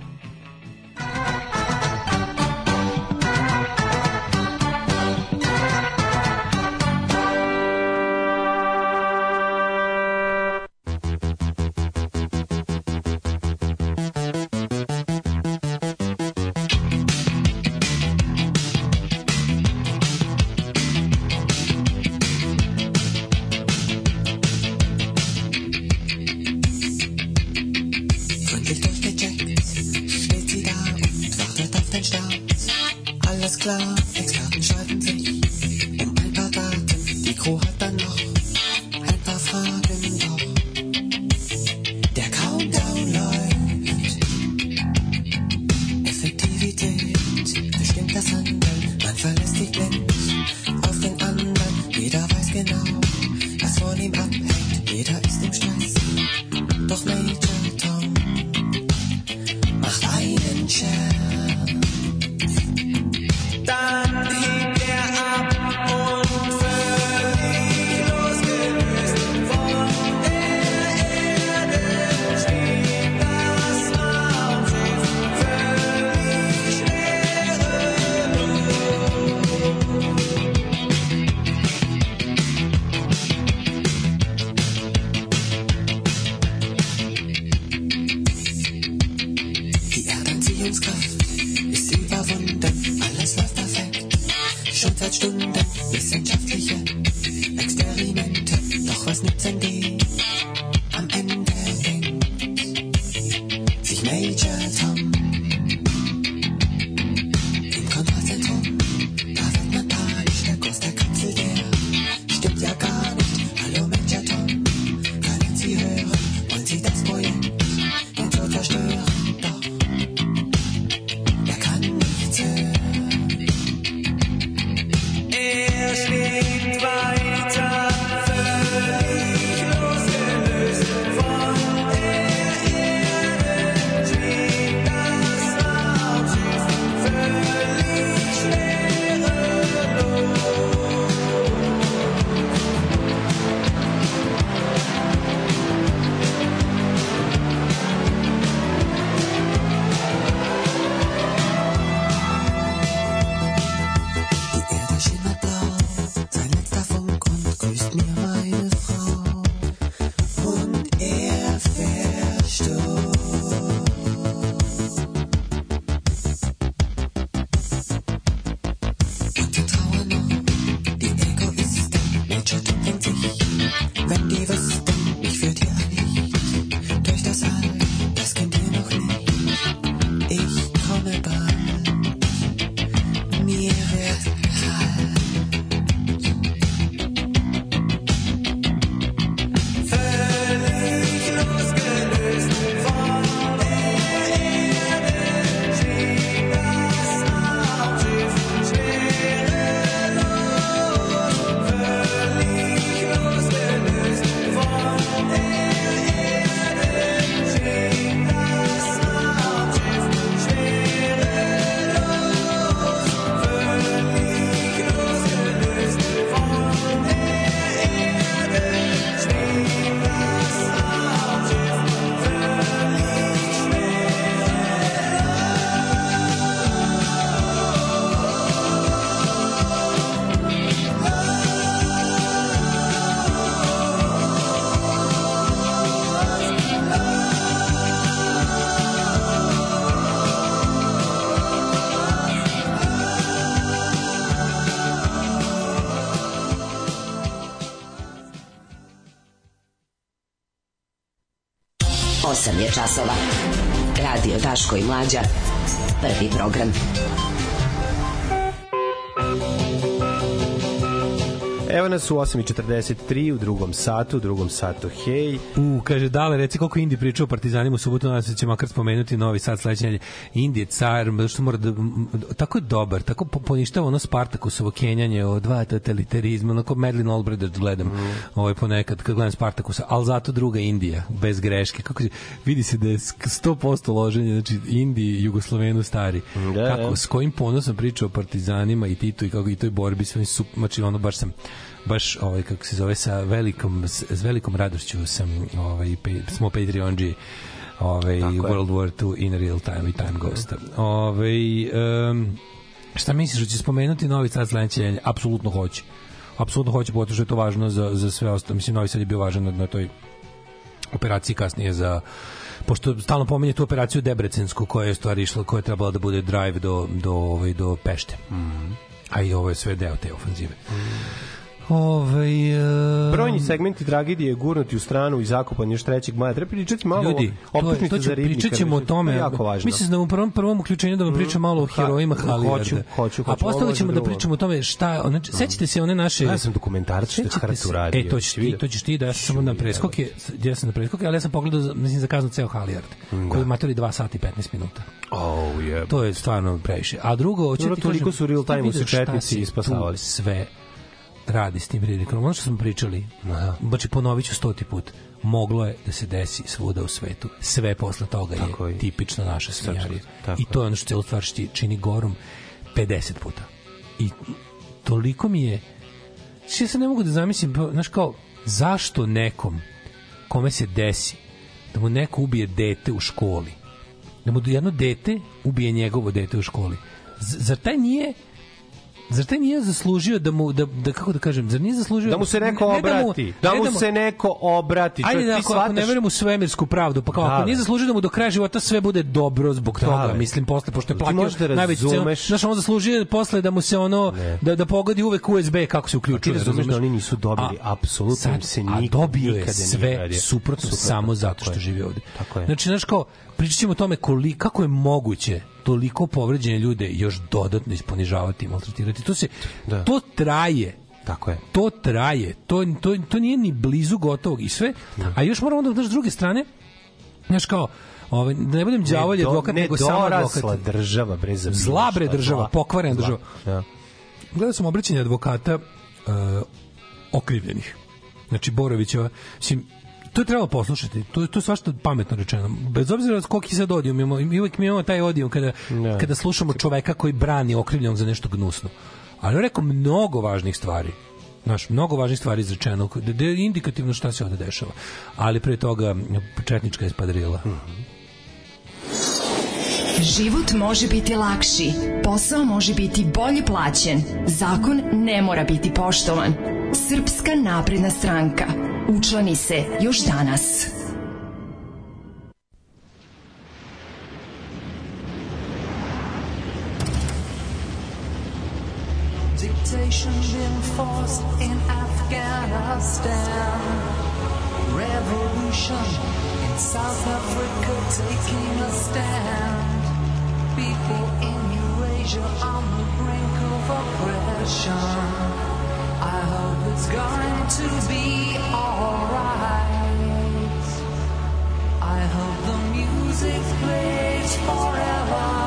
časova. Radio Daško i Mlađa. Prvi program. Evo nas u 8.43 u drugom satu, u drugom satu, hej. U, kaže, dale, reci koliko Indi priča o partizanima u subotu, nas da će makar spomenuti novi sat sledeće Indi je car, što mora da, tako je dobar, tako poništava ono Spartakusovo kenjanje o dva totalitarizma, onako Madeleine Albright gledam Mhm. ovaj ponekad kad gledam Spartakusa, ali zato druga Indija, bez greške. Kako se, vidi se da je sk- 100% loženje, znači Indiji, Jugoslovenu stari. Da, kako, da. s kojim ponosom priča o partizanima i Titu i kako i toj borbi, sve su, znači ono baš sam baš ovaj kako se zove sa velikom s, velikom radošću sam ovaj pe, smo Patreonđi ovaj Tako je. World War II in real time i time ghost. Ovaj um, šta misliš da će spomenuti novi sad sledeće apsolutno hoće. Apsolutno hoće zato što je to važno za za sve ostalo. Mislim novi sad je bio važan na, na toj operaciji kasnije za pošto stalno pominje tu operaciju Debrecensku koja je stvari išla, koja je trebala da bude drive do, do, ovaj, do Pešte. A i ovo je sve deo te ofanzive. Ovaj e, Brojni segmenti tragedije gurnuti u stranu i zakopan još 3. maja. Treba pričati malo Ljudi, o je- optužnici za ribnika. pričat ćemo o tome. je jako važno. Mislim da u prvom, prvom uključenju da vam pričam malo o Ha, herojima hoću, Halijarda. hoću, hoću, A hoću, ovo postavit ćemo je da pričamo o tome šta... Znači, sećate se one naše... Ja sam dokumentarac što je Sećate Hart se- uradio. E, to ćeš ti, to ćeš ti da ja sam samo na preskoke, ja sam na preskoke, ali ja sam pogledao, mislim, za kaznu ceo Halijard, koji matori 2 sata i 15 minuta. Oh, yeah. To je stvarno previše. A drugo, Dobro, ti toliko su real ti time u vidio šta Sečetnici se tu ispasavali. sve radi s tim ridikulom. Ono što smo pričali, znači ponovit ću stoti put, moglo je da se desi svuda u svetu. Sve posle toga Tako je je. tipično naša svinjarija. I to je ono što celu stvar šti- čini gorom 50 puta. I toliko mi je Znači, ja se ne mogu da zamislim, pa, znaš kao, zašto nekom kome se desi da mu neko ubije dete u školi, da mu jedno dete ubije njegovo dete u školi. Z- zar taj nije Zar taj nije zaslužio da mu da, da kako da kažem, zar nije zaslužio Da mu se neko ne da mu- obrati. Da ne mu se neko obrati. Ajde da ti ako, ako ne shvataš- verujem u svemirsku pravdu, pa kao Da, ako da. nije zaslužio da mu do kraja života sve bude dobro zbog Da, toga, da. mislim posle pošto je Ti platio da cenu, razumeš- znaš on zaslužio posle da mu se ono da da pogodi uvek USB kako se Ti uključuje, razumeš da oni nisu dobili, A apsolutno se a nikad, dobio je sve suprotno, Suprotno, samo zato što živi ovde. Tako je. Znači, znaš kao, pričat ćemo o tome koli, kako je moguće toliko povređene ljude još dodatno isponižavati i maltretirati. To se, Da. to traje Tako je. to traje, to, to, to nije ni blizu gotovog i sve, a još moramo da s druge strane, znaš kao, ovaj, da ne budem đavolji do- advokat, nego samo advokat. država, bre, za Zla bre država, pokvarena država. Da. Gledao sam obraćanje advokata uh, okrivljenih. Znači, Borovićeva, mislim, to je trebalo poslušati. To, to je svašta pametno rečeno. Bez obzira koliki sad odijum imamo, mi uvijek mi imamo taj odijum kada, Da. kada slušamo čoveka koji brani okrivljenog za nešto gnusno. Ali on je rekao mnogo važnih stvari. Znaš, mnogo važnih stvari izrečeno, da je indikativno šta se ovde dešava. Ali pre toga četnička je spadrila. Život može biti lakši, posao može biti bolje plaćen, zakon ne mora biti poštovan. Srpska napredna stranka. Učlani se još danas. Dictation in Afghanistan. Revolution in South Africa taking a stand. Eurasia on the brink of oppression. I hope it's going to be alright. I hope the music plays forever.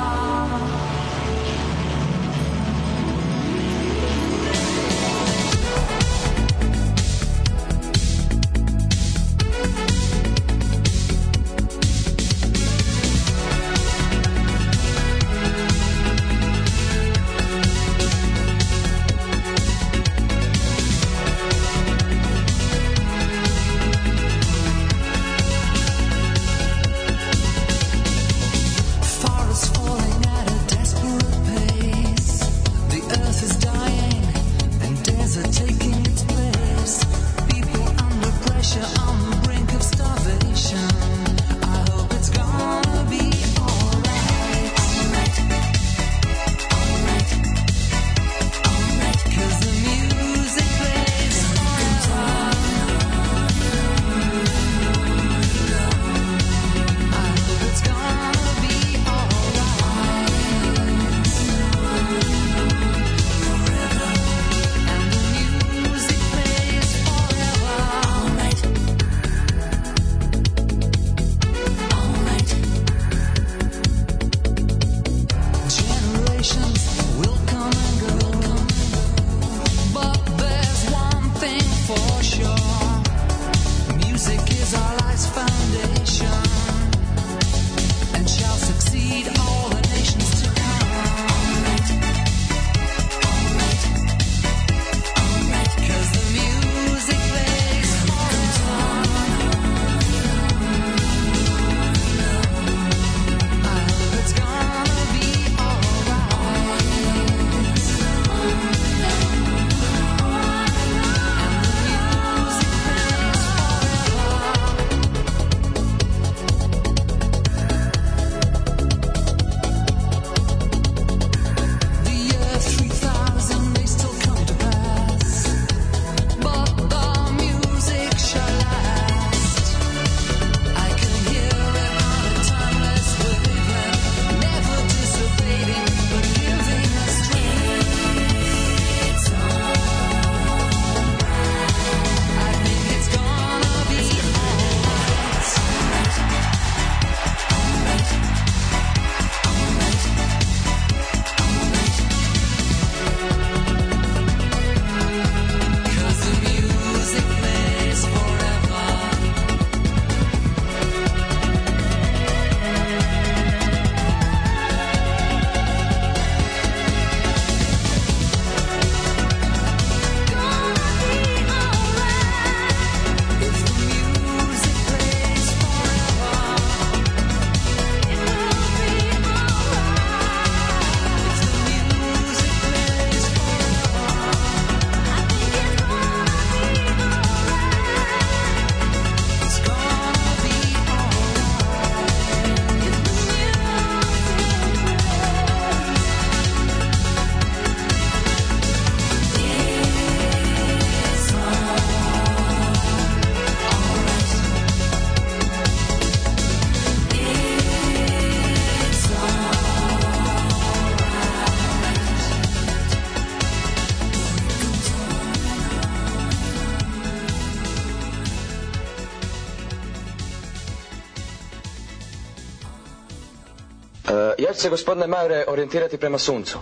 se, gospodine Majore orijentirati prema suncu?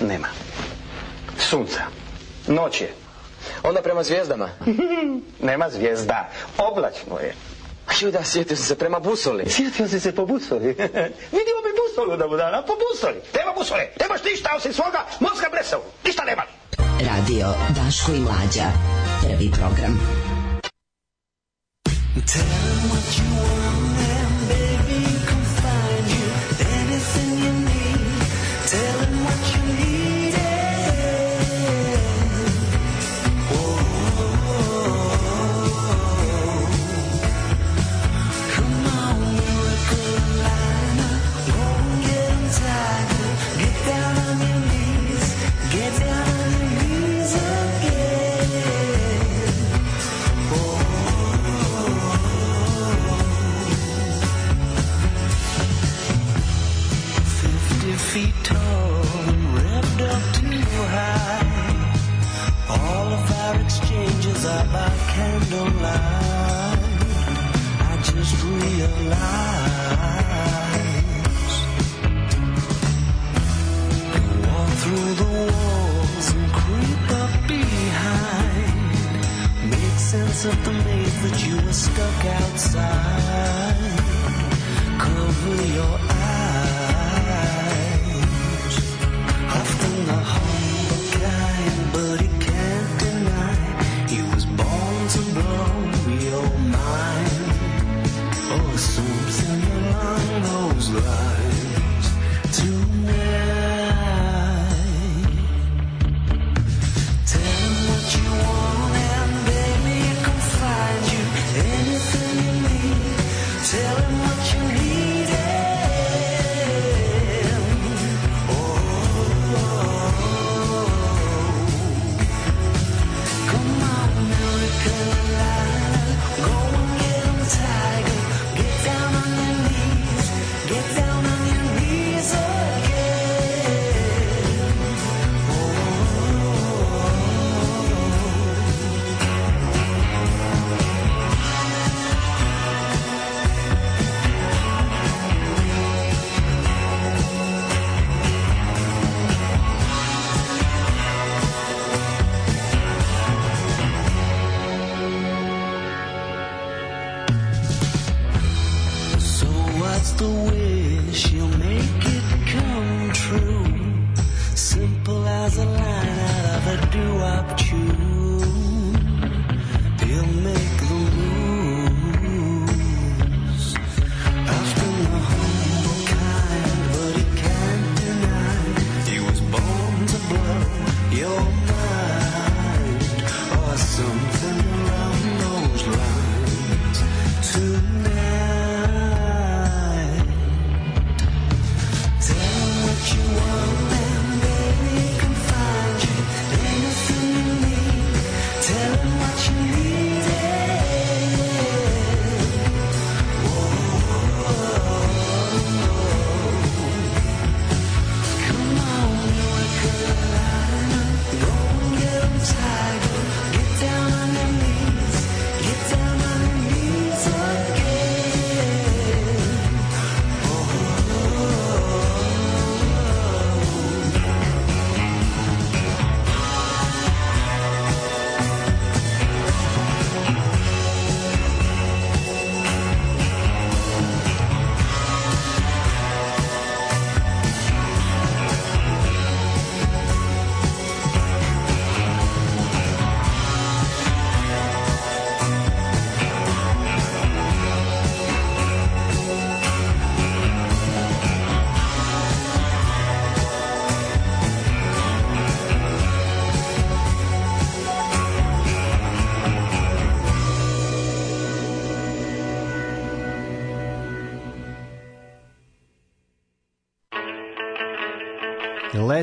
Nema. Sunca. Noć je. Onda prema zvijezdama? Nema zvijezda. Oblačno je. Ju da, sjetio sam se prema busoli. Sjetio si se po busoli. Vidimo bi busolu da budana, po busoli. Tema busole. Nemaš ništa osim svoga mozga bresavu. Ništa nema. Radio Daško i Mlađa. Prvi program. Tell what you want.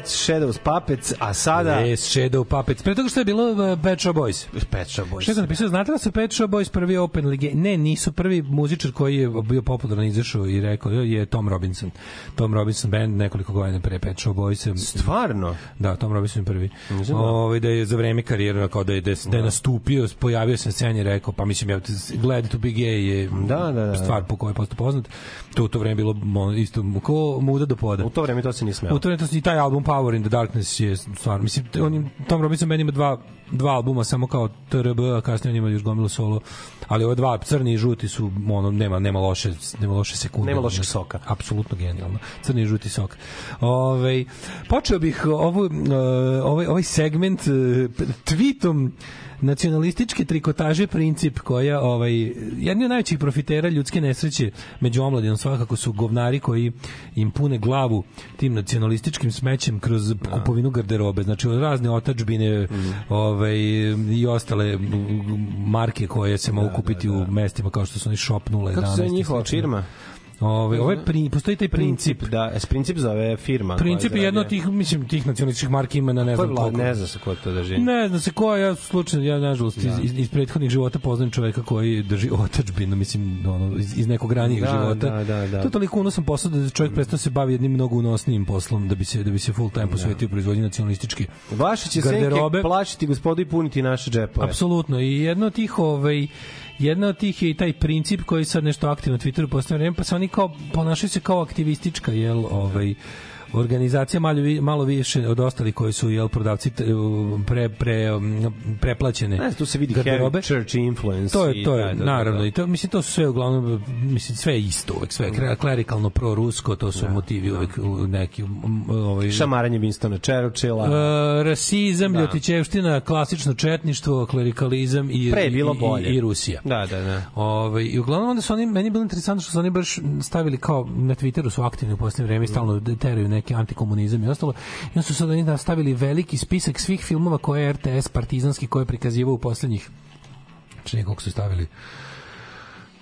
Let's Shadows Puppets, a sada... Yes, Shadow Puppets. Pre toga što je bilo uh, Pet Shop Boys. Pet Shop Boys. Što je napisao, znate da su Pet Shop Boys prvi open lige? Ne, nisu prvi muzičar koji je bio popularan izašao i rekao je Tom Robinson. Tom Robinson band nekoliko godina pre Pet Shop Boys. Stvarno? Da, Tom Robinson je prvi. Nisam Ovaj da je za vreme karijere kao da je da je, da je nastupio, pojavio se na sceni i rekao, pa mislim ja Glad to be gay je Da, da, da. stvar po kojoj je postao poznat. To u to vreme bilo isto ko muda do poda. U to vreme to se nije smelo. U to vreme to se- i taj album Power in the Darkness je stvar. Mislim, on, Tom Robinson band ima dva dva albuma samo kao TRB, a kasnije on ima još gomilu solo. Ali ove dva, crni i žuti su, ono, nema, nema loše, nema loše sekunde. Nema lošeg soka. Apsolutno genijalno. Crni i žuti sok. Ove, počeo bih ovu, e, ovaj, ovaj segment e, tweetom nacionalističke trikotaže princip koja ovaj jedni od najvećih profitera ljudske nesreće među omladinom svakako su govnari koji im pune glavu tim nacionalističkim smećem kroz kupovinu garderobe. Znači od razne otačbine ovaj i ostale marke koje se mogu kupiti u mestima kao što su oni shop 011 Kako se njihova firma? Ovaj ovaj pri, postoji taj princip Princip, da, s princip zove firma. Princip je jedno od tih, mislim, tih nacionalističkih marki ima na ne znam koliko. Ne zna se ko to drži. Ne zna se ko, ja slučajno, ja nažalost iz, iz, iz prethodnih života poznajem čoveka koji drži otačbinu, mislim, ono, iz, iz nekog ranijeg Da, života. da, da, da. To je toliko unosan posao da čovjek prestao se bavi jednim mnogo unosnijim poslom da bi se da bi se full time posvetio proizvodnji nacionalističke Vaše će senke garderobe. plašiti gospodu i puniti naše džepove. Apsolutno. I jedno od tih, ovaj, jedna od tih je i taj princip koji sad nešto aktivno na Twitteru vreme, pa se oni kao, ponašaju se kao aktivistička, jel, ovaj, organizacija malo, malo više od ostalih koji su jel prodavci pre, pre, um, preplaćene Ne, tu se vidi garderobe. church influence. To je to je da, da, da, naravno da. i to mislim to su sve uglavnom mislim sve je isto uvek sve je klerikalno pro rusko to su motivi uvek u neki um, ovaj Šamaranje Winstona Churchilla. E, rasizam, Da. da. ljotićevština, klasično četništvo, klerikalizam i, Pre bilo bolje. i, i Rusija. Da, da, da. Ove, I uglavnom onda su oni, meni bilo interesantno što su oni baš stavili kao na Twitteru su aktivni u posljednje vreme i stalno teraju neki antikomunizam i ostalo. I onda su sad oni nastavili veliki spisak svih filmova koje je RTS partizanski koje je prikazivao u poslednjih čini koliko su stavili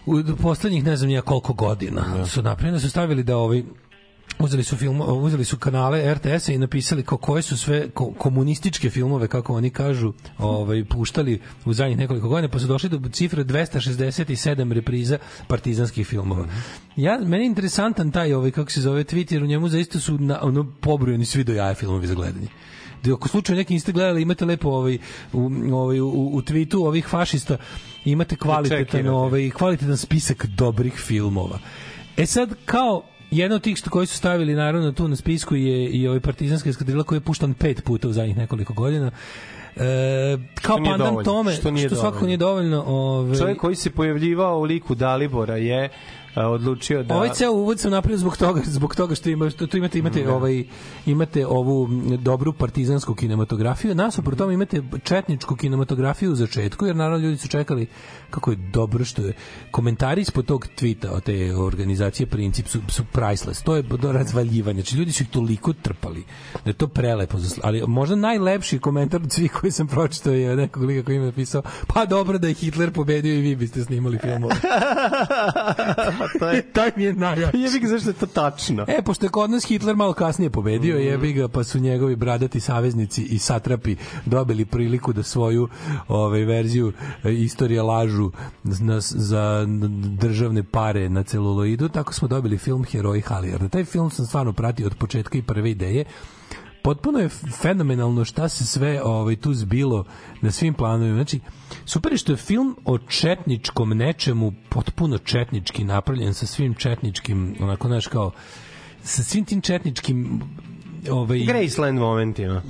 u poslednjih ne znam ja koliko godina su napravljeni da su stavili da ovaj uzeli su film uzeli su kanale RTS-a i napisali kao koje su sve ko, komunističke filmove kako oni kažu ovaj puštali u zadnjih nekoliko godina pa su došli do cifre 267 repriza partizanskih filmova. Ja meni je interesantan taj ovaj kako se zove tweet jer u njemu zaista su na, ono pobrojani svi do jaja filmovi za gledanje da ako slučajno neki niste gledali imate lepo ovaj u ovaj u, u tweetu ovih fašista imate kvalitetan ovaj kvalitetan spisak dobrih filmova. E sad kao jedan od tih što koji su stavili naravno tu na spisku je i ovaj partizanska eskadrila koji je puštan pet puta u zadnjih nekoliko godina. E, kao pandan dovoljno, tome, što što, nije svakako dovoljno. nije dovoljno. Ovaj, Čovjek koji se pojavljivao u liku Dalibora je a, odlučio da... Ovaj ceo uvod sam napravio zbog toga, zbog toga što ima što tu imate imate Da. ovaj imate ovu dobru partizansku kinematografiju, nasuprot tome imate četničku kinematografiju u začetku, jer naravno ljudi su čekali kako je dobro što je komentari ispod tog tvita od te organizacije Princip su, su priceless. To je do razvaljivanja. Znači ljudi su ih toliko trpali da je to prelepo. Ali možda najlepši komentar od svih koji sam pročitao je nekog lika koji mi je napisao pa dobro da je Hitler pobedio i vi biste snimali filmove. to je... Taj mi je najjači. Jebi ga zašto je to tačno. E, pošto je kod nas Hitler malo kasnije pobedio, Mhm. jebi ga, pa su njegovi bradati saveznici i satrapi dobili priliku da svoju ovaj, verziju e, istorije lažu na, za državne pare na celuloidu, tako smo dobili film Heroji Halijarda. Taj film sam stvarno pratio od početka i prve ideje potpuno je fenomenalno šta se sve ovaj tu zbilo na svim planovima. Znači, super je što je film o četničkom nečemu potpuno četnički napravljen sa svim četničkim, onako, znaš, kao sa svim tim četničkim ovaj, Graceland momentima.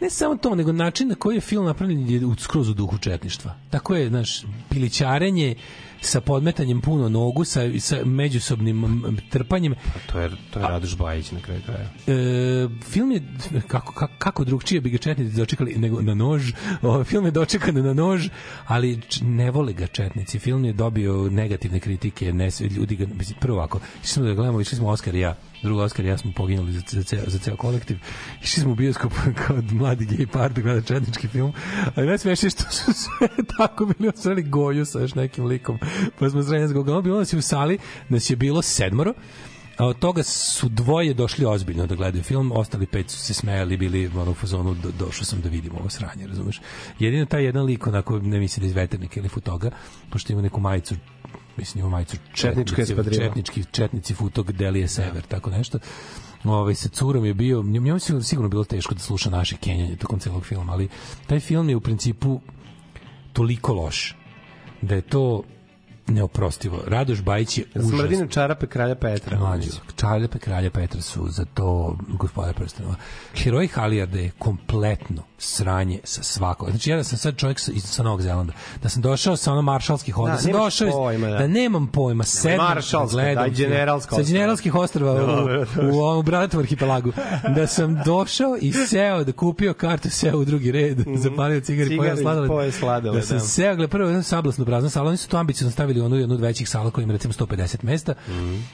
Ne samo to, nego način na koji je film napravljen je skroz u duhu četništva. Tako je, znaš, pilićarenje sa podmetanjem puno nogu, sa, sa međusobnim trpanjem. To je, to je Radoš Bajić na kraju kraja. E, film je kako, kako, kako drugčije bi ga četnici dočekali nego na nož. O, film je dočekan na nož, ali ne vole ga četnici. Film je dobio negativne kritike, ne ljudi ga prvo ovako, išli smo da gledamo, išli smo Oskar i ja. Drugo Oskar i ja smo poginuli za, za, ceo, za ceo kolektiv. Išli smo u bioskop kao mladi gej par da gleda četnički film. Ali najsmešnije što su sve tako bili osrali goju sa još nekim likom. Pa smo srednje zgogano. Bilo nas je u sali, nas je bilo sedmoro A od toga su dvoje došli ozbiljno da gledaju film, ostali pet su se smejali, bili u fazonu, do, došao sam da vidim ovo sranje, razumeš? Jedino taj jedan lik, onako, ne mislim da iz veternika ili futoga, pošto ima neku majicu mislim ima majicu eskadrila. četnički, četnici futog Delije Sever, tako nešto. Ovaj sa curom je bio, njemu je sigurno, sigurno bilo teško da sluša naše kenjanje tokom celog filma, ali taj film je u principu toliko loš da je to neoprostivo. Radoš Bajić je užasno. Smrdinu čarape kralja Petra. Mlađo, Čarljepe kralja Petra su za to gospoda prstenova. Heroj Halijarda je kompletno sranje sa svakog. Znači ja da sam sad čovjek sa, iz- sa Novog Zelanda, da sam došao sa ono maršalskih hoda, Da, da, sam došao iz- pojma, da. da. nemam pojma, sedam maršalska, daj, generalska sa generalskih ostrva Dobro, u, u, u Bratovu arhipelagu, da sam došao i seo, da kupio kartu, seo u drugi red, zapalio cigari, Cigari, pojeo sladoled, pojeo sladoled, da sam da. seo, gle, prvo jednu sablasnu praznu salu, oni su to ambiciozno stavili onu jednu od većih sala koja ima recimo 150 mesta.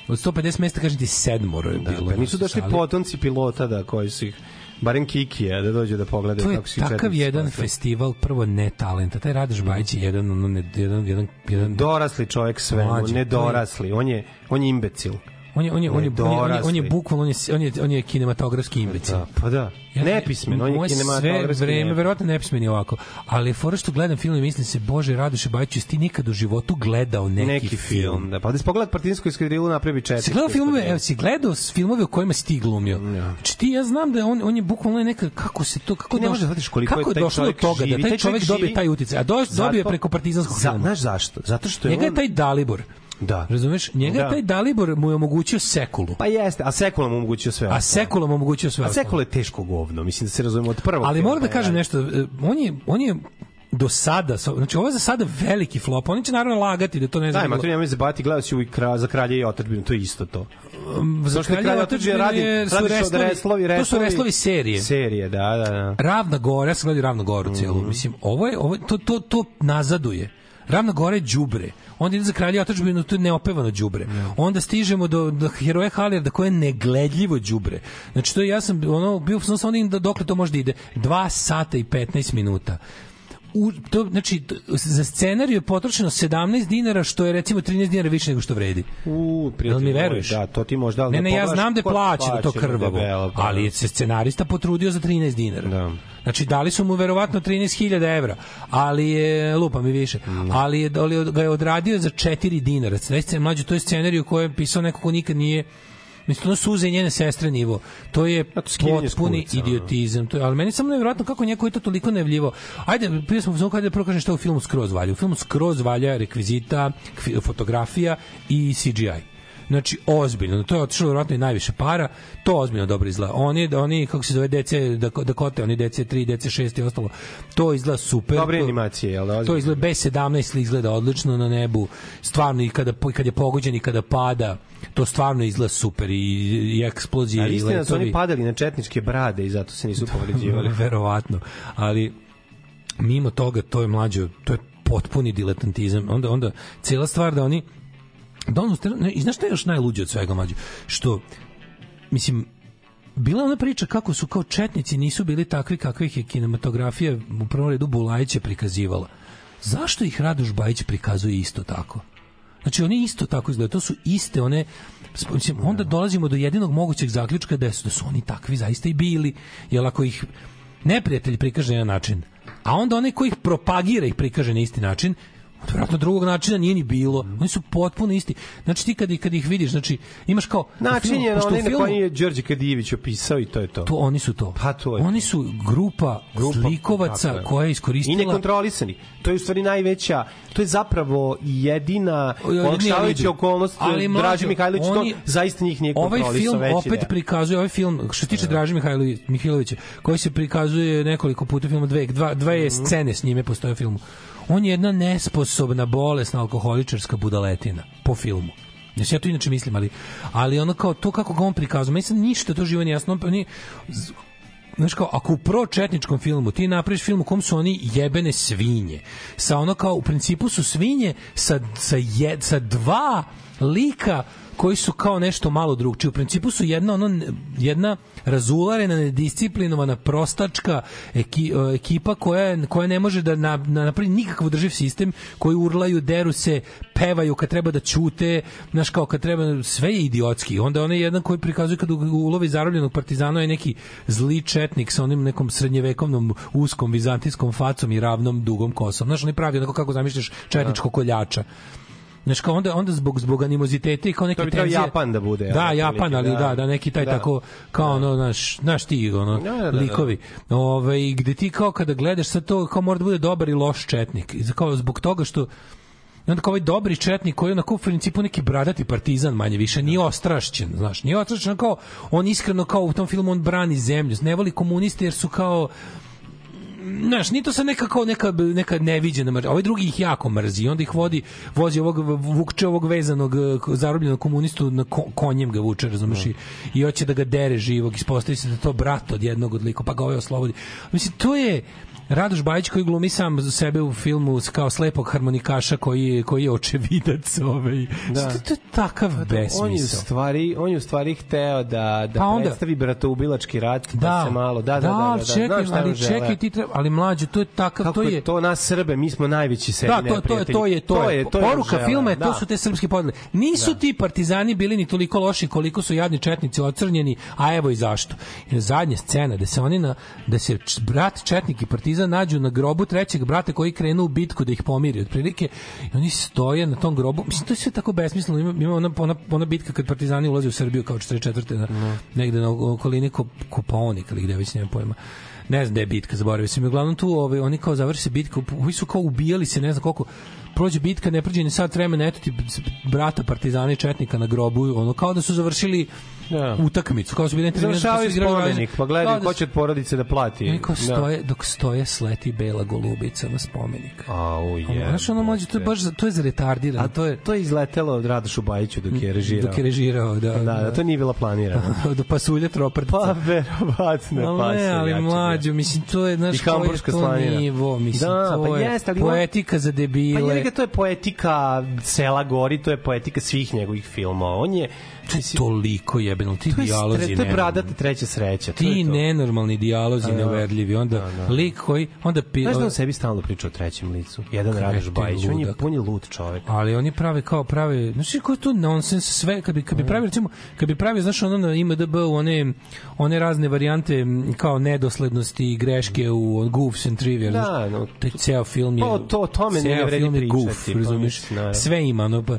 Od 150 mesta, kažem ti, sedmoro je bilo. Pa nisu došli sali. potomci pilota da koji su ih barem Kikija da dođu da pogledaju To je kako takav jedan spasili. festival prvo ne talenta. Taj Radoš Bajić je jedan ono ne, jedan jedan jedan dorasli čovjek sve, ne dorasli, on je on je imbecil. On je on je on je on je, on je, on je bukvalno on je on je on je kinematografski imbecil. Da, pa da. Nepismen, on je kinematografski Sve vreme, verovatno nepismen je ovako. Ali fora što gledam film i mislim se, bože, Radoše Bajiću, jesi ti nikad u životu gledao neki, neki film. Da, pa da si pogledao partizansku eskadrilu napravi četiri. Si gledao filmove, evo si gledao s filmove u kojima si ti glumio. Znači ti ja znam da on on je bukvalno neka kako se to kako ne možeš da shvatiš koliko kako je taj došlo do toga živi. da taj čovjek dobije taj uticaj. A do, dobije preko partizanskog Za- filma. Znaš zašto? Zato što je Njega je taj Dalibor. Da. Razumeš? Njega Da. taj Dalibor mu je omogućio sekulu. Pa jeste, a Sekula mu omogućio sve. A Sekula mu omogućio sve. A. Sekula je teško govno, mislim da se razumemo od prvog. Ali moram da kažem radio. nešto, e, on je, on je do sada, sa- znači ovo je za sada veliki flop, oni će naravno lagati da to ne Daj, znam. ma to nemoj zabati, gledao si uvijek kra, za kralje i otadbinu, to je isto to. za što je kralje kralj otadžbine otadžbine radi, je- su od reslovi- reslovi, to su reslovi- reslovi serije. Serije, da, da, da. Ravna Gora, ja sam gledao Ravnu Goru celu. Mhm. Mislim, ovo je, ovo, to, to, to nazaduje. Ravna Gora je đubre. Onda ide za kralja otadžbinu, to je neopevano đubre. Onda stižemo do, do heroja Halijarda koje je negledljivo đubre. Znači to ja sam ono bio sam samo da dokle to može da ide. 2 sata i 15 minuta. U, to, znači, za scenariju je potrošeno 17 dinara, što je recimo 13 dinara više nego što vredi. U, prijatelj mi veruješ? Da, to ti možda, ali Ne, ne, ja znam da je ko- plaćeno to krvavo, debelo, ali je se scenarista potrudio za 13 dinara. Da. Znači, dali su mu verovatno 13.000 evra, ali je, lupa mi više, ali je, ali ga je odradio za 4 dinara. Sve mlađe, to je scenariju koje je pisao neko ko nikad nije Mislim, to suze njene sestre nivo. To je potpuni ono. idiotizam. To je, ali meni samo nevjerojatno kako neko je to toliko nevljivo. Ajde, prije smo uzmano kada prvo kažem šta u filmu skroz valja. U filmu skroz valja rekvizita, kvi- fotografija i CGI. Znači, ozbiljno. To je otišlo vjerojatno i najviše para. To ozbiljno dobro izgleda. Oni, oni kako se zove, DC, Dakota, oni DC3, DC6 i ostalo. To izgleda super. Dobre animacije, jel da? to izgleda B17 izgleda odlično na nebu. Stvarno i kada i kad je pogođen i kada pada, to stvarno izgleda super i, i eksplozije Ali istina da su oni padali na četničke brade i zato se nisu povređivali. Verovatno. Ali mimo toga to je mlađo, to je potpuni diletantizam. Onda onda cela stvar da oni da on ne, i znaš šta je još najluđe od svega mlađe? Što mislim bila ona priča kako su kao četnici nisu bili takvi kakvih je kinematografija u prvom redu Bulajića prikazivala. Zašto ih Radoš Bajić prikazuje isto tako? Znači oni isto tako izgledaju, to su iste one mislim, onda dolazimo do jedinog mogućeg zaključka da su, da su oni takvi zaista i bili, jer ako ih neprijatelj prikaže na način, a onda onaj ko ih propagira ih prikaže na isti način, Vjerojatno drugog načina nije ni bilo. Oni su potpuno isti. Znači ti kad, kad ih vidiš, znači imaš kao... Način je onaj na koji je Đorđe Kadijević opisao i to je to. to oni su to. Pa to je Oni su grupa, Grupa, zlikovaca tako je. koja je iskoristila I nekontrolisani. To je u stvari najveća, to je zapravo jedina olakšavajuća okolnost Ali, mlađo, Draži Mihajlović to oni- zaista njih nije ovaj kontrolisao film veći opet deo. prikazuje ovaj film što se tiče Draže Mihajlović Mihajlovića koji se prikazuje nekoliko puta u filmu dve dva dve Mhm. scene s njime postoje u filmu on je jedna nesposobna bolesna alkoholičarska budaletina po filmu Znači, ja to inače mislim, ali, ali ono kao to kako ga on prikazuje, meni ništa to živo nije jasno. On, oni, z- Znaš kao, ako u pročetničkom filmu ti napraviš film u kom su oni jebene svinje, sa ono kao, u principu su svinje sa, sa, je, sa dva lika koji su kao nešto malo drugčije. U principu su jedna ono jedna razularena, nedisciplinovana, prostačka eki, e, ekipa koja koja ne može da na, na napravi nikakav drživ sistem, koji urlaju, deru se, pevaju kad treba da ćute, znaš kao kad treba sve je idiotski. Onda onaj jedan koji prikazuje kad ulovi zarobljenog partizana je neki zli četnik sa onim nekom srednjevekovnom uskom vizantijskom facom i ravnom dugom kosom. Znaš, on je pravi onako kako zamišljaš četničkog koljača. Znaš, kao onda, onda zbog, zbog animoziteta i kao neke To bi tenzije... Japan da bude, Da, ali Japan, ali da, da. da, neki taj Da. tako, kao ono, naš, naš ti, ono, Da, da, da, likovi. Ove, gde ti kao kada gledaš sad to, kao mora da bude dobar i loš četnik. I Kao zbog toga što I onda kao ovaj dobri četnik koji je onako u principu neki bradati partizan manje više, nije ostrašćen, znaš, nije ostrašćen kao, on iskreno kao u tom filmu on brani zemlju, ne voli komuniste jer su kao, znaš, nije to sad neka kao neka, neka neviđena mržnja. Ovaj drugi ih jako mrzi onda ih vodi, vozi ovog, vukče ovog vezanog eh, zarobljenog komunistu na ko, konjem ga vuče, razumeš, i, i hoće da ga dere živog, ispostavi se da to brat od jednog od liko, pa ga ovaj oslobodi. Mislim, to je, Radoš Bajić koji glumi sam sebe u filmu kao slepog harmonikaša koji koji je očevidac ovaj. Da. To, to je takav On je u besmisao. stvari, on je u stvari hteo da da Pa onda- predstavi bratoubilački rat, da, Da, se malo, da, da, da, da, da, čekaj, znaš šta ali čekaj, ti treba, ali mlađe, to je takav, Kako to je, to nas Srbe, mi smo najveći sebi Da, to, to, je, to je, to je, to je poruka žele, filma je, to da. su te srpske podele. Nisu ti partizani bili ni toliko loši koliko su jadni četnici ocrnjeni, a evo i zašto. Zadnja scena, da se oni na, da se brat četnik i partizan nađu na grobu trećeg brata koji krenu u bitku da ih pomiri, otprilike, i oni stoje na tom grobu, mislim, to je sve tako besmisleno, ima, ima ona, ona, ona bitka kad partizani ulaze u Srbiju kao 44. Na, negde na okolini Ko- Kopaonik ili gde već nemam pojma ne znam da je bitka, zaboravio sam. Uglavnom tu ovaj, oni kao završi se bitka, ovi su kao ubijali se, ne znam koliko, prođe bitka, ne prođe ni sat vremena, eto ti brata partizana i četnika na grobu, ono kao da su završili Da. utakmicu, kao da su bili Završavaju spomenik, pa gledaju da ko će od porodice da plati. Oni kao Da. stoje, dok stoje sleti bela golubica na spomenik. Au, je. Ono, Znaš, ono mlađe, to je baš, to je za retardirano. A to je to je izletelo od Radošu Bajiću dok je režirao. Dok je režirao, da. Da, da, to nije bilo planirano. do pasulja troprtica. Pa verovatno, pa ne, ali mlađo, mislim, to je, znaš, koji je to nivo, mislim, Da, to pa je jeste, ali poetika za Pa debile. je ga to je poetika sela Gori, to je poetika svih njegovih filmova. On je to je toliko jebeno, ti to je, dijalozi stre, to je bradata treća sreća. to Ti to. nenormalni dijalozi A, da. neuverljivi, onda Da, da. lik koji, onda pi, Znaš da on sebi stalno priča o trećem licu? Jedan Kreten Radoš Bajić, on je, on je lud čovek. ali oni prave kao prave znači ko je to nonsens sve kad bi kad bi Mm. pravio recimo kad bi pravio znaš ono na IMDb one one razne varijante kao nedoslednosti i greške u Goofs and Trivia Da, znaš, no, taj ceo film je Pa to- o tome ne vredi pričati, goof, pa sve ima no, pa,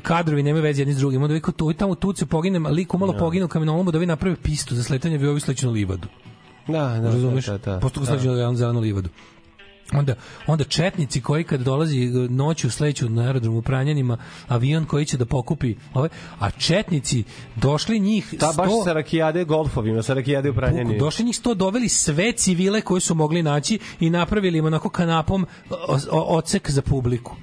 kadrovi nemaju veze jedni s drugim onda vi kao to i tamo tu se pogine lik umalo pogine u kamenolomu da vi naprave pistu za sletanje vi ovi sleću na livadu Da, da, razumeš? da, da, da. Posto ga Da. zelenu- livadu. Onda, onda četnici koji kad dolazi e, noću sleću na aerodromu u Pranjanima avion koji će da pokupi ovaj, a četnici došli njih Ta baš 100 sa rakijade golfovima, sa rakijade u pranjeni. došli njih 100 doveli sve civile koje su mogli naći i napravili im onako kanapom ocek za publiku.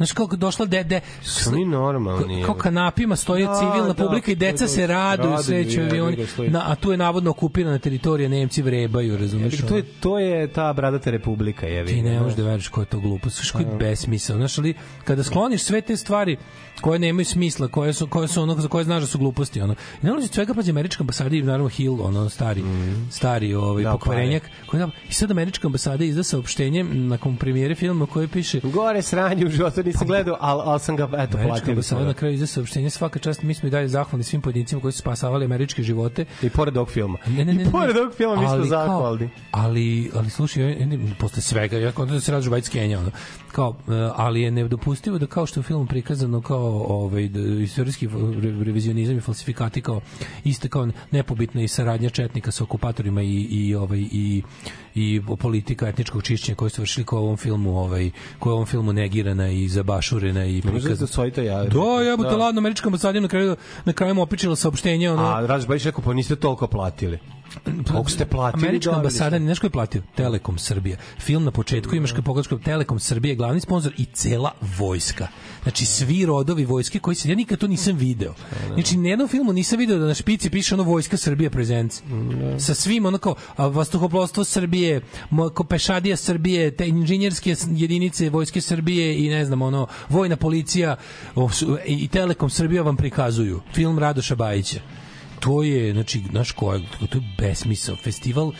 Znaš kako došla dede Su oni normalni. kao kanapima stoje Da, civilna da, publika i je deca se raduju, sreću avioni. ga, stoji. Na, a tu je navodno okupirana teritorija, Nemci vrebaju, razumeš? Ga, To je, to je ta bradata republika, jevi. Ti ne možeš da veruješ koja je to glupost, znaš koji besmisao. Znaš, ali kada skloniš sve te stvari koje nemaju smisla, koje su koje su ono za koje znaš da su gluposti, ono. I od svega pađe američka ambasada i naravno Hill, ono stari, stari ovaj Da, pokvarenjak, koji da, i sad američka ambasada izda saopštenje nakon premijere filma koje piše Gore sranje u životu nisam gledao, ali al sam ga, eto, Američka platili ambasada na kraju izda saopštenje svaka čast mi smo i dalje zahvalni svim pojedincima koji su spasavali američke živote. I pored ovog filma. Ne, ne, ne, I pored ovog filma mi smo zahvalni. Ali, ali slušaj, posle svega, ja kontam da se Kenja, ono, kao, e, ali je nedopustivo da kao što je u filmu prikazano kao ovaj, da, istorijski re- revizionizam i falsifikati kao iste kao nepobitna i saradnja četnika sa okupatorima i, i, ovaj, i, i politika etničkog čišćenja koje su vršili kao u ovom filmu ovaj koja ovom filmu negirana i zabašurena i možeš prikazana. da stoji to ja. Da, ladno, američka ambasada na kraju, na kraju mu opičila saopštenje, ono, A Radoš Bajić rekao, pa niste toliko platili. Koliko ste platili? Američka ambasada, ste? znaš ko je platio? Telekom Srbija. Film na početku imaš kad pogledaš kao Telekom Srbija je glavni sponsor i cela vojska. Znači svi rodovi vojske koji se ja nikad to nisam video. Znači na jednom filmu nisam video da na špici piše ono vojska Srbije presents. Sa svim ono kao a, vazduhoplovstvo Srbije, pešadija Srbije, te inženjerske jedinice vojske Srbije i ne znam nam ono vojna policija i Telekom Srbija vam prikazuju film Radoša Bajića to je znači znaš ko je to je besmisao festival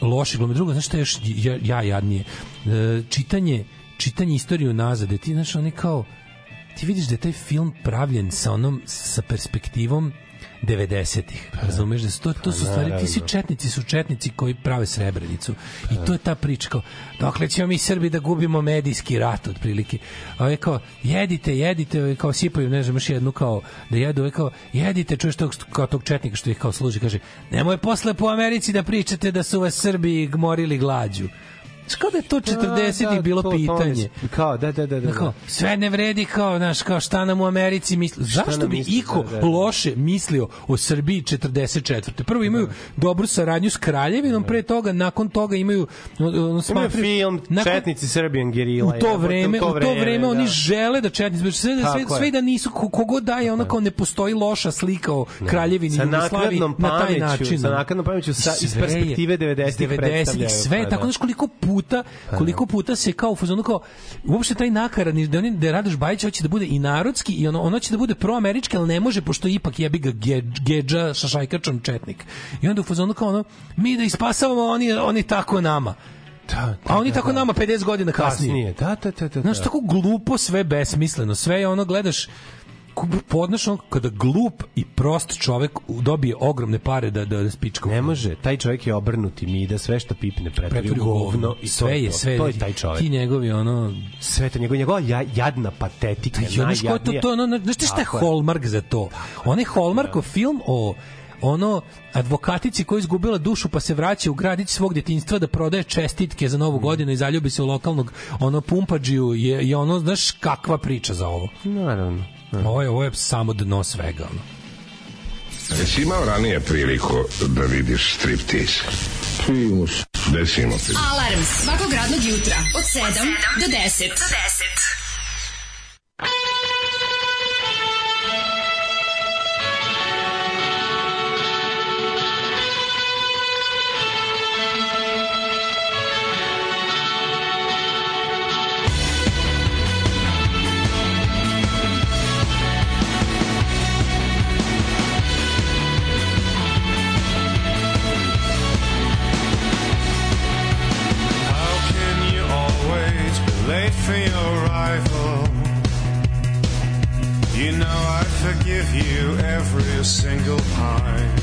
loše glume. Drugo znaš šta je još ja, ja jadnije? E, čitanje čitanje istoriju nazad gde ti znaš oni kao ti vidiš da je taj film pravljen sa onom sa perspektivom 90-ih. Razumeš da su to, to su Pa, stvari, ti naravno. četnici su četnici koji prave Srebrenicu. I to je ta priča kao, dokle ćemo mi Srbi da gubimo medijski rat otprilike. A je kao, jedite, jedite, ovaj, kao sipaju, ne znam, još jednu kao, da jedu, ovaj kao, jedite, čuješ tog, kao tog četnika što ih kao služi, kaže, nemoj posle po Americi da pričate da su vas Srbi gmorili glađu. Kao da je to 40 ih bilo to- to pitanje. se- Kao, da, da, da. da, Kao, da. sve ne vredi kao, znaš, kao šta nam u Americi misli. Zašto bi misli, iko da, da, da. loše mislio o Srbiji 44. Prvo imaju dobru saradnju s kraljevinom, pre toga, nakon toga imaju ono, Imaju film nakon- Četnici Serbian Gerila. u to vreme, u to vreme oni da. žele da četnici sve sve, sve je. da nisu ko- kogo daje ono kao ne postoji loša slika o kraljevini Sa Jugoslaviji na taj način. sa naknadnom pameću, sa- iz Sve perspektive 90-ih 90-ih, predstavljaju, sve tako da. znaš koliko puta koliko puta se kao u fazonu kao uopšte taj nakaradni da oni da Radoš Bajić hoće da bude i narodski i ono ono će da bude proamerički ali ne može pošto je ipak jebi ga ge- Gedža sa šajkačom četnik. I onda u fazonu kao ono mi da ispasavamo oni oni tako nama. Da, A oni tako nama 50 godina kasnije. Kasnije, da, da, da, da. Znaš, da. tako glupo, sve besmisleno. Sve je ono, gledaš, podnaš ono, kada glup i prost čovek dobije ogromne pare da, da, da spička. Ne može, taj čovjek je obrnuti mi da sve što pipne pretvori u govno i to sve je, to. sve to je taj čovjek. Ti njegovi, ono... Sve to njegova, njegova ja- jadna patetika, I ono što to, najjadnija. to, ono, znaš ti šta je Hallmark za to? On je Hallmarkov film o ono advokatici koja je izgubila dušu pa se vraća u gradić svog detinjstva da prodaje čestitke za novu godinu i zaljubi se u lokalnog ono pumpađiju je, je ono znaš kakva priča za ovo Naravno. Ovo je, ovo je samo dno svega ono. Jesi imao ranije priliku da vidiš striptease? Primus. Desimo. Alarm svakog radnog jutra od 7 do 10. Do 10. Single time.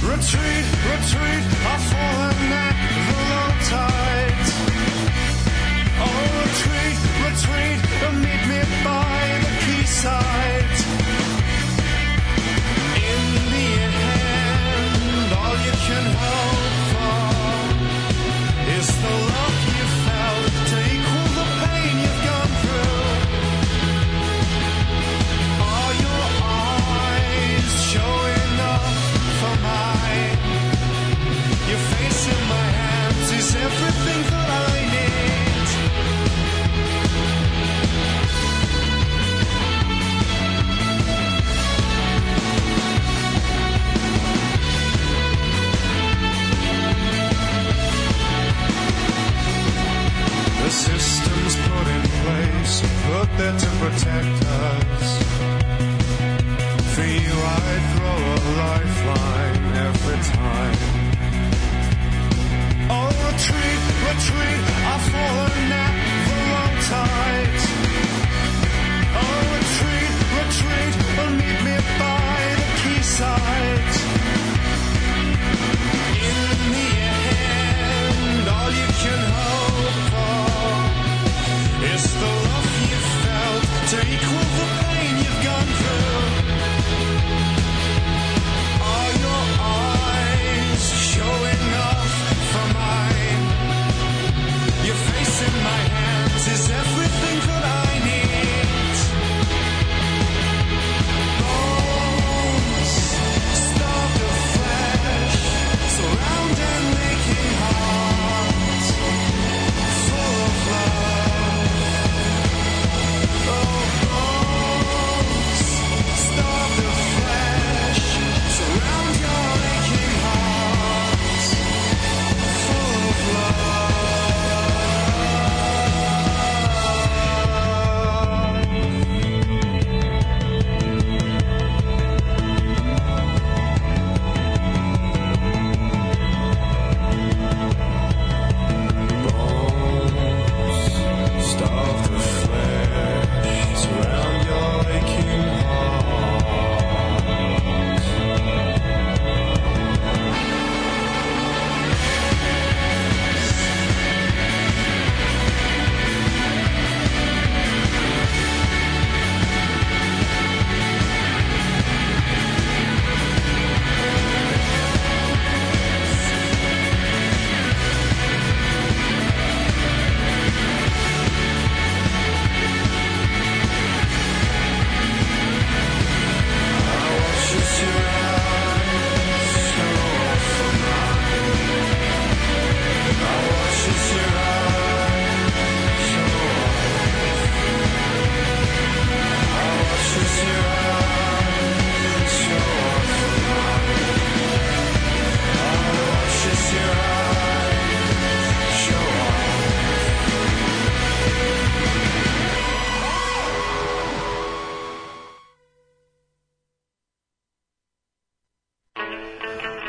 Retreat, retreat, I've fallen at the low tide. Oh, retreat, retreat, meet me by the quayside. Put there to protect us. For you, I'd throw a lifeline every time. Oh, retreat, retreat, I've fallen at the wrong tide. Oh, retreat, retreat, and meet me by the quayside.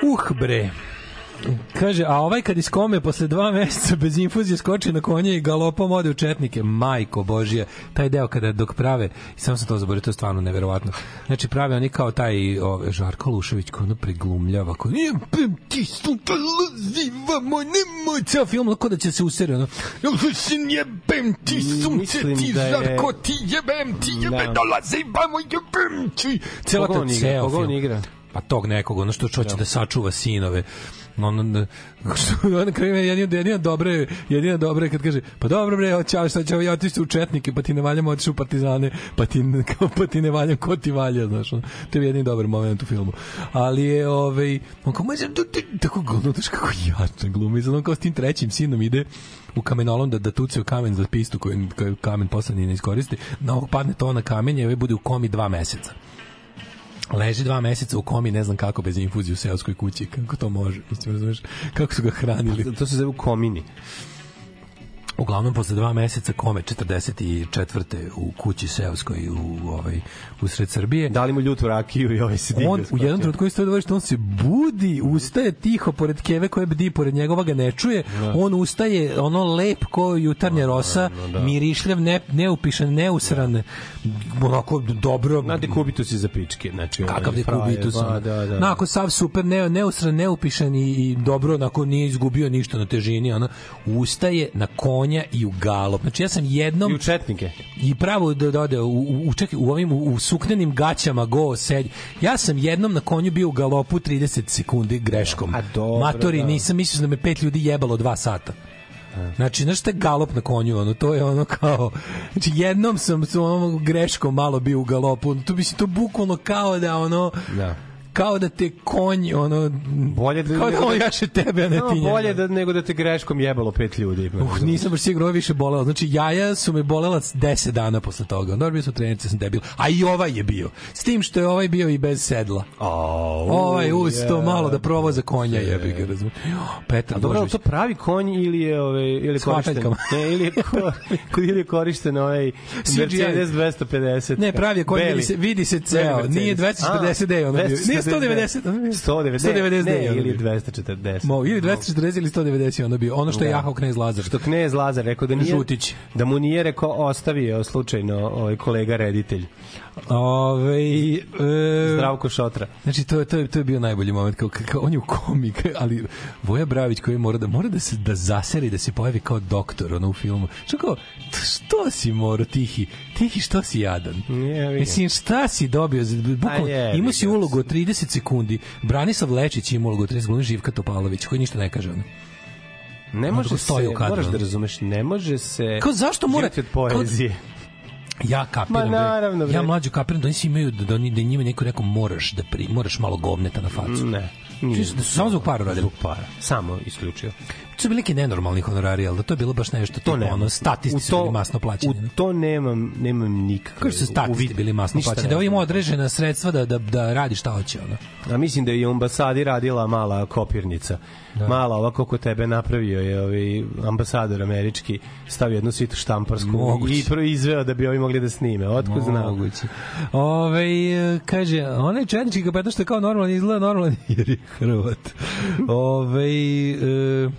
Uh, bre. Kaže, a ovaj kad iz kome posle dva meseca bez infuzije skoči na konje i galopom ode u četnike, majko božija, taj deo kada dok prave, sam sam to zaboravio, to je stvarno neverovatno. Znači prave oni kao taj ove, Žarko Lušević koji ono preglumljava, koji jebem ti sutra lazivamo, nemoj, ceo film onako da će se useri, ono, jebem ti sunce, ti da je- Žarko, ti jebem, ti jebem, Da. dolazivamo, jebem ti. Cela ta ceo film. igra? Pa tog nekog, ono što hoće da. sačuva sinove. Da što on krene jedina jedina dobra je- jedina dobra kad kaže pa dobro bre hoće šta će ja otići u četnike pa ti ne valjamo otići u partizane pa ti kao pa ti ne valjam ko ti valja znaš to je jedini dobar moment u filmu. Ali je ovaj on kao može da ti tako znaš kako jače glumi ono kao s tim trećim sinom ide u kamenolom da, da tuce u kamen za pistu koju, koju kamen posle ni ne iskoristi na ovog padne to na kamenje i ovaj bude u komi dva meseca leži dva meseca u komi, ne znam kako, bez infuzije u seoskoj kući, kako to može, mislim, razumeš, kako su ga hranili. To se zove komini. Uglavnom, posle dva meseca kome 44. u kući seoskoj u, ovaj, u sred Srbije. Dali mu ljutu rakiju i ovaj se digao. On u jednom trenutku isto da on se budi, ustaje tiho pored keve koje bdi pored njegova ga ne čuje. On ustaje ono lep ko jutarnja rosa, mirišljav, ne, neupišan, neusran, onako dobro. Na dekubitus je za pičke. Znači, Kakav onaj dekubitus? frajer, ono. Pa, da, da. Onako sav super, ne, neusran, neupišan i, i dobro, onako nije izgubio ništa na težini, ono, ustaje na konja i u galop. Znači ja sam jednom... I u četnike. I pravo da da ode u, u, u, čekaj, u ovim u, u suknenim gaćama go sedi. Ja sam jednom na konju bio u galopu 30 sekundi greškom. A dobro, Matori, da. nisam mislio da me pet ljudi jebalo dva sata. Znači, znaš šta galop na konju, ono, to je ono kao, znači jednom sam s onom greškom malo bio u galopu, to bi se to bukvalno kao da ono, Da. Kao da te konj, ono, Bolje da, kao da on jaše tebe, a ne ti njega. bolje da, nego da te greškom jebalo pet ljudi. Uh, nisam baš sigurno, više bolelo. Znači, jaja su me bolela 10 dana posle toga. Dobro, bio sam trenice, sam debil. A i ovaj je bio. S tim što je ovaj bio i bez sedla. ovaj usto malo da provoza konja, jebi ga, razumiješ. Petar A dobro, to pravi konj ili je ovaj ili korišten? Ne, ili je ko, ili je korišten ovaj. Mercedes 250. Ne, pravi konj, vidi se, vidi se ceo. Nije Mercedes. 240 D, ono bio. Nije 190. 190. 190 ne, ili bio. 240. Mo, ili 240 ili 190 je ono bio. Ono što je Da. jahao knez Lazar. Što knez Lazar rekao da nije Žutić. da mu nije rekao ostavio slučajno ovaj kolega reditelj Ove, e, Zdravko Šotra. Znači to je to je to je bio najbolji moment kao, kao on je u komik, ali Voja Bravić koji mora da mora da se da zaseri da se pojavi kao doktor ono u filmu. Što kao što si moro tihi? Tihi što si jadan? Ga. Mislim šta si dobio? A jebi imao si ulogu od 30 sekundi. Branislav Lečić ima ulogu od 30 sekundi, Živka Topalović koji ništa ne kaže ono. Ne može se, moraš da razumeš, ne može se Kao zašto mora od poezije. Ja kapiram. Ma, bre. naravno, bre. Ja mlađu kapiram da oni svi imaju da, da, oni, da njima neko rekao moraš da pri, moraš malo govneta na facu. Ne. Čini se da su samo zbog para radili. Zbog para. Samo isključio. To su bili neki nenormalni honorari, ali da to je bilo baš nešto to ne. ono statisti su bili masno plaćeni. U to nemam, nemam nikakve. Kako su statisti uvid- bili masno plaćeni? Da ima znam. određena sredstva da, da, da radi šta hoće. Ono. A mislim da je i u ambasadi radila mala kopirnica. Da. Mala ovako ko tebe napravio je ovaj ambasador američki stavio jednu situ štamparsku Moguće. i proizveo da bi ovi mogli da snime. Otko znam. Moguće. Ove, kaže, onaj četnički kapetan što je kao normalan izgleda normalan jer je Hrvat. Ove, e,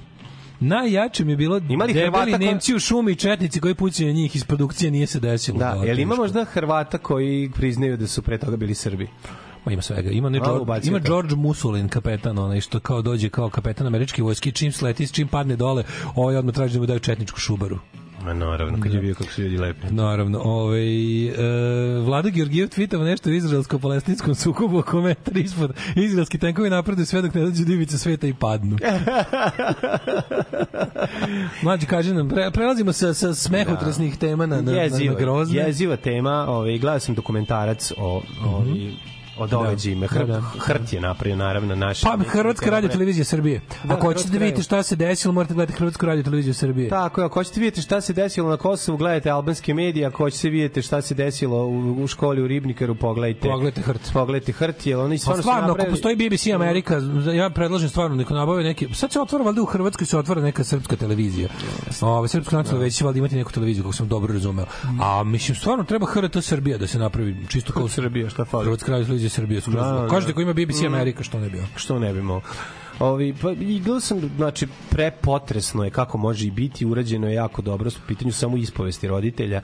najjače mi je bilo Ima li debeli Hrvata ko- Nemci u šumi i četnici koji pucaju na njih iz produkcije nije se desilo. Da, jel ima možda Hrvata koji priznaju da su pre toga bili Srbi? Ma ima svega. Ima, ne, George, ima. George Musolin, kapetan, onaj što kao dođe kao kapetan američke vojske, čim sleti, čim padne dole, ovaj odmah traži da mu daju četničku šubaru. Ma naravno, kad je bio kako su ljudi lepi. Naravno, ovaj e, Vlada Georgijev tvitava nešto o izraelsko-palestinskom sukobu, komentar ispod izraelski tenkovi napreduju sve dok ne dođu divice sveta i padnu. Mlađi, kaže nam, pre, prelazimo sa, sa smehotrasnih tema na, na, jeziva, na grozne. jeziva tema, ovaj, gledao sam dokumentarac o, ovaj, o događajima. Mhm. Da, da. Hrt je napravio, naravno, naš... Pa Hrvatska radio televizija Srbije. Da, Ako hoćete da vidite šta se desilo, morate gledati Hrvatsku radio televiziju Srbije. Tako, je, ako hoćete vidjeti šta se desilo na Kosovu, gledajte albanske medije, ako hoćete vidjeti šta se desilo u, u školi u Ribnikaru, pogledajte. Pogledajte Hrt. Pogledajte Hrt, jer oni Pa stvarno, stvarno, su ako napravili... postoji BBC Amerika, ja predlažem stvarno neko nabave neki. Sad se otvara valjda u Hrvatskoj se otvara neka srpska televizija. Ove srpska nacionalna veća će valjda imati neku televiziju kako sam dobro razumeo. A mislim stvarno treba HRT Srbija da se napravi čisto kao Srbija, šta fali? Hrvatska radio televizije Srbije skroz. Da, da. Kažete ko ima BBC Mm. Amerika, što ne bio. Što ne bi mogao. Ovi, pa, i gledao sam, znači, prepotresno je kako može i biti, urađeno je jako dobro, u pitanju samo ispovesti roditelja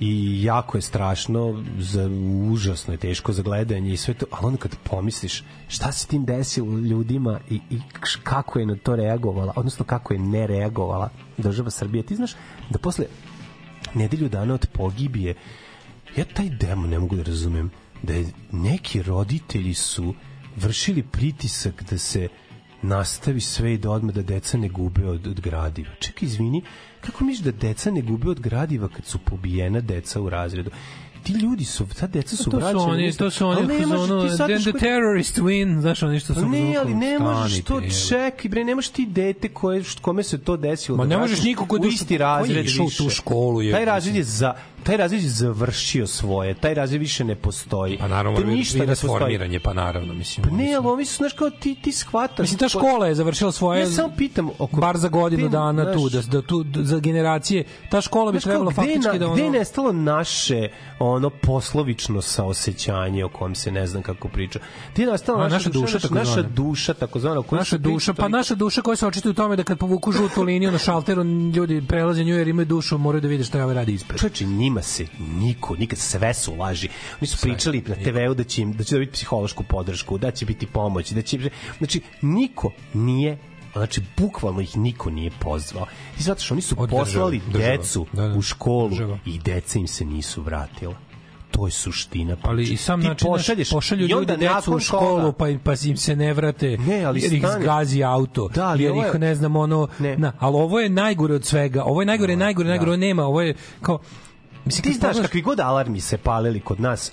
i jako je strašno, za, užasno je teško za gledanje i sve to, ali onda kad pomisliš šta se tim desilo ljudima i, i kako je na to reagovala, odnosno kako je ne reagovala država Srbije, ti znaš da posle nedelju dana od pogibije ja taj demo ne mogu da razumem da je neki roditelji su vršili pritisak da se nastavi sve i da odmah da deca ne gube od, od gradiva. Čekaj, izvini, kako misliš da deca ne gube od gradiva kad su pobijena deca u razredu? Ti ljudi su, ta deca su Pa to su oni, to su oni ne u može fazonu, ti sad then the terrorist win, znaš oni što su... Pa ne, u ali ne možeš to čekaj, bre, ne možeš ti dete koje, kome se to desilo. Ma da ne možeš nikog ko je u isti ko je razred išao u tu školu, je, Taj razred je za taj razred je završio svoje, taj razred više ne postoji. Pa naravno, to ništa ne postoji. formiranje, pa naravno, mislim. Pa ne, ali ovi su, znaš, kao ti, ti shvataš. Mislim, ta škola je završila svoje... Ja samo pitam, oko, bar za godinu dana tu, da, da tu, da, za generacije, ta škola bi trebala faktički na, da gde je ono... nestalo naše ono poslovično saosećanje o kom se ne znam kako priča. Ti je nastala naša, naša duša, takozvana. naša duša takozvana. o kojoj Naša duša, pa naša duša koja se očituje u tome da kad povuku žutu liniju na šalteru, ljudi prelaze nju jer imaju dušu, moraju da vide šta ovaj radi ispred. Čoveče, njima se niko, nikad sve su laži. Oni su pričali na TV-u da će im da će dobiti psihološku podršku, da će biti pomoć, da će znači niko nije znači bukvalno ih niko nije pozvao. I zato što oni su Od poslali država. decu Da, da. u školu Država. i deca im se nisu vratila. To je suština. Ali priče. i sam Ti način pošalješ, pošalju ljudi decu u školu toga- pa, pa im se ne vrate Ne, ali jer ih stani. zgazi auto Da, ali jer ovo ih je- ne znam ono na, ali ovo je najgore od svega ovo je najgore najgore najgore ovo nema ovo je kao mislim ti znaš kakvi god alarmi se palili kod nas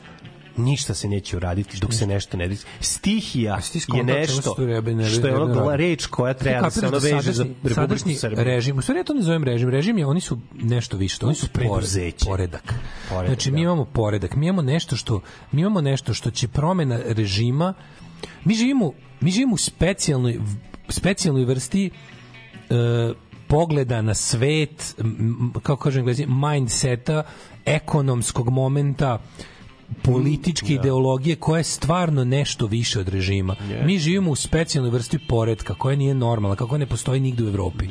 ništa se neće uraditi dok se nešto ne desi. Stihija ti je nešto rebe- ne- što je ono radi? reč koja treba da se ono da veže za Republiku Srbiju. režim, u stvari ja to ne zovem režim, režim je, oni su nešto više, oni su preduzeće. poredak. Poredak, Znači mi da. imamo poredak, mi imamo nešto što mi imamo nešto što će promena režima. Mi živimo mi živimo u specijalnoj specijalnoj vrsti e, pogleda na svet, kako kažem mindseta, ekonomskog momenta, političke ideologije koja je stvarno nešto više od režima. Yes. Mi živimo u specijalnoj vrsti poredka koja nije normalna, kako ne postoji nigde u Evropi.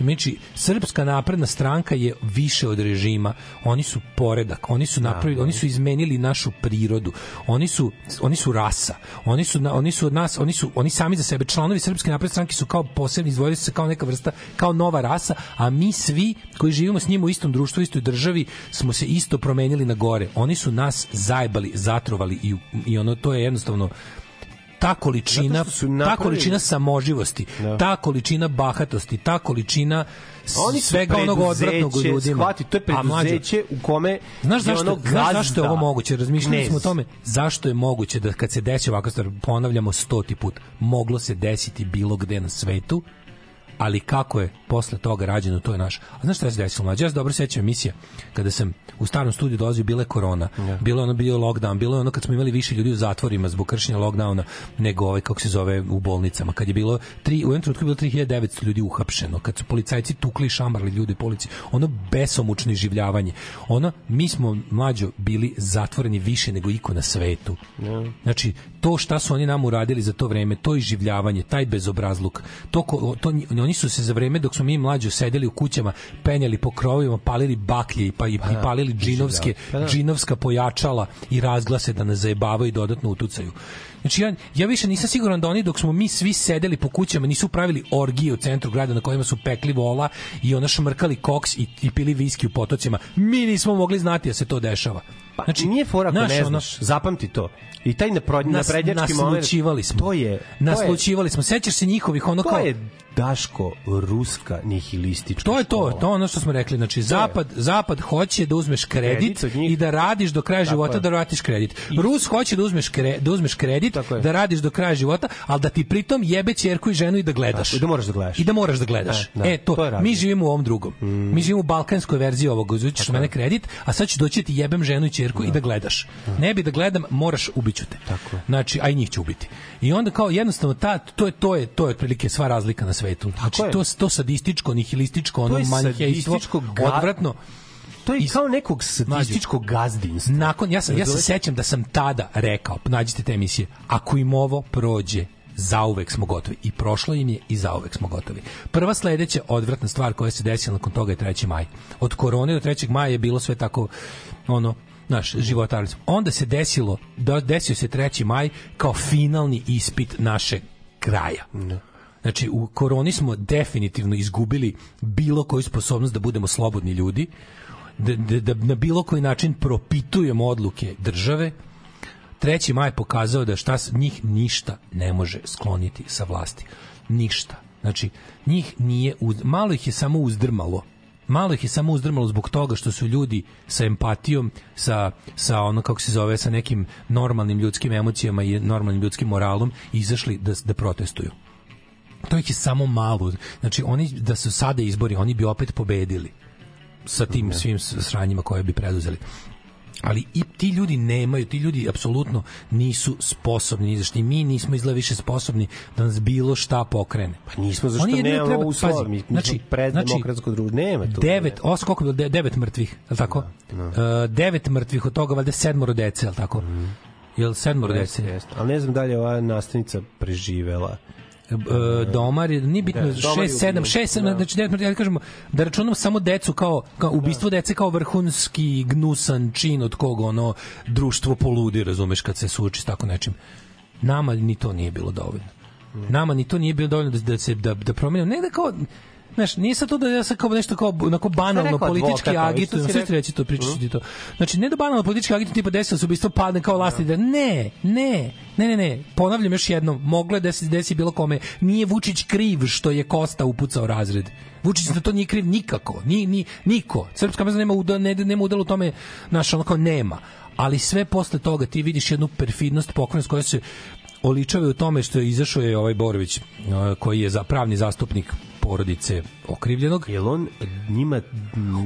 Znači, srpska napredna stranka je više od režima. Oni su poredak, oni su napravili, oni su izmenili našu prirodu. Oni su oni su rasa. Oni su na- oni su od nas, oni su oni sami za sebe članovi srpske napredne stranke su kao posebni izdvojili su se kao neka vrsta kao nova rasa, a mi svi koji živimo s njima u istom društvu, u istoj državi smo se isto promenili na gore. Oni su nas zajebali, zatrovali i, i ono to je jednostavno ta količina ta količina samoživosti, Da. ta količina bahatosti, ta količina Oni su svega onog odvratnog u ljudima. Shvati, to je mlađo, preduzeće u kome Znaš je zašto, ono znaš zašto je ovo gazda, moguće? Razmišljali smo o tome zašto je moguće da kad se desi ovakva stvar, ponavljamo stoti put, moglo se desiti bilo gde na svetu, ali kako je posle toga rađeno, to je naš. A znaš šta se desilo? Mlađe, ja se dobro sećam emisija kada sam u starom studiju dolazio, bila je korona, bilo je ono bio lockdown, bilo je ono kad smo imali više ljudi u zatvorima zbog kršenja lockdowna nego ovaj, kako se zove, u bolnicama. Kad je bilo, tri, u jednom trenutku je bilo 3900 ljudi uhapšeno, kad su policajci tukli i šambarli ljudi u policiji, ono besomučno iživljavanje. Ono, mi smo mlađo bili zatvoreni više nego iko na svetu. Znači, to šta su oni nam uradili za to vreme, to iživljavanje, taj bezobrazluk, to, ko, to, oni su se za vreme dok smo mi mlađo sedeli u kućama, penjali po krovovima, palili baklje i, pa, i, i palili džinovske, Pa da. džinovska pojačala i razglase da nas zajebavaju i dodatno utucaju. Znači ja, ja više nisam siguran da oni dok smo mi svi sedeli po kućama nisu pravili orgije u centru grada na kojima su pekli vola i ono šmrkali koks i, i pili viski u potocima. Mi nismo mogli znati da se to dešava. Znači, nije fora ako znaš, ne ono- znaš, zapamti to. I taj napro, Nas, naprednjački moment... naslučivali smo. To je... to je- Naslučivali smo. Sećaš se njihovih ono To kao... je Daško ruska nihilistička To je to, škola. to je ono što smo rekli. Znači, zapad, zapad hoće da uzmeš kredit, Kredit njih. i da radiš do kraja Tako života je. da vratiš kredit. Rus hoće da uzmeš, kre, da uzmeš kredit, Tako je. da radiš do kraja života, ali da ti pritom jebe ćerku i ženu i da gledaš. Tako, i da moraš da gledaš. I da moraš da gledaš. E, da, e, to, to je mi živimo u ovom drugom. Mi živimo u balkanskoj verziji ovog. Uzućeš mene kredit, a sad ću doći da ti jebem ženu i ćerku i da gledaš. Ne bi da gledam, moraš ubiću te. Tako je. Znači, a i njih će ubiti. I onda kao jednostavno ta to je to je to je otprilike sva razlika na svetu. Znači to to sadističko, nihilističko, ono ga- odvratno. to je kao nekog statističkog gazdinstva. Nakon, ja, sam, ja se sećam da sam tada rekao, nađite te emisije, ako im ovo prođe, zauvek smo gotovi. I prošlo im je i zauvek smo gotovi. Prva sledeća odvratna stvar koja se desila nakon toga je 3. maj. Od korone do 3. maja je bilo sve tako, ono, naš životarili smo. Onda se desilo, da- desio se 3. maj kao finalni ispit našeg kraja. Znači, u koroni smo definitivno izgubili bilo koju sposobnost da budemo slobodni ljudi, da, da, da na bilo koji način propitujemo odluke države. 3. maj pokazao da šta njih ništa ne može skloniti sa vlasti. Ništa. Znači, njih nije, uz, malo ih je samo uzdrmalo. Malo ih je samo uzdrmalo zbog toga što su ljudi sa empatijom, sa, sa ono kako se zove, sa nekim normalnim ljudskim emocijama i normalnim ljudskim moralom izašli da, da protestuju to ih je samo malo. Znači, oni da su sada izbori, oni bi opet pobedili sa tim svim sranjima koje bi preduzeli. Ali i ti ljudi nemaju, ti ljudi apsolutno nisu sposobni, ni mi nismo izgleda više sposobni da nas bilo šta pokrene. Pa nismo zašto Oni nemamo treba- uslova, pazi, mi, znači- smo preddemokratsko društvo, nema tu. Devet, os, koliko bilo? De- devet mrtvih, je li tako? E, devet mrtvih, od toga valjda sedmoro dece, je li tako? Jel sedmoro Jeste, dece? jeste. Ali ne znam da li je ova nastavnica preživela. E, domar je nije bitno Da, domar je 6 7 ubijen. 6 7 Da. znači devet, ja kažemo da računamo samo decu kao kao ubistvo dece kao vrhunski gnusan čin od koga ono društvo poludi razumeš kad se suoči s tako nečim nama ni to nije bilo dovoljno nama ni to nije bilo dovoljno da, da se da da promenimo ne da kao Znaš, nije sad to da ja sad kao nešto kao onako banalno rekao politički advokat, ali agitujem, što si sve ti reći to, pričat ću ti to. Znači, ne da banalno politički agitujem, tipa desilo se ubistvo, padne kao vlasti, da ne, ne, ne, ne, ne, ponavljam još jednom, moglo je da se desi bilo kome, nije Vučić kriv što je Kosta upucao razred. Vučić za to nije kriv nikako, ni, ni, niko. Srpska meza nema, uda, ne, nema udela u tome, znaš, onako nema. Ali sve posle toga ti vidiš jednu perfidnost pokrenost koja se oličave u tome što je izašao je ovaj Borović, koji je za pravni zastupnik porodice okrivljenog. Jel on njima...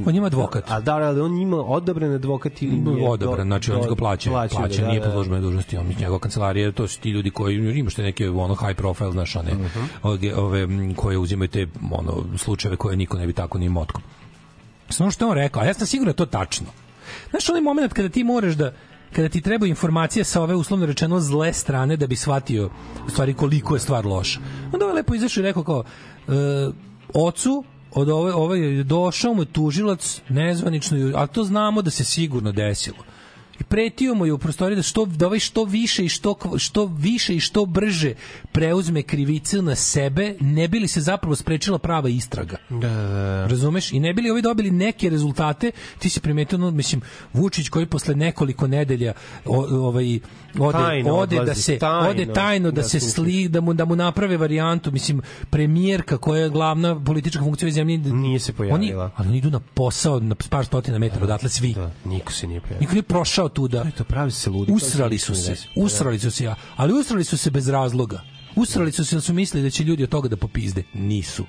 On ima advokat. A da, ali on ima odobren advokat ili nije? odabran, znači on ga plaća, plaća, plaća, nije po službenoj dužnosti, on njegova kancelarija, to su ti ljudi koji imaš te neke ono high profile, znaš, one, ove, ove m, koje uzimaju te ono slučajeve koje niko ne bi tako ni motkom. Samo što je on rekao, a ja sam siguran da je to tačno. Znaš, onaj moment kada ti moraš da kada ti treba informacija sa ove uslovno rečeno zle strane da bi shvatio u stvari koliko je stvar loša. Onda ovaj lepo izašao i rekao kao ocu od ove, je došao mu tužilac nezvanično, ali to znamo da se sigurno desilo. Pretio mu je u prostoriji da što da ovaj što više i što što više i što brže preuzme krivicu na sebe, ne bi li se zapravo sprečila prava istraga. Da, da, da. Razumeš? I ne bili ovi dobili neke rezultate, ti si primetio, no, mislim, Vučić koji posle nekoliko nedelja o, ovaj ode, Tajno ode da odlazi, se tajno ode tajno da, da se sli da mu da mu naprave varijantu, mislim premijerka koja je glavna politička funkcija u zemlji Nije se pojavila. Oni, ali oni idu na posao na par stotina metara odatle svi. Da, niko se nije pojavio. Niko nije prošao tuda. To pravi se ludi. Usrali su se, usrali su se, ali usrali su se bez razloga. Usrali su se jer su mislili da će ljudi od toga da popizde. Nisu.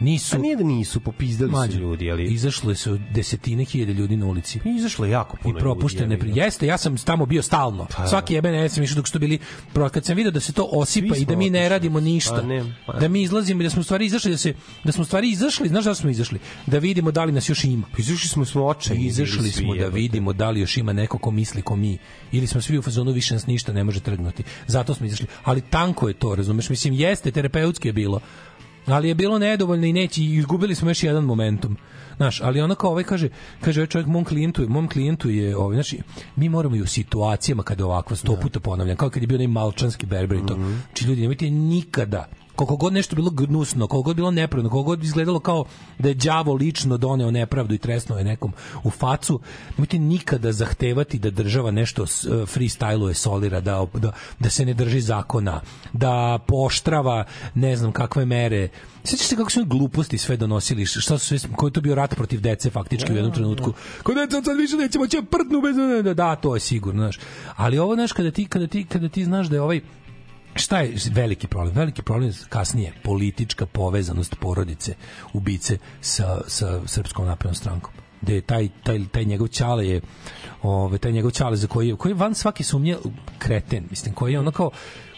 Nisu. A nije da nisu, popizdali Mlađe, su ljudi, ali... Izašle su desetine hiljade ljudi na ulici. Izašlo je jako puno I propuštene ljudi, pri... Jeste, ja sam tamo bio stalno. Svaki jeben ja sam išao dok su to bili... Pro- Kad sam video da se to osipa i da mi ne radimo ništa. Pa ne, pa- Da mi izlazimo i da smo stvari izašli da se da smo stvari izašli, znaš da smo izašli? Da vidimo da li nas još ima. Izašli smo smo očajni. Izašli smo da vidimo da li još ima neko ko misli ko mi ili smo svi u fazonu više nas ništa ne može trgnuti. Zato smo izašli. Ali tanko je to, razumeš? Mislim jeste terapeutski je bilo. Ali je bilo nedovoljno i neći i izgubili smo još jedan momentum. Znaš, ali ono kao ovaj kaže, kaže ovaj čovjek mom klijentu, mom klijentu je ovaj, znači mi moramo i u situacijama kada ovako sto puta ponavljam, kao kad je bio onaj malčanski berber i to. Znači ljudi nemojte nikada koliko god nešto bilo gnusno, koliko god bilo nepravedno, koliko god izgledalo kao da je đavo lično doneo nepravdu i tresnuo je nekom u facu, nemojte nikada zahtevati da država nešto e, freestyluje, solira, da, da, da se ne drži zakona, da poštrava ne znam kakve mere. Sjećaš se kako su gluposti sve donosili, šta su sve, koji to bio rat protiv dece faktički u jednom trenutku. Ko deca sad više neće moći da prdnu bez da, da, to je sigurno, znaš. Ali ovo, znaš, kada ti, kada ti, kada ti znaš da je ovaj šta je veliki problem? Veliki problem je kasnije politička povezanost porodice ubice sa, sa srpskom naprednom strankom gde je taj, taj, taj njegov ćale je ove, taj njegov ćale za koji je, koji je van svake sumnje kreten, mislim, koji je ono kao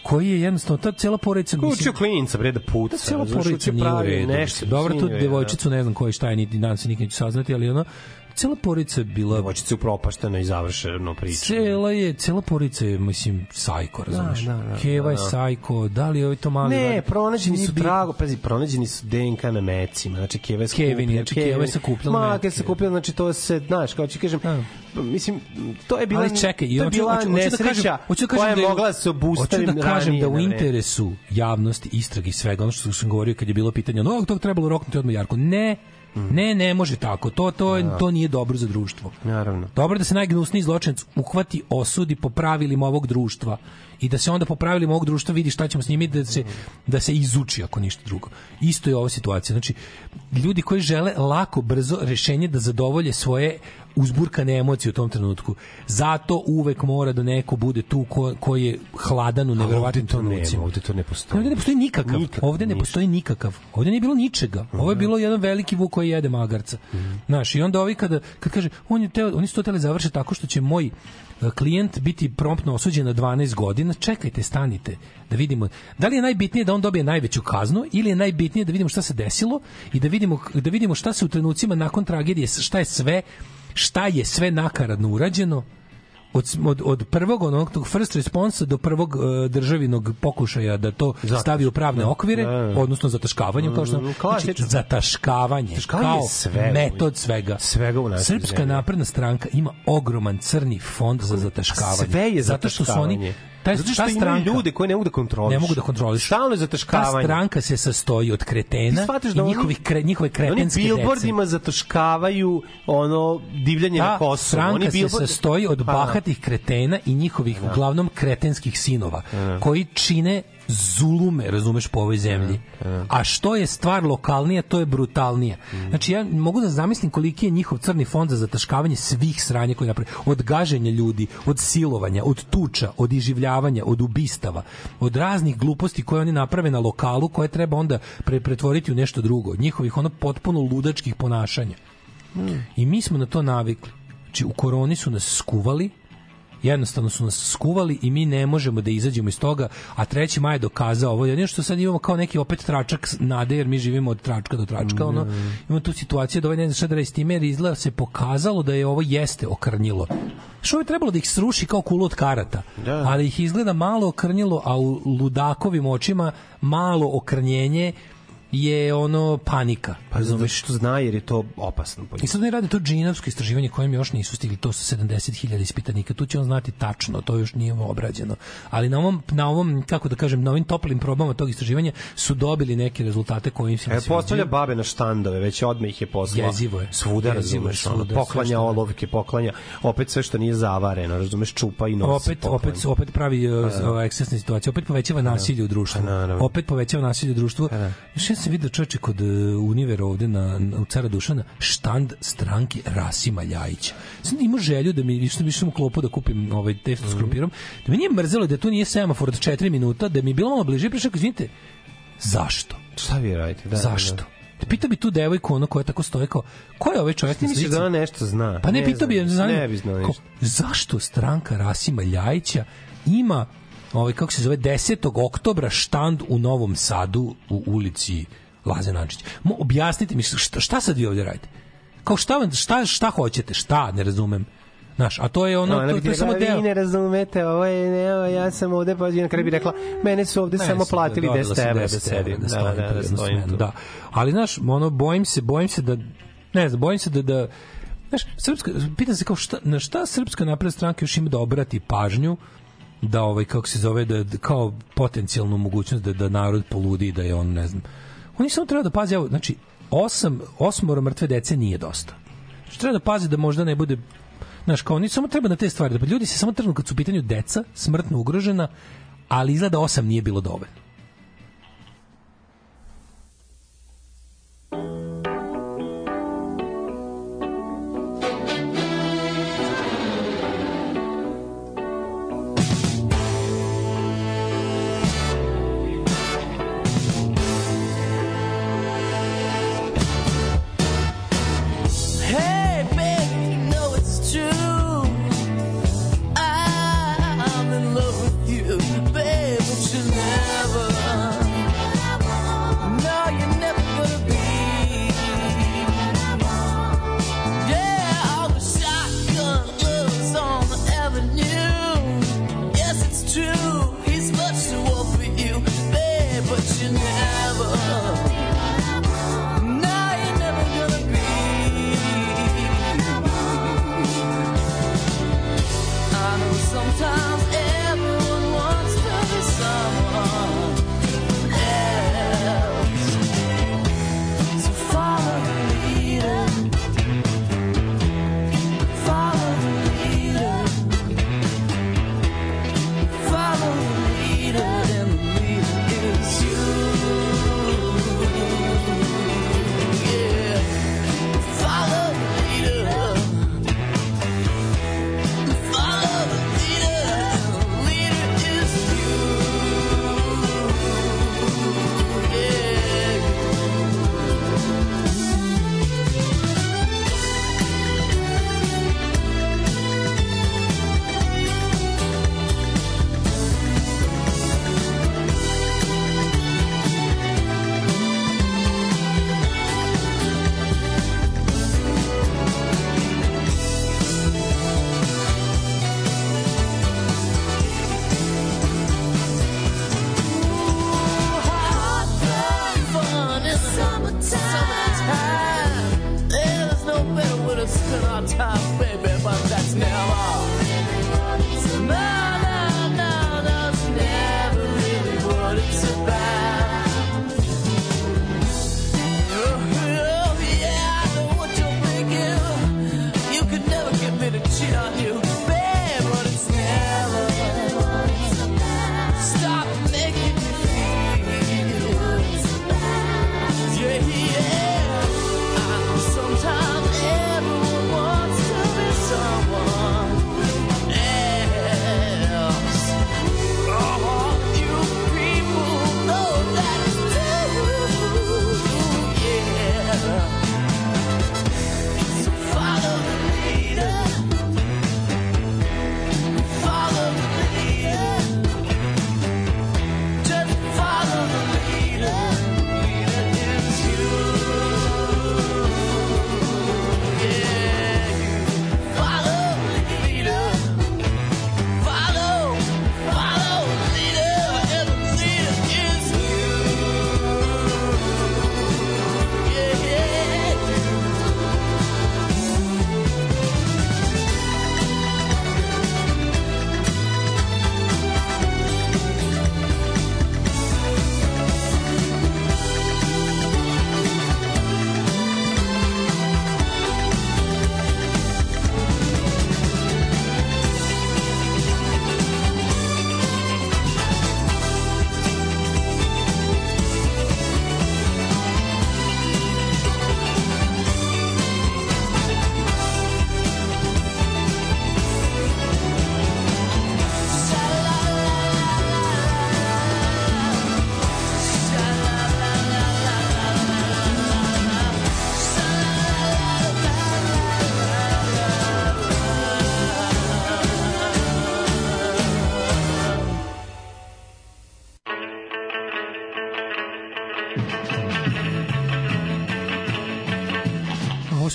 koji je jednostavno, ta cela porodica Učio mislim, klinca, bre, da puca. ta cela porodica učio nije u pravi redu. Nešto, Dobro, tu redu, devojčicu ne znam koji šta je, niti dan se nikad neću saznati, ali ono, cela porodica je bila devojčica upropaštena i završeno priča. Cela je, cela porodica je, mislim, sajko, razumeš? Da, da, da, Keva je da, da. sajko, da li je to mali... Ne, radi? pronađeni su trago, pazi, pronađeni su DNK na mecima, znači Keva je Kevin, skupljena. znači Keva je sakupljala Ma, kad se kupila, znači to se, znaš, kao ću kažem, mislim, to je bila, Ali čekaj, to je bila hoću- hoću da kažem- nesreća hoću da kažem da je je- mogla da se obustavi Hoću da kažem da u interesu javnosti, istrage i svega, ono što sam govorio kad je bilo pitanje, no, to trebalo roknuti odmah Jarko. Ne, ne, ne može tako. To, to, je, to nije dobro za društvo. Naravno. Dobro da se najgnusniji zločinac uhvati, osudi po pravilima ovog društva i da se onda po pravilima ovog društva vidi šta ćemo s njimi da se da se izuči ako ništa drugo. Isto je ova situacija. Znači ljudi koji žele lako brzo rešenje da zadovolje svoje uzburkane emocije u tom trenutku. Zato uvek mora da neko bude tu ko, ko je hladan u neverovatnim trenucima. ovde to ne postoji. Ovde ne postoji nikakav. Nikakav, ovde ne postoji nikakav. Ovde nije bilo ničega. Ovo je bilo jedan veliki vuk koji jede magarca. Znaš, i onda ovi kada, kad kaže, on je teo, oni su to teli završiti tako što će moj e, klijent biti promptno osuđen na 12 godina, čekajte, stanite, da vidimo. Da li je najbitnije da on dobije najveću kaznu ili je najbitnije da vidimo šta se desilo i da vidimo, da vidimo šta se u trenucima nakon tragedije, šta je sve šta je sve nakaradno urađeno od, od, od prvog onog tog first responsa do prvog uh, državinog pokušaja da to stavi u pravne okvire, odnosno zataškavanjem, kao što Mm, znači, klasično. zataškavanje, Zataškavanje kao sve. metod svega. Svega u našoj Srpska zemlji. napredna stranka ima ogroman crni fond za zataškavanje. Sve je Zato što su oni zataškavanje. Taj, Zato što ta stranka, ljude koji ne mogu da kontrolišu. ne mogu da kontrolišu. Stalno je Ta zataškavanje. stranka se sastoji od kretena i da oni- njihovih kre, njihove Oni kretenske dece. billboardima zataškavaju ono divljanje na Ta Kosovu. stranka Oni se billboard- sastoji od Pa, bahatih kretena i njihovih uglavnom kretenskih sinova koji čine zulume, razumeš, po ovoj zemlji. A što je stvar lokalnija, to je brutalnije. Znači, ja mogu da zamislim koliki je njihov crni fond za zataškavanje svih sranja koje naprave. Od gaženja ljudi, od silovanja, od tuča, od iživljavanja, od ubistava, od raznih gluposti koje oni naprave na lokalu, koje treba onda pre pretvoriti u nešto drugo. Od njihovih ono potpuno ludačkih ponašanja. I mi smo na to navikli. Znači, u koroni su nas skuvali, jednostavno su nas skuvali i mi ne možemo da izađemo iz toga, a 3. maj je dokazao ovo. Jedino što sad imamo kao neki opet tračak nade, jer mi živimo od tračka do tračka, ono, imamo tu situaciju da ovaj ne zna šta da radi time, jer izgleda se pokazalo da je ovo jeste okrnjilo. Što je trebalo da ih sruši kao kulu od karata, ali ih izgleda malo okrnjilo, a u ludakovim očima malo okrnjenje je ono panika. Pa zato što zna jer je to opasno. po I sad oni rade to džinovsko istraživanje kojem još nisu stigli, to su 70.000 ispitanika, tu će on znati tačno, to još nije obrađeno. Ali na ovom, na ovom, kako da kažem, na ovim toplim probama tog istraživanja su dobili neke rezultate koji im se E, postavlja babe na štandove, već odme ih je poslala. Jezivo je. Svuda, razumeš, ono, svuda, sve poklanja olovke, poklanja, opet sve što nije zavareno, razumeš, čupa i nosi. opet poklanja. opet opet pravi uh, ova ekscesna situacija, opet povećava nasilje u društvu. Opet povećava nasilje u društvu. Još sam video čoveče kod uh, Univera ovde na, na u Cara Dušana štand stranke Rasima Ljajića. Sam imao želju da mi više više u klopu da kupim ovaj testo s krompirom. Da mi nije mrzelo da to nije semafor od 4 minuta, da mi je bilo malo bliže, prišao izvinite. Zašto? Šta vi radite? Da, Zašto? Da, Pitao bi tu devojku ono koja tako stoje kao, ko je ovaj čovjek na slici? da ona nešto zna? Pa ne, pitao bi je, znam, zanima, Ne bi znao ništa. zašto stranka Rasima Ljajića ima ovaj kako se zove 10. oktobra štand u Novom Sadu u ulici Laze Nančić. Mo, objasnite mi šta, šta sad vi ovdje radite? Kao šta, šta, šta hoćete? Šta? Ne razumem. Znaš, a to je ono, No, to, to je samo deo. vi ne razumete, ovo je, ne, ovo, ja sam ovde, pa na kraju bi rekla, mene su ovde Ne, samo sam platili dobila 10 sam evra da 10 sedim. Da, da, da, praznu stojim smenu, tu. da. Ali znaš, ono bojim se, bojim se da ne znam, bojim se da da znaš, srpska pitam se kao šta na šta srpska napredna stranka još ima da obrati pažnju da ovaj kako se zove da, da kao potencijalnu mogućnost da da narod poludi da je on ne znam. Oni samo treba da paze, evo, znači osam osmoro mrtve dece nije dosta. Znači, treba da pazi da možda ne bude Znaš, kao oni samo treba na te stvari, da ljudi se samo trnu kad su u pitanju deca, smrtno ugrožena, ali izgleda osam nije bilo dovoljno.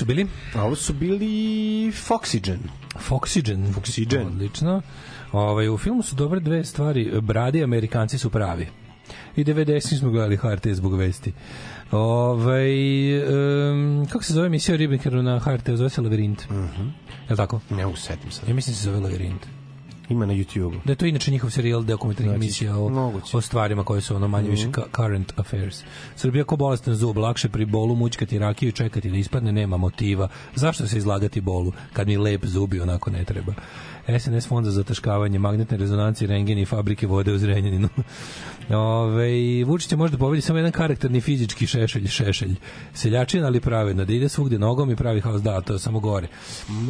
Su bili? A ovo su bili Foxygen. Foxygen. Foxygen. Odlično. Ovaj, u filmu su dobre dve stvari. Bradi Amerikanci su pravi. I 90 smo gledali HRT zbog vesti. Ovaj um, kako se zove emisija o Ribnikeru na HRT? Zove se Lavirint. Mhm. Mm Je li tako? ne usetim se. Ja mislim da se zove Lavirint. Ima na YouTube-u. Da je to inače njihov serijal dokumentarnih Znači, emisija o, moguće. o stvarima koje su ono manje više Mhm. current affairs. Srbija ko bolestan zub, lakše pri bolu mućkati rakiju i čekati da ispadne, nema motiva. Zašto se izlagati bolu kad mi lep zubi onako ne treba? SNS fond za zataškavanje, magnetne rezonancije, rengeni i fabrike vode u Zrenjaninu. Ove, Vučić će možda pobedi samo jedan karakterni fizički šešelj, šešelj. Seljačin, ali pravedno, da ide svugde nogom i pravi haos, da, to je samo gore.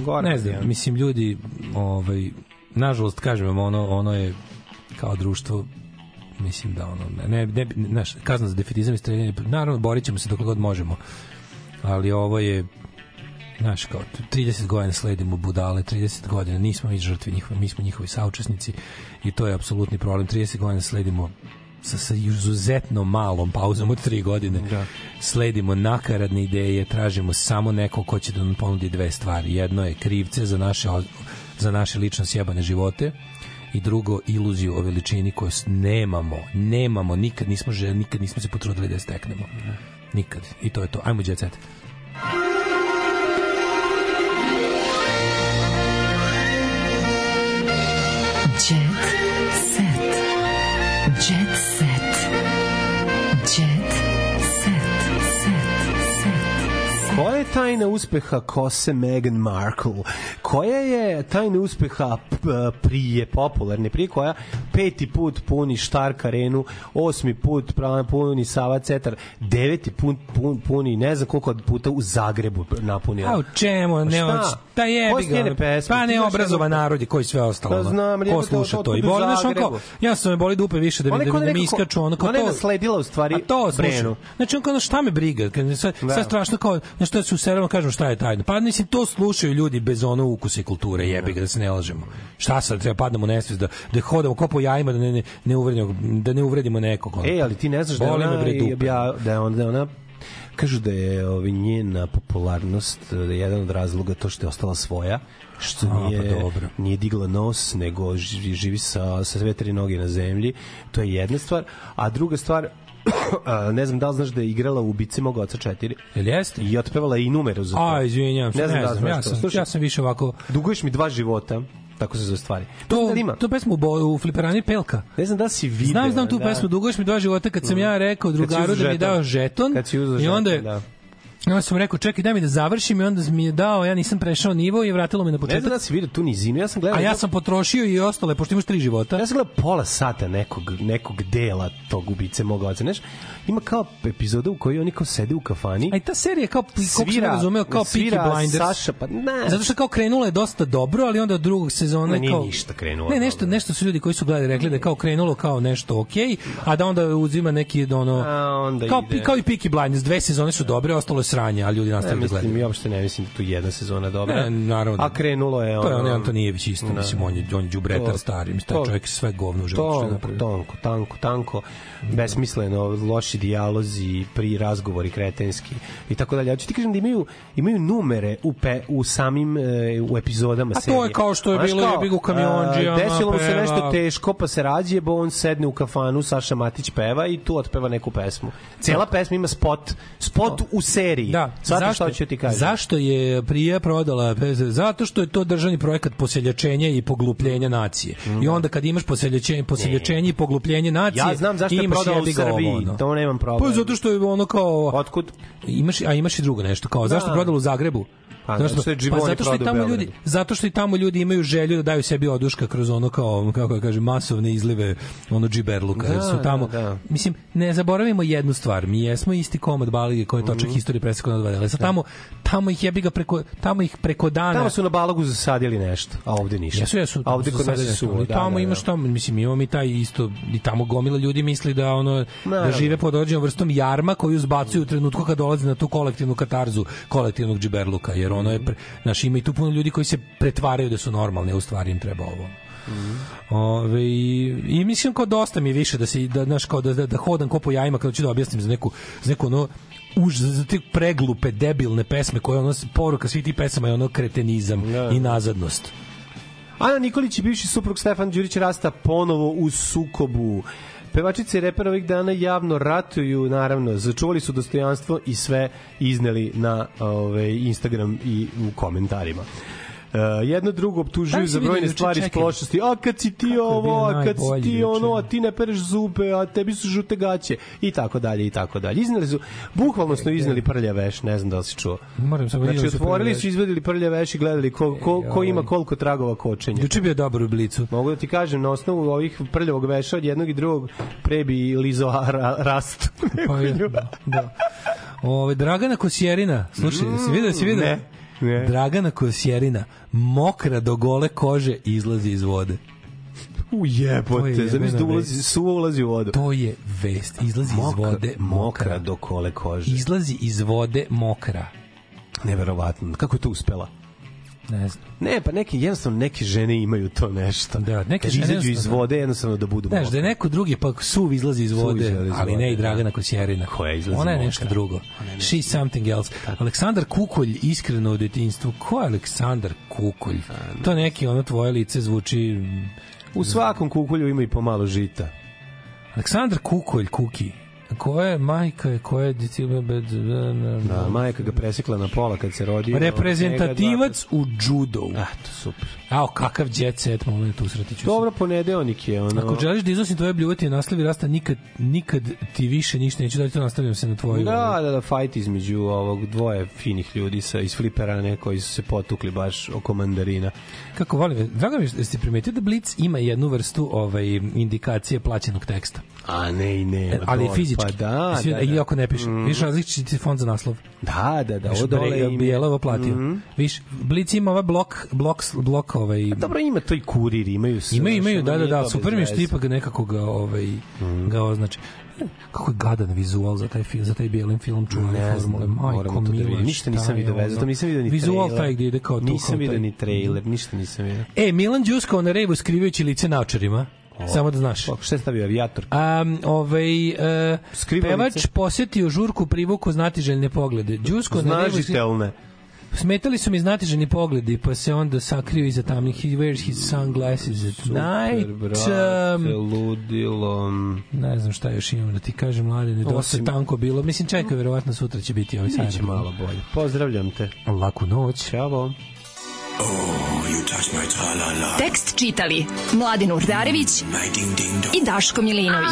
Gore, ne znam, ja. mislim, ljudi, ovaj, nažalost, kažem vam, ono, ono je kao društvo mislim da ono ne ne, ne znaš, kazna za defetizam i streljanje naravno borit ćemo se dok god možemo ali ovo je znaš kao 30 godina sledimo budale 30 godina nismo mi žrtvi njihove mi smo njihovi saučesnici i to je apsolutni problem. 30 godina sledimo sa, sa izuzetno malom pauzom od 3 godine. Da. sledimo nakaradne ideje tražimo samo neko ko će da nam ponudi dve stvari. Jedno je krivce za naše za naše lično sjebane živote i drugo iluziju o veličini koju nemamo, nemamo, nikad nismo želi, nikad nismo se potrudili da je steknemo. Nikad. I to je to. Ajmo jet set. Koja je tajna uspeha kose Meghan Markle? Koja je tajna uspeha prije popularne, prije koja peti put puni Štark arenu, osmi put puni Sava Cetar, deveti put pun, puni ne znam koliko puta u Zagrebu napunila. A u čemu? Ne, Pa šta? da jebi ga. Pa ne obrazovan jedno- narod i koji sve ostalo. Ono. znam, Ko sluša to- to? to I boli, znaš, on kao, Zagrebu. ja sam me boli dupe više da mi, da, da mi iskaču ono kao ona je to. nasledila u stvari A to. Brenu. Znači on kao, šta me briga? Sad, Da. strašno kao, znaš što se u serama kažem šta je tajno. Pa mislim, to slušaju ljudi bez ono ukusa i kulture, jebi ga, da se ne lažemo. Šta sad, treba padnemo nesvest, da, da hodamo ko po jajima, da ne, ne, ne, uvredimo, da ne uvredimo nekog. ono. E, ali ti ne znaš da ona, bre, obja, da je ona, da ona kažu da je ovaj, njena popularnost da je jedan od razloga to što je ostala svoja što A, pa nije, dobro. nije digla nos nego živi sa, sa sve tri noge na zemlji to je jedna stvar a druga stvar a, ne znam da li znaš da je igrala u Ubici mog oca 4 Jel jeste? i otpevala i numeru za to A, izvinjam se, ne znam, da li znaš ja to. sam, Slušaj, ja sam više ovako... duguješ mi dva života tako se zove stvari To, da ima to pesmu u, bo- u Fliperani Pelka. ne znam da si video Znam, znam tu da. pesmu, duguješ mi dva života kad sam ja rekao drugaru da mi je dao žeton. Kad si I onda je, da. Onda sam rekao, čekaj, daj mi da završim i onda mi je dao, ja nisam prešao nivo i vratilo me na ne znam početak. da si video tu nizinu ja sam gledao A ja sam potrošio i ostale, pošto imaš tri života. Ja sam gledao pola sata nekog, nekog dela tog ubice mog oca. Znaš, ima kao epizoda u kojoj oni kao sede u kafani. A i ta serija kao, sam Svira- razumeo, kao Peaky svira Blinders. Saša, pa ne. Zato što kao krenula je dosta dobro, ali onda od drugog sezona Ma nije kao... ništa krenulo Ne, nešto, nešto su ljudi koji su gledali rekli da kao krenulo kao nešto okej, a da onda uzima neki ono... A onda kao, ide. kao i Peaky Blinders, dve sezone su dobre, ostalo je sranje, a ljudi Ne, nastavili da mislim, gledaju. ja uopšte ne mislim da tu jedna sezona dobra. Ne, naravno. A krenulo je ono... To je on Antonijević isto, Da. mislim, on je, on je đubretar stari, mislim, taj čovjek je sve govno u životu što je napravio. tonko, tanko, tanko, besmisleno, loši dijalozi, pri razgovori kretenski i tako dalje. Ja ću ti kažem da imaju, imaju numere u, pe, u samim e, u epizodama A to serije. je kao što je Znaš bilo kao, jebi ga u kamionđijama, a, Desilo mu se nešto teško, pa se rađe, on sedne u kafanu, Saša Matić peva i tu otpeva neku pesmu. Cela pesma ima spot, spot u seriji. Da, Sad što ću ti kažem? Zašto je prija prodala? Zato što je to državni projekat poseljačenja i poglupljenja nacije. I onda kad imaš poseljačenje, poseljačenje i poglupljenje nacije, Ja znam zašto je prodala u Srbiji, ovo, ono. to nemam problem. Pa zato što je ono kao... Otkud? Imaš, a imaš i drugo nešto, kao zašto je prodala u Zagrebu? Pa, zato što je pa zato što i tamo ljudi, zato što i tamo ljudi imaju želju da daju sebi oduška kroz ono kao kako da kažem masovne izlive ono džiberluka. Da, su tamo da, da. mislim ne zaboravimo jednu stvar. Mi jesmo isti komad balige koji je točak Mhm. istorije presekao na dva. Sad tamo tamo ih jebi ga preko tamo ih preko dana Tamo su na balogu zasadili nešto, a ovde ništa. Jesu, jesu. A ovde kod nas nešto. I tamo imaš tamo, mislim, imamo mi taj isto, i tamo gomila ljudi misli da ono, da žive pod određenom vrstom jarma koju zbacuju u trenutku kad dolazi na tu kolektivnu katarzu kolektivnog džiberluka, jer ono je, pre, znaš, ima i tu puno ljudi koji se pretvaraju da su normalni, a u stvari im treba ovo. Ove, i, I mislim kao dosta mi više da se da znaš kao da, da, da hodam ko po jajima kada ću da objasnim za neku za neku ono už za te preglupe debilne pesme koje ono poruka svih tih pesama je ono kretenizam i nazadnost. Ana Nikolić i bivši suprug Stefan Đurić rasta ponovo u sukobu. Pevačice i reper ovih dana javno ratuju, naravno, začuvali su dostojanstvo i sve izneli na ove, Instagram i u komentarima. Uh, jedno drugo optužuju Da, za brojne stvari iz prošlosti. A kad si ti Kako je ovo, a kad si ti ono, a ti ne pereš zube, a tebi su žute gaće i tako dalje i tako dalje. Izneli su, bukvalno su izneli prlja veš, ne znam da li si čuo. Moram samo Znači, da su otvorili su, izvedili prlja veš i gledali ko, ko, ko ima koliko tragova kočenja. Juče je bio dobar u blicu. Mogu da ti kažem, na osnovu ovih prljavog veša od jednog i drugog pre bi lizo ra, rast. Pa je, da. Ove, Dragana Kosjerina, slušaj, mm, si vidio, si vidio? ne, ne. Dragana Kosjerina, mokra do gole kože izlazi iz vode. U To je jebote, jebena zamisli da ulazi, suvo ulazi u vodu. To je vest, izlazi iz Mokra- vode mokra do kole kože. Izlazi iz vode mokra. Neverovatno. Kako je to uspela? Ne znam. Ne, pa neke, jednostavno neke žene imaju to nešto. Da, neke žene izađu iz vode, jednostavno da budu Znaš, da je neko drugi pa suv izlazi iz vode, izlazi iz ali ne vode, i Dragana Kosjerina. Koja izlazi Ona je mokra. nešto drugo. She's something else. Aleksandar Kukolj, iskreno u detinjstvu. Ko je Aleksandar Kukolj? To neki ono tvoje lice zvuči... U svakom kukulju ima i pomalo žita. Aleksandar Kukolj, Kuki. Ko je majka je, ko je... Da, majka ga presekla na pola kad se rodio. Reprezentativac u judu. Ah, to super. Ao, kakav jet set moment usratiću se. Dobro, ponedeonik je ono. Ako želiš da iznosim tvoje bljuvati naslavi rasta, nikad, nikad ti više ništa neću da to nastavljam se na tvoju. Da, da, da, fight između ovog dvoje finih ljudi sa iz Fliperane koji su se potukli baš oko mandarina. Kako volim, drago mi je ste primetili da Blitz ima jednu vrstu ovaj, indikacije plaćenog teksta. A ne i ne. ali to- fizički. Pa da, Svi- da, I da. ako ne piše. Mm. Viš različiti fond za naslov. Da, da, da. Viš, Ovo dole im je- Bijelovo platio. Mhm. Viš, Blitz ima ovaj blok, blok, blok ovaj... Dobro, ima to i kurir, imaju sve. Imaju, imaju, da, da, da, to super mi je što ipak nekako ga, ovaj, ga označi. Kako je gadan vizual za taj film, za taj bijelim film čuvane Ne formule. Majko to da mila. Ništa šta nisam veze, ono? zato nisam vidio ni Vizual trailer. taj gde ide kao tu. Nisam taj- ni trailer, ništa nisam vidio. E, Milan Đuskao na revu skrivajući lice naočarima. Samo da znaš. Pa, šta je stavio, avijator? Um, ovaj, uh, pevač posetio žurku privuku znatiželjne poglede. Đusko na Znažitelne. Smetali su mi znatiženi pogledi, pa se onda sakrio iza tamnih. He wears his sunglasses at night. brate, Um, ludilo. ne znam šta još imam da ti kažem, mladine, dosta Osim- tanko bilo. Mislim, čekaj, verovatno sutra će biti ovaj sajt. Biće malo bolje. Pozdravljam te. Laku noć. Ćao. Tekst čitali Mladin Urdarević i Daško Milinović.